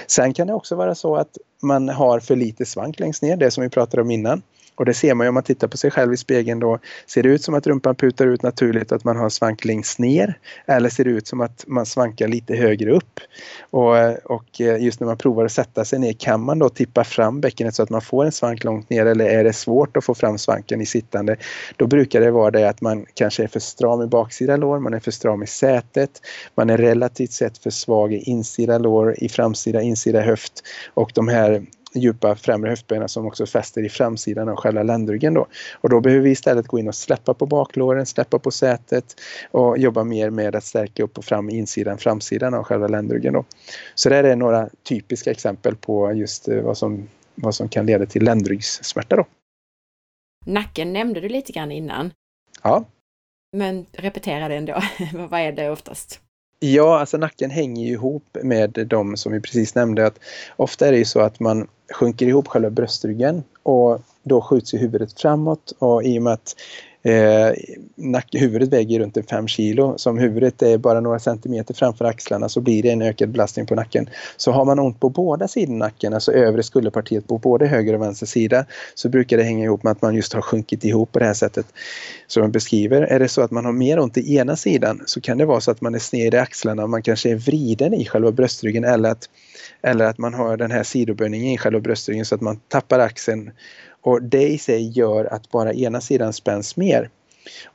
Sen kan det också vara så att man har för lite svank längst ner, det som vi pratade om innan. Och det ser man ju om man tittar på sig själv i spegeln då. Ser det ut som att rumpan putar ut naturligt att man har en svank längst ner? Eller ser det ut som att man svankar lite högre upp? Och, och eh, just när man provar att sätta sig ner, kan man då tippa fram bäckenet så att man får en svank långt ner eller är det svårt att få fram svanken i sittande? Då brukar det vara det att man kanske är för stram i baksida lår, man är för stram i sätet, man är relativt sett för svag i insida lår, i framsida, insida höft och de här djupa främre höftbenen som också fäster i framsidan av själva ländryggen. Då. Och då behöver vi istället gå in och släppa på baklåren, släppa på sätet och jobba mer med att stärka upp och fram insidan, framsidan av själva ländryggen. Då. Så det är några typiska exempel på just eh, vad som, vad som kan leda till ländryggssmärta. Då. Nacken nämnde du lite grann innan. Ja. Men repetera det ändå. vad är det oftast? Ja, alltså nacken hänger ju ihop med de som vi precis nämnde. Att ofta är det ju så att man sjunker ihop själva bröstryggen och då skjuts ju huvudet framåt och i och med att Eh, huvudet väger runt 5 kilo. Så om huvudet är bara några centimeter framför axlarna så blir det en ökad belastning på nacken. Så har man ont på båda sidor nacken, alltså övre skulderpartiet på både höger och vänster sida, så brukar det hänga ihop med att man just har sjunkit ihop på det här sättet som jag beskriver. Är det så att man har mer ont i ena sidan så kan det vara så att man är sned i axlarna, och man kanske är vriden i själva bröstryggen eller att, eller att man har den här sidoböjningen i själva bröstryggen så att man tappar axeln och det i sig gör att bara ena sidan spänns mer.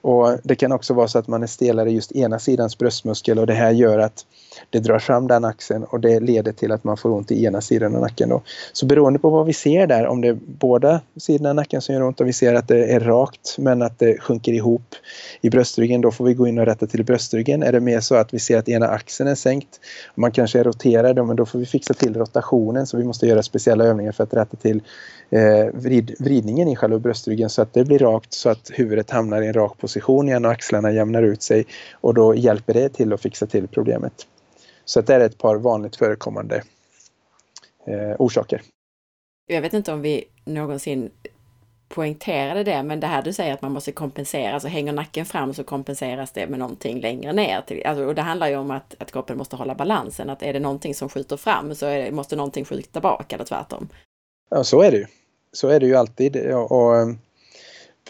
Och Det kan också vara så att man är stelare i just ena sidans bröstmuskel och det här gör att det drar fram den axeln och det leder till att man får ont i ena sidan av nacken. Då. Så beroende på vad vi ser där, om det är båda sidorna av nacken som gör ont och vi ser att det är rakt men att det sjunker ihop i bröstryggen, då får vi gå in och rätta till bröstryggen. Är det mer så att vi ser att ena axeln är sänkt och man kanske är roterad, men då får vi fixa till rotationen så vi måste göra speciella övningar för att rätta till eh, vrid, vridningen i själva bröstryggen så att det blir rakt så att huvudet hamnar i en rak position igen och axlarna jämnar ut sig och då hjälper det till att fixa till problemet. Så det är ett par vanligt förekommande eh, orsaker. Jag vet inte om vi någonsin poängterade det, men det här du säger att man måste kompensera, så hänger nacken fram så kompenseras det med någonting längre ner. Alltså, och det handlar ju om att, att kroppen måste hålla balansen, att är det någonting som skjuter fram så det, måste någonting skjuta bak eller tvärtom. Ja, så är det ju. Så är det ju alltid. Och, och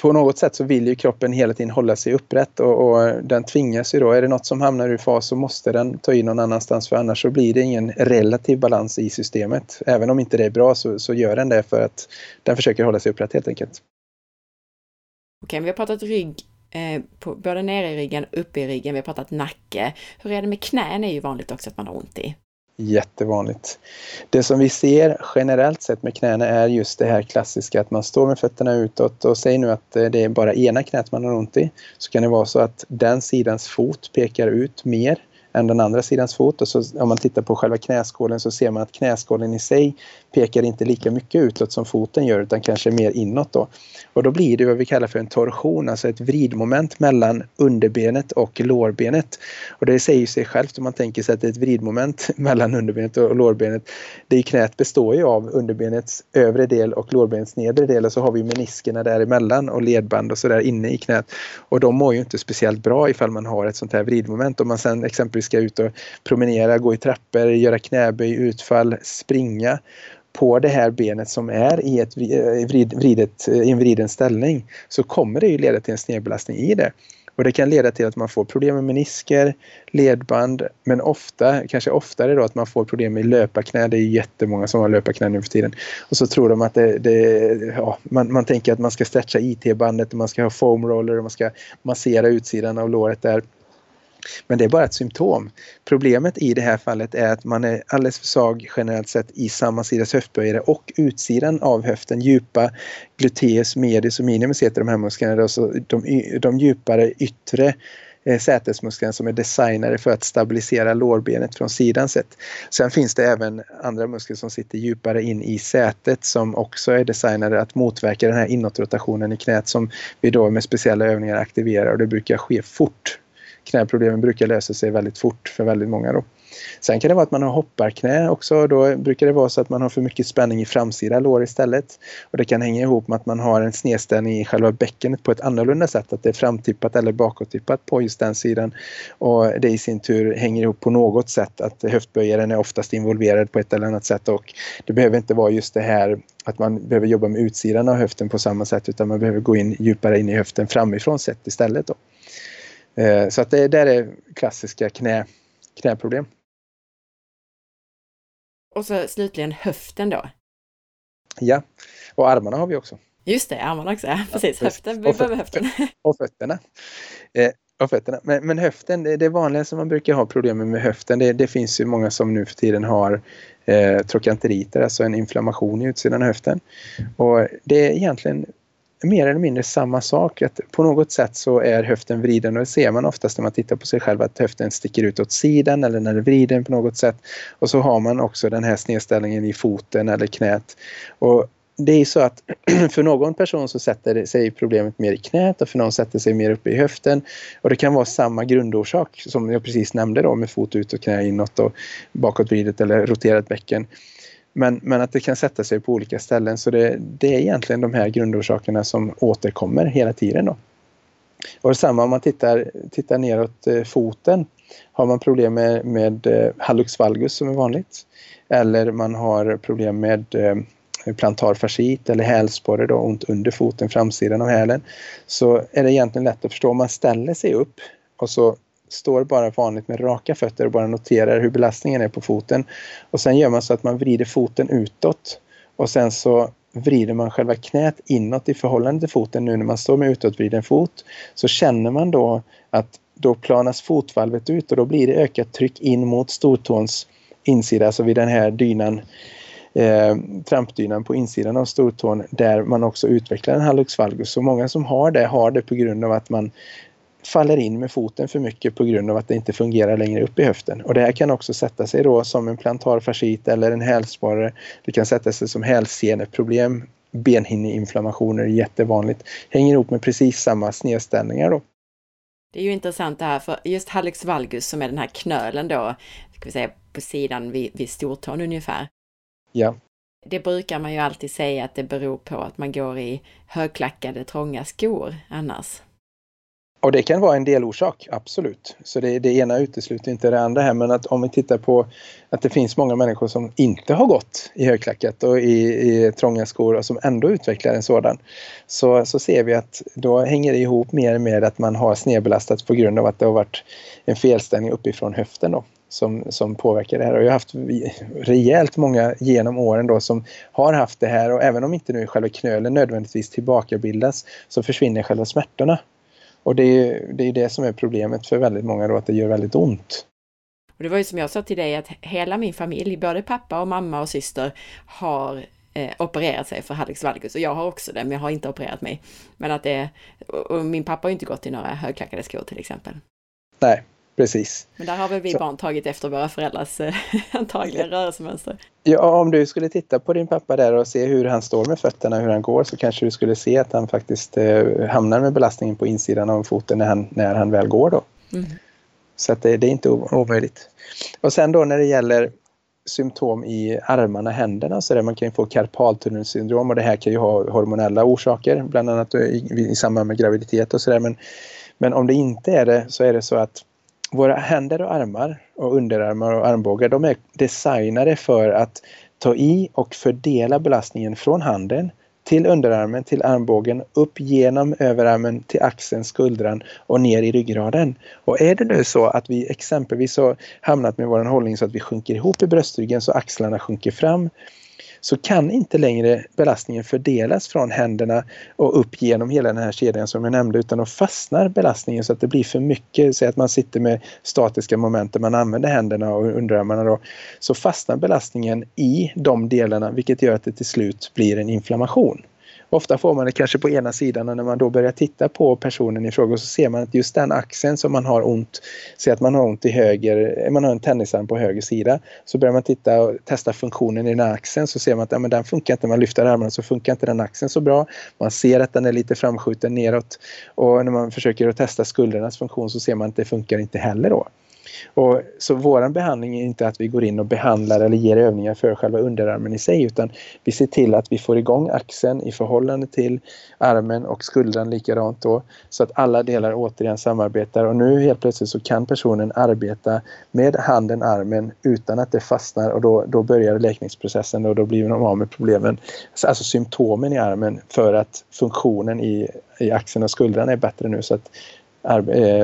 på något sätt så vill ju kroppen hela tiden hålla sig upprätt och, och, den tvingas ju då. Är det något som hamnar ur fas så måste den ta in någon annanstans för annars så blir det ingen relativ balans i systemet. Även om inte det är bra så, så gör den det för att den försöker hålla sig upprätt helt enkelt. Okej, vi har pratat rygg, eh, på, både nere i ryggen, uppe i ryggen, vi har pratat nacke. Hur är det med knän? är ju vanligt också att man har ont i. Jättevanligt. Det som vi ser generellt sett med knäna är just det här klassiska att man står med fötterna utåt och säg nu att eh, det är bara ena knät man har ont i så kan det vara så att den sidans fot pekar ut mer än den andra sidans fot. Och så om man tittar på själva knäskålen så ser man att knäskålen i sig pekar inte lika mycket utåt som foten gör utan kanske mer inåt då. Och då blir det vad vi kallar för en torsion, alltså ett vridmoment mellan underbenet och lårbenet. Och det säger sig självt om man tänker sig att det är ett vridmoment mellan underbenet och lårbenet. Det i knät består ju av underbenets övre del och lårbenets nedre del och så har vi meniskerna däremellan och ledband och sådär inne i knät. Och de mår ju inte speciellt bra ifall man har ett sånt här vridmoment. Om man sen exempelvis ska ut och promenera, gå i trappor, göra knäböj, utfall, springa på det här benet som är i, ett eh, vrid, vridet, eh, i en vriden ställning så kommer det ju leda till en snedbelastning i det. Och det kan leda till att man får problem med menisker, ledband, men ofta, kanske oftare då att man får problem med löparknä. Det är jättemånga som har löparknä nu för tiden. Och så tror de att det, det ja, man, man tänker att man ska stretcha IT-bandet och man ska ha foam roller och man ska massera utsidan av låret där. Men det är bara ett symptom. Problemet i det här fallet är att man är alldeles för svag generellt sett i samma sidas höftböjare och utsidan av höften, djupa gluteus medius och minimus heter de här musklerna. Alltså de, de djupare yttre eh, sätesmusklerna som är designade för att stabilisera lårbenet från sidan sett. Sen finns det även andra muskler som sitter djupare in i sätet som också är designade att motverka den här inåtrotationen i knät som vi då med speciella övningar aktiverar och det brukar ske fort knäproblemen brukar lösa sig väldigt fort för väldigt många. Då. Sen kan det vara att man har hopparknä också. Då brukar det vara så att man har för mycket spänning i framsida lår istället. Och det kan hänga ihop med att man har en snedställning i själva bäckenet på ett annorlunda sätt. Att det är framtippat eller bakåttippat på just den sidan. Och det i sin tur hänger ihop på något sätt. Att höftböjaren är oftast involverad på ett eller annat sätt. Och det behöver inte vara just det här att man behöver jobba med utsidan av höften på samma sätt. Utan man behöver gå in djupare in i höften framifrån sett istället. Då. Eh, så att det där är klassiska knä, knäproblem. Och så slutligen höften då. Ja, och armarna har vi också. Just det, armarna också. Ja, precis, höften. Vi behöver höften. Och fötterna. Eh, och fötterna. Men, men höften, det, det vanliga som man brukar ha problem med höften, det, det finns ju många som nu för tiden har eh, trokanteriter, alltså en inflammation i utsidan av höften. Och det är egentligen mer eller mindre samma sak. Att på något sätt så är höften vriden och det ser man oftast när man tittar på sig själv att höften sticker ut åt sidan eller när den är vriden på något sätt. Och så har man också den här snedställningen i foten eller knät. Och det är så att för någon person så sätter sig problemet mer i knät och för någon sätter sig mer uppe i höften. Och det kan vara samma grundorsak som jag precis nämnde då med fot ut och knä inåt och bakåtvridet eller roterat bäcken. Men, men att det kan sätta sig på olika ställen. Så det, det är egentligen de här grundorsakerna som återkommer hela tiden. Då. Och detsamma om man tittar, tittar neråt eh, foten. Har man problem med, med eh, hallux valgus som är vanligt. Eller man har problem med plantarfasciit plantarfascit eller hälsporre, då, ont under foten, framsidan av hälen. Så är det egentligen lätt att förstå. Om man ställer sig upp och så står bara vanligt med raka fötter och bara noterar hur belastningen är på foten. Och sen gör man så att man vrider foten utåt och sen så vrider man själva knät inåt i förhållande till foten nu när man står med utåtvriden fot. Så känner man då att då planas fotvalvet ut och då blir det ökat tryck in mot stortåns insida, alltså vid den här dynan eh, trampdynan på insidan av stortån där man också utvecklar en hallux valgus. Så många som har det har det på grund av att man faller in med foten för mycket på grund av att det inte fungerar längre upp i höften. Och det här kan också sätta sig då som en plantarfascit eller en hälsporre. Det kan sätta sig som hälseneproblem, benhinneinflammationer, jättevanligt. Hänger ihop med precis samma snedställningar då. Det är ju intressant det här, för just hallux valgus som är den här knölen då, ska vi säga på sidan vid, vid stortån ungefär. Ja. Det brukar man ju alltid säga att det beror på att man går i högklackade trånga skor annars. Och det kan vara en delorsak, absolut. Så det, det ena utesluter inte det andra här. Men att om vi tittar på att det finns många människor som inte har gått i högklackat och i, i trånga skor och som ändå utvecklar en sådan. Så, så ser vi att då hänger det ihop mer med att man har snedbelastat på grund av att det har varit en felställning uppifrån höften då. Som, som påverkar det här. Och jag har haft rejält många genom åren då som har haft det här och även om inte nu själva knölen nödvändigtvis tillbakabildas så försvinner själva smärtorna. Och det är, det är det som är problemet för väldigt många då, att det gör väldigt ont. Och det var ju som jag sa till dig att hela min familj, både pappa och mamma och syster, har eh, opererat sig för hallux valgus. Och jag har också det, men jag har inte opererat mig. Men att det, och min pappa har ju inte gått i några högklackade skor till exempel. Nej, Precis. Men där har väl vi så. barn tagit efter våra föräldrars eh, antagligen rörelsemönster. Ja, om du skulle titta på din pappa där och se hur han står med fötterna, hur han går, så kanske du skulle se att han faktiskt eh, hamnar med belastningen på insidan av foten när han, när han väl går då. Mm. Så att det, det är inte omöjligt. Och sen då när det gäller symptom i armarna, händerna så där man kan få karpaltunnelsyndrom och det här kan ju ha hormonella orsaker, bland annat i, i samband med graviditet och sådär. Men, men om det inte är det så är det så att våra händer och armar och underarmar och armbågar de är designade för att ta i och fördela belastningen från handen till underarmen, till armbågen, upp genom överarmen till axeln, skuldran och ner i ryggraden. Och är det nu så att vi exempelvis har hamnat med vår hållning så att vi sjunker ihop i bröstryggen så axlarna sjunker fram så kan inte längre belastningen fördelas från händerna och upp genom hela den här kedjan som jag nämnde utan då fastnar belastningen så att det blir för mycket, säg att man sitter med statiska moment där man använder händerna och underarmarna då, så fastnar belastningen i de delarna vilket gör att det till slut blir en inflammation. Ofta får man det kanske på ena sidan och när man då börjar titta på personen i fråga så ser man att just den axeln som man har ont, säg att man har ont i höger, man har en tennisarm på höger sida, så börjar man titta och testa funktionen i den här axeln så ser man att ja, men den funkar inte, man lyfter armarna så funkar inte den axeln så bra. Man ser att den är lite framskjuten neråt och när man försöker att testa skuldernas funktion så ser man att det funkar inte heller då. Och, så vår behandling är inte att vi går in och behandlar eller ger övningar för själva underarmen i sig utan vi ser till att vi får igång axeln i förhållande till armen och skuldran likadant då så att alla delar återigen samarbetar. Och nu helt plötsligt så kan personen arbeta med handen, armen utan att det fastnar och då, då börjar läkningsprocessen och då blir de av med problemen, alltså symptomen i armen för att funktionen i, i axeln och skuldran är bättre nu så att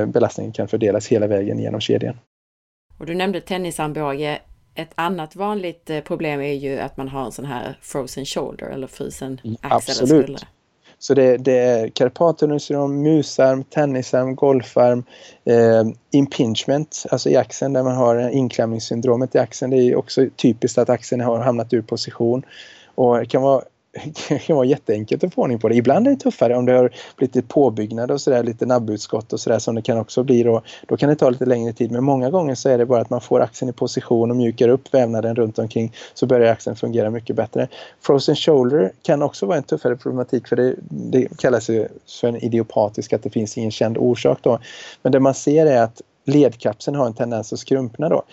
belastningen kan fördelas hela vägen genom kedjan. Och du nämnde tennisarmbåge. Ett annat vanligt eh, problem är ju att man har en sån här frozen shoulder eller frusen mm, axel Absolut. eller Så det, det är karpatenussyndrom, musarm, tennisarm, golfarm, eh, impingement, alltså i axeln där man har inklämningssyndromet i axeln. Det är också typiskt att axeln har hamnat ur position. Och det kan vara kan vara jätteenkelt att få ordning på det. Ibland är det tuffare om det har blivit lite påbyggnad och sådär, lite nabbutskott och sådär som det kan också bli då. Då kan det ta lite längre tid men många gånger så är det bara att man får axeln i position och mjukar upp vävnaden runt omkring så börjar axeln fungera mycket bättre. Frozen shoulder kan också vara en tuffare problematik för det, det kallas ju för en idiopatisk att det finns ingen känd orsak då. Men det man ser är att ledkapseln har en tendens att skrumpna då.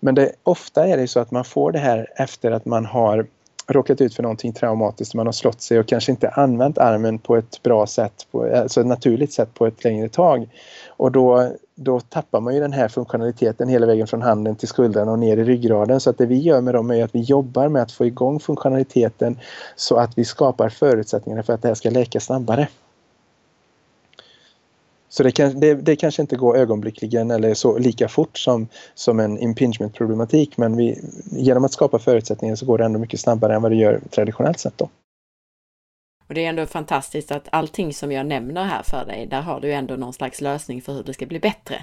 Men det, ofta är det så att man får det här efter att man har råkat ut för någonting traumatiskt, man har slått sig och kanske inte använt armen på ett bra sätt, på, alltså ett naturligt sätt på ett längre tag. Och då, då tappar man ju den här funktionaliteten hela vägen från handen till skulderna och ner i ryggraden. Så att det vi gör med dem är att vi jobbar med att få igång funktionaliteten så att vi skapar förutsättningarna för att det här ska läka snabbare. Så det, kan, det, det, kanske inte går ögonblickligen eller så lika fort som, som en impingement-problematik men vi, genom att skapa förutsättningar så går det ändå mycket snabbare än vad det gör traditionellt sett. Då. Och det är ändå fantastiskt att allting som jag nämner här för dig, där har du ändå någon slags lösning för hur det ska bli bättre.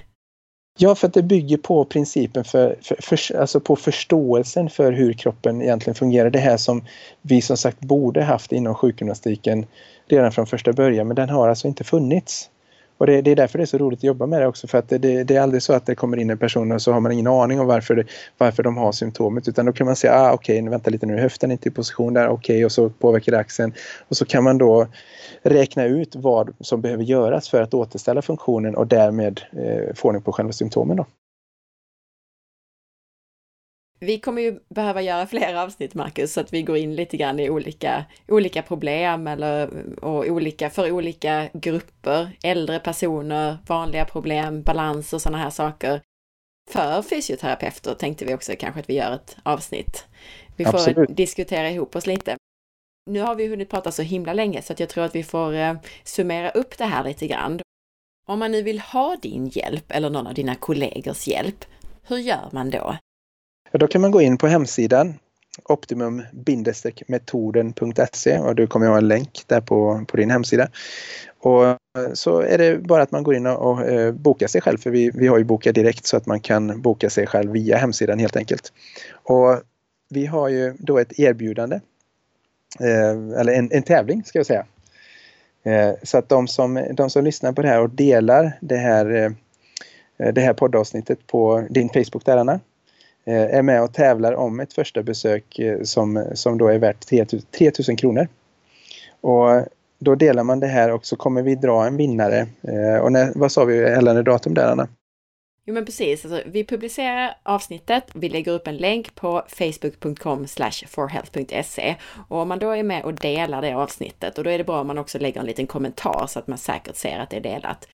Ja, för att det bygger på principen för, för, för, alltså på förståelsen för hur kroppen egentligen fungerar. Det här som vi som sagt borde haft inom sjukgymnastiken redan från första början, men den har alltså inte funnits. Och det, det, är därför det är så roligt att jobba med det också för att det, det, är aldrig så att det kommer in en person och så har man ingen aning om varför, varför de har symptomet utan då kan man säga ah, okej, okay, vänta lite nu, höften är inte i position där, okej okay, och så påverkar det axeln och så kan man då räkna ut vad som behöver göras för att återställa funktionen och därmed eh, få ordning på själva symptomen. Då. Vi kommer ju behöva göra fler avsnitt, Marcus, så att vi går in lite grann i olika, olika problem eller, och olika, för olika grupper, äldre personer, vanliga problem, balans och sådana här saker. För fysioterapeuter tänkte vi också kanske att vi gör ett avsnitt. Vi får Absolut. diskutera ihop oss lite. Nu har vi hunnit prata så himla länge så att jag tror att vi får eh, summera upp det här lite grann. Om man nu vill ha din hjälp eller någon av dina kollegors hjälp, hur gör man då? Ja, då kan man gå in på hemsidan optimum-metoden.se och du kommer ha en länk där på, på din hemsida. Och så är det bara att man går in och, och eh, bokar sig själv för vi, vi har ju Boka Direkt så att man kan boka sig själv via hemsidan helt enkelt. Och vi har ju då ett erbjudande eh, eller en, en tävling ska jag säga. Eh, så att de som, de som lyssnar på det här och delar det här, eh, det här poddavsnittet på din Facebook där Anna Eh, är med och tävlar om ett första besök eh, som, som då är värt 3000 kronor. Och då delar man det här och så kommer vi dra en vinnare. Eh, och när, vad sa vi gällande datum där Anna? Jo men precis, alltså, vi publicerar avsnittet, vi lägger upp en länk på facebook.com forhealth.se och om man då är med och delar det avsnittet och då är det bra om man också lägger en liten kommentar så att man säkert ser att det är delat.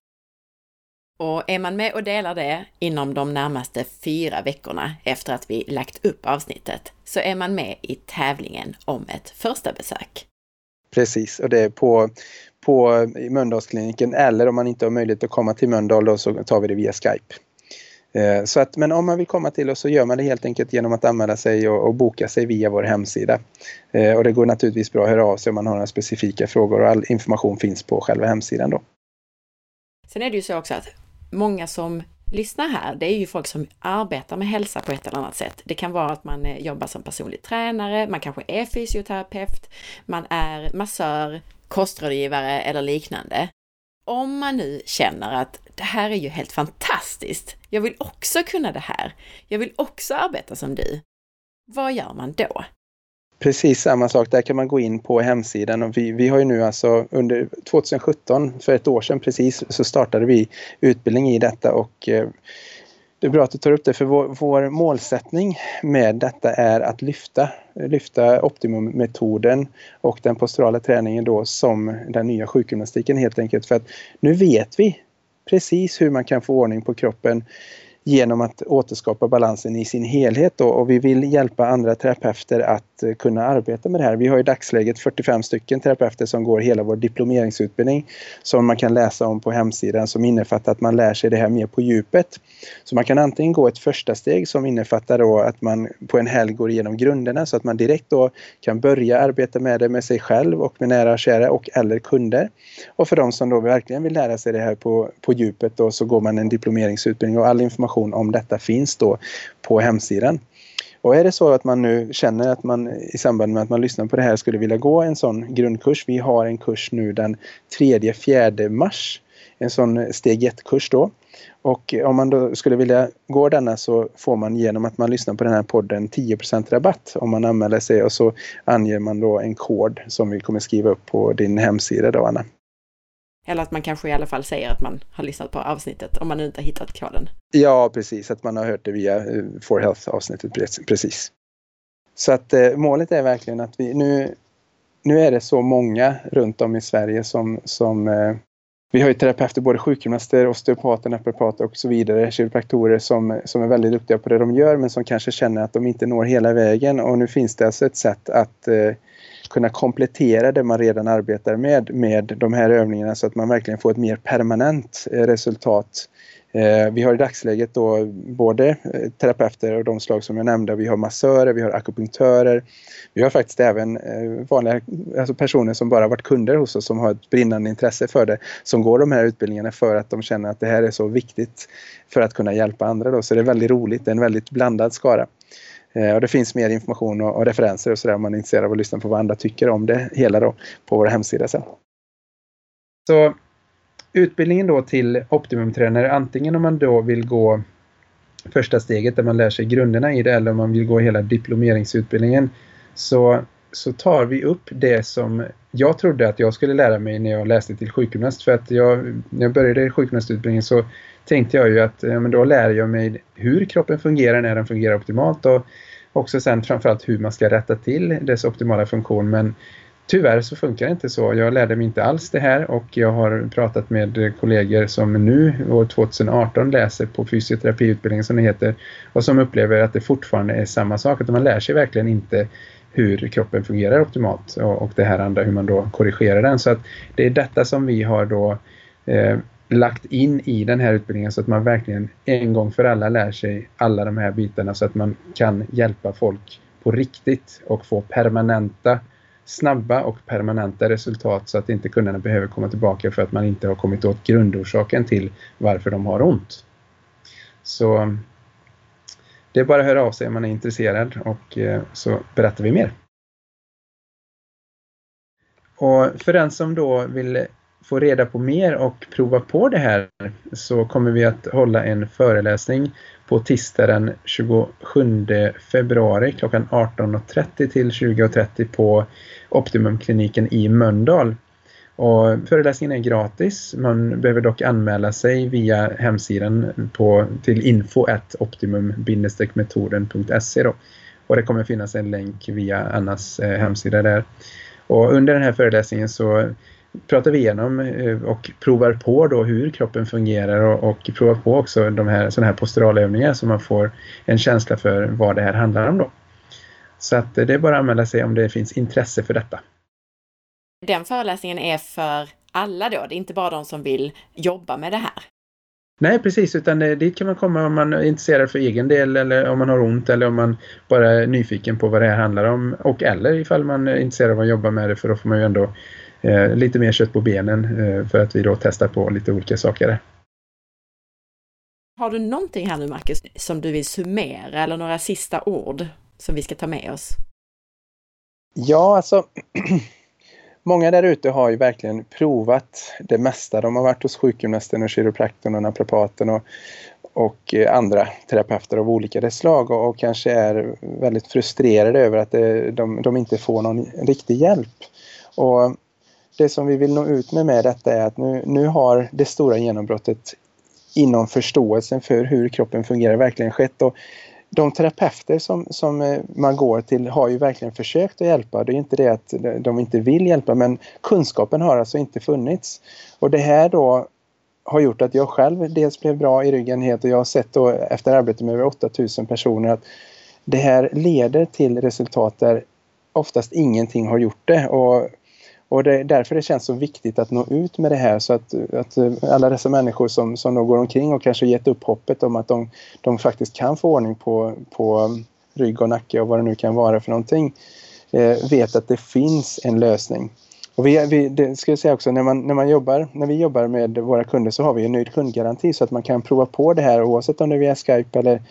Och är man med och delar det inom de närmaste fyra veckorna efter att vi lagt upp avsnittet så är man med i tävlingen om ett första besök. Precis, och det är på, på Mölndalskliniken eller om man inte har möjlighet att komma till Mölndal då så tar vi det via Skype. Eh, så att, men om man vill komma till oss så gör man det helt enkelt genom att anmäla sig och, och boka sig via vår hemsida. Eh, och det går naturligtvis bra att höra av sig om man har några specifika frågor och all information finns på själva hemsidan då. Sen är det ju så också att många som lyssnar här, det är ju folk som arbetar med hälsa på ett eller annat sätt. Det kan vara att man eh, jobbar som personlig tränare, man kanske är fysioterapeut, man är massör, kostrådgivare eller liknande. Om man nu känner att det här är ju helt fantastiskt, jag vill också kunna det här, jag vill också arbeta som du. Vad gör man då? Precis samma sak, där kan man gå in på hemsidan. Och vi, vi har ju nu alltså under 2017, för ett år sedan precis, så startade vi utbildning i detta. Och eh, det är bra att du tar upp det för vår, vår målsättning med detta är att lyfta, lyfta optimummetoden och den posturala träningen då som den nya sjukgymnastiken helt enkelt. För att nu vet vi precis hur man kan få ordning på kroppen genom att återskapa balansen i sin helhet då, och vi vill hjälpa andra terapeuter att eh, kunna arbeta med det här. Vi har i dagsläget 45 stycken terapeuter som går hela vår diplomeringsutbildning som man kan läsa om på hemsidan som innefattar att man lär sig det här mer på djupet. Så man kan antingen gå ett första steg som innefattar då att man på en helg går igenom grunderna så att man direkt då kan börja arbeta med det med sig själv och med nära och kära och eller kunder. Och för de som då verkligen vill lära sig det här på, på djupet då så går man en diplomeringsutbildning och all information information om detta finns då på hemsidan. Och är det så att man nu känner att man i samband med att man lyssnar på det här skulle vilja gå en sån grundkurs. Vi har en kurs nu den 3-4 mars. En sån steg 1-kurs då. Och om man då skulle vilja gå denna så får man genom att man lyssnar på den här podden 10% rabatt om man anmäler sig och så anger man då en kod som vi kommer skriva upp på din hemsida då Anna. Eller att man kanske i alla fall säger att man har lyssnat på avsnittet om man inte har hittat koden. Ja, precis. Att man har hört det via eh, For Health-avsnittet. Precis. Så att eh, målet är verkligen att vi nu, nu är det så många runt om i Sverige som, som eh, vi har ju terapeuter, både sjukgymnaster, osteopater, naprapater och så vidare, kiropraktorer som, som är väldigt duktiga på det de gör men som kanske känner att de inte når hela vägen och nu finns det alltså ett sätt att eh, kunna komplettera det man redan arbetar med, med de här övningarna så att man verkligen får ett mer permanent eh, resultat. Eh, vi har i dagsläget då både eh, terapeuter och de slag som jag nämnde. Vi har massörer, vi har akupunktörer. Vi har faktiskt även vanliga alltså personer som bara varit kunder hos oss som har ett brinnande intresse för det. Som går de här utbildningarna för att de känner att det här är så viktigt för att kunna hjälpa andra. Då. Så det är väldigt roligt, det är en väldigt blandad skara. Eh, och det finns mer information och, och referenser och sådär om man är intresserad av att lyssna på vad andra tycker om det hela då på vår hemsida sen. Så utbildningen då till optimumtränare, antingen om man då vill gå första steget där man lär sig grunderna i det eller om man vill gå hela diplomeringsutbildningen så, så tar vi upp det som jag trodde att jag skulle lära mig när jag läste till sjukgymnast. För att jag, när jag började sjukgymnastutbildningen så tänkte jag ju att ja, men då lär jag mig hur kroppen fungerar när den fungerar optimalt och också sen framförallt hur man ska rätta till dess optimala funktion. Men tyvärr så funkar det inte så. Jag lärde mig inte alls det här och jag har pratat med kollegor som nu år 2018 läser på fysioterapiutbildningen som det heter och som upplever att det fortfarande är samma sak. Att man lär sig verkligen inte hur kroppen fungerar optimalt och, och det här andra hur man då korrigerar den. Så att det är detta som vi har då eh, lagt in i den här utbildningen så att man verkligen en gång för alla lär sig alla de här bitarna så att man kan hjälpa folk på riktigt och få permanenta, snabba och permanenta resultat så att inte kunderna behöver komma tillbaka för att man inte har kommit åt grundorsaken till varför de har ont. Så det är bara att höra av sig om man är intresserad och eh, så berättar vi mer. Och för den som då vill få reda på mer och prova på det här så kommer vi att hålla en föreläsning på tisdag den 27 februari klockan 18.30 till 20.30 på Optimumkliniken i Mölndal. Och föreläsningen är gratis. Man behöver dock anmäla sig via hemsidan på, till info.optimum-metoden.se Och det kommer finnas en länk via Annas eh, hemsida där. Och under den här föreläsningen så pratar vi igenom eh, och provar på då hur kroppen fungerar och, och provar på också de här, sådana här posturalövningar så man får en känsla för vad det här handlar om då. Så att eh, det är bara att anmäla sig om det finns intresse för detta. Den föreläsningen är för alla då? Det är inte bara de som vill jobba med det här? Nej, precis, utan eh, dit kan man komma om man är intresserad för egen del eller om man har ont eller om man bara är nyfiken på vad det här handlar om och eller ifall man är intresserad av att jobba med det för då får man ju ändå eh, lite mer kött på benen eh, för att vi då testar på lite olika saker. Har du någonting här nu Marcus som du vill summera eller några sista ord som vi ska ta med oss? Ja, alltså många där ute har ju verkligen provat det mesta. De har varit hos sjukgymnasten och kiropraktorn och naprapaten och, och eh, andra terapeuter av olika slag och, och kanske är väldigt frustrerade över att det, de, de inte får någon riktig hjälp. Och det som vi vill nå ut med med detta är att nu, nu har det stora genombrottet inom förståelsen för hur kroppen fungerar verkligen skett. Och de terapeuter som, som eh, man går till har ju verkligen försökt att hjälpa. Det är inte det att de inte vill hjälpa men kunskapen har alltså inte funnits. Och det här då har gjort att jag själv dels blev bra i ryggen helt och jag har sett då efter arbete med över 8000 personer att det här leder till resultat där oftast ingenting har gjort det. Och och det är därför det känns så viktigt att nå ut med det här så att, att eh, alla dessa människor som, som då går omkring och kanske gett upp hoppet om att de, de faktiskt kan få ordning på, på um, rygg och nacke och vad det nu kan vara för någonting eh, vet att det finns en lösning. Och vi, vi, det ska jag säga också, när, man, när, man jobbar, när vi jobbar med våra kunder så har vi en nöjd kundgaranti så att man kan prova på det här oavsett om det är via Skype eller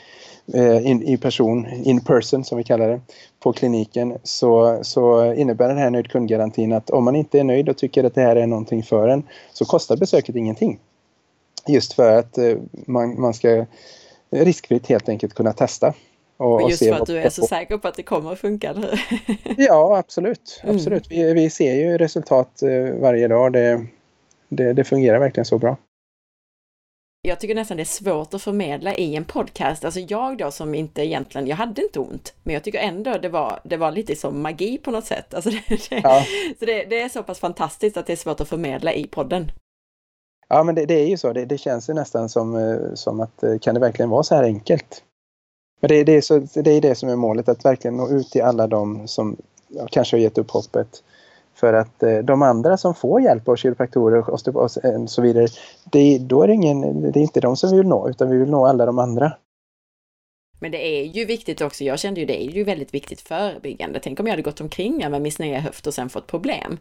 in, i person, in person som vi kallar det, på kliniken så, så innebär den här nöjd kundgarantin att om man inte är nöjd och tycker att det här är någonting för en så kostar besöket ingenting. Just för att eh, man, man ska riskfritt helt enkelt kunna testa. Och, och just och för att du är så säker på att det kommer att funka, eller Ja, absolut. Mm. absolut. Mm. Vi, vi ser ju resultat eh, varje dag. Det, det, det fungerar verkligen så bra jag tycker nästan det är svårt att förmedla i en podcast. Alltså jag då som inte egentligen, jag hade inte ont, men jag tycker ändå det var, det var lite som magi på något sätt. Alltså det, det, ja. Så det, det, är så pass fantastiskt att det är svårt att förmedla i podden. Ja, men det, det är ju så. Det, känns ju nästan som, eh, som att eh, kan det verkligen vara så här enkelt? Men det, det, är, så, det är det som är målet, att verkligen nå ut till alla de som kanske har gett upp hoppet för att eh, de andra som får hjälp av kiropraktorer och så vidare, det, då är det, ingen, det är inte de som vi vill nå, utan vi vill nå alla de andra. Men det är ju viktigt också, jag kände ju det är ju väldigt viktigt förebyggande. Tänk om jag hade gått omkring med min sneda höft och sen fått problem.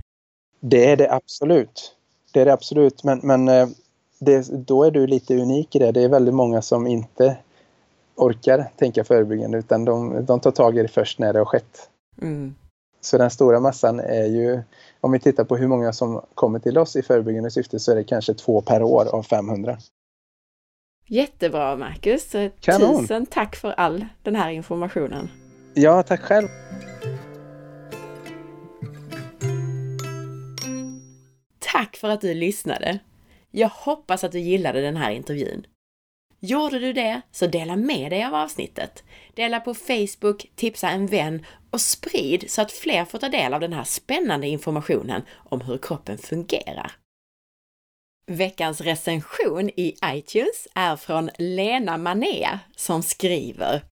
Det är det absolut. Det är det absolut, men, men eh, det, då är du lite unik i det. Det är väldigt många som inte orkar tänka förebyggande utan de, de tar tag i det först när det har skett. Mm. Så den stora massan är ju, om vi tittar på hur många som kommer till oss i förebyggande syfte så är det kanske två per år av 500. Jättebra Marcus! Kanon. Tusen tack för all den här informationen! Ja, tack själv! Tack för att du lyssnade! Jag hoppas att du gillade den här intervjun. Gjorde du det, så dela med dig av avsnittet. Dela på Facebook, tipsa en vän och sprid så att fler får ta del av den här spännande informationen om hur kroppen fungerar. Veckans recension i iTunes är från Lena Mané som skriver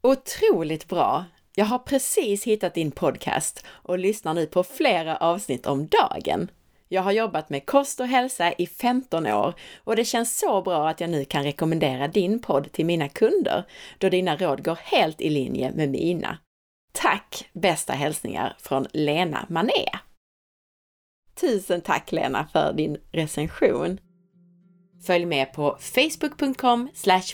Otroligt bra! Jag har precis hittat din podcast och lyssnar nu på flera avsnitt om dagen. Jag har jobbat med kost och hälsa i 15 år och det känns så bra att jag nu kan rekommendera din podd till mina kunder, då dina råd går helt i linje med mina. Tack! Bästa hälsningar från Lena Mané. Tusen tack Lena för din recension! Följ med på facebook.com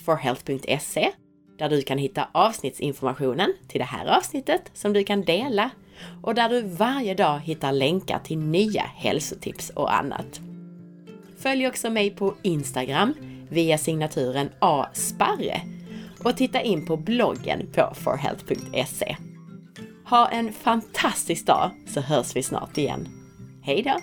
forhealth.se där du kan hitta avsnittsinformationen till det här avsnittet som du kan dela och där du varje dag hittar länkar till nya hälsotips och annat. Följ också mig på Instagram via signaturen asparre och titta in på bloggen på forhealth.se. Ha en fantastisk dag så hörs vi snart igen. Hejdå!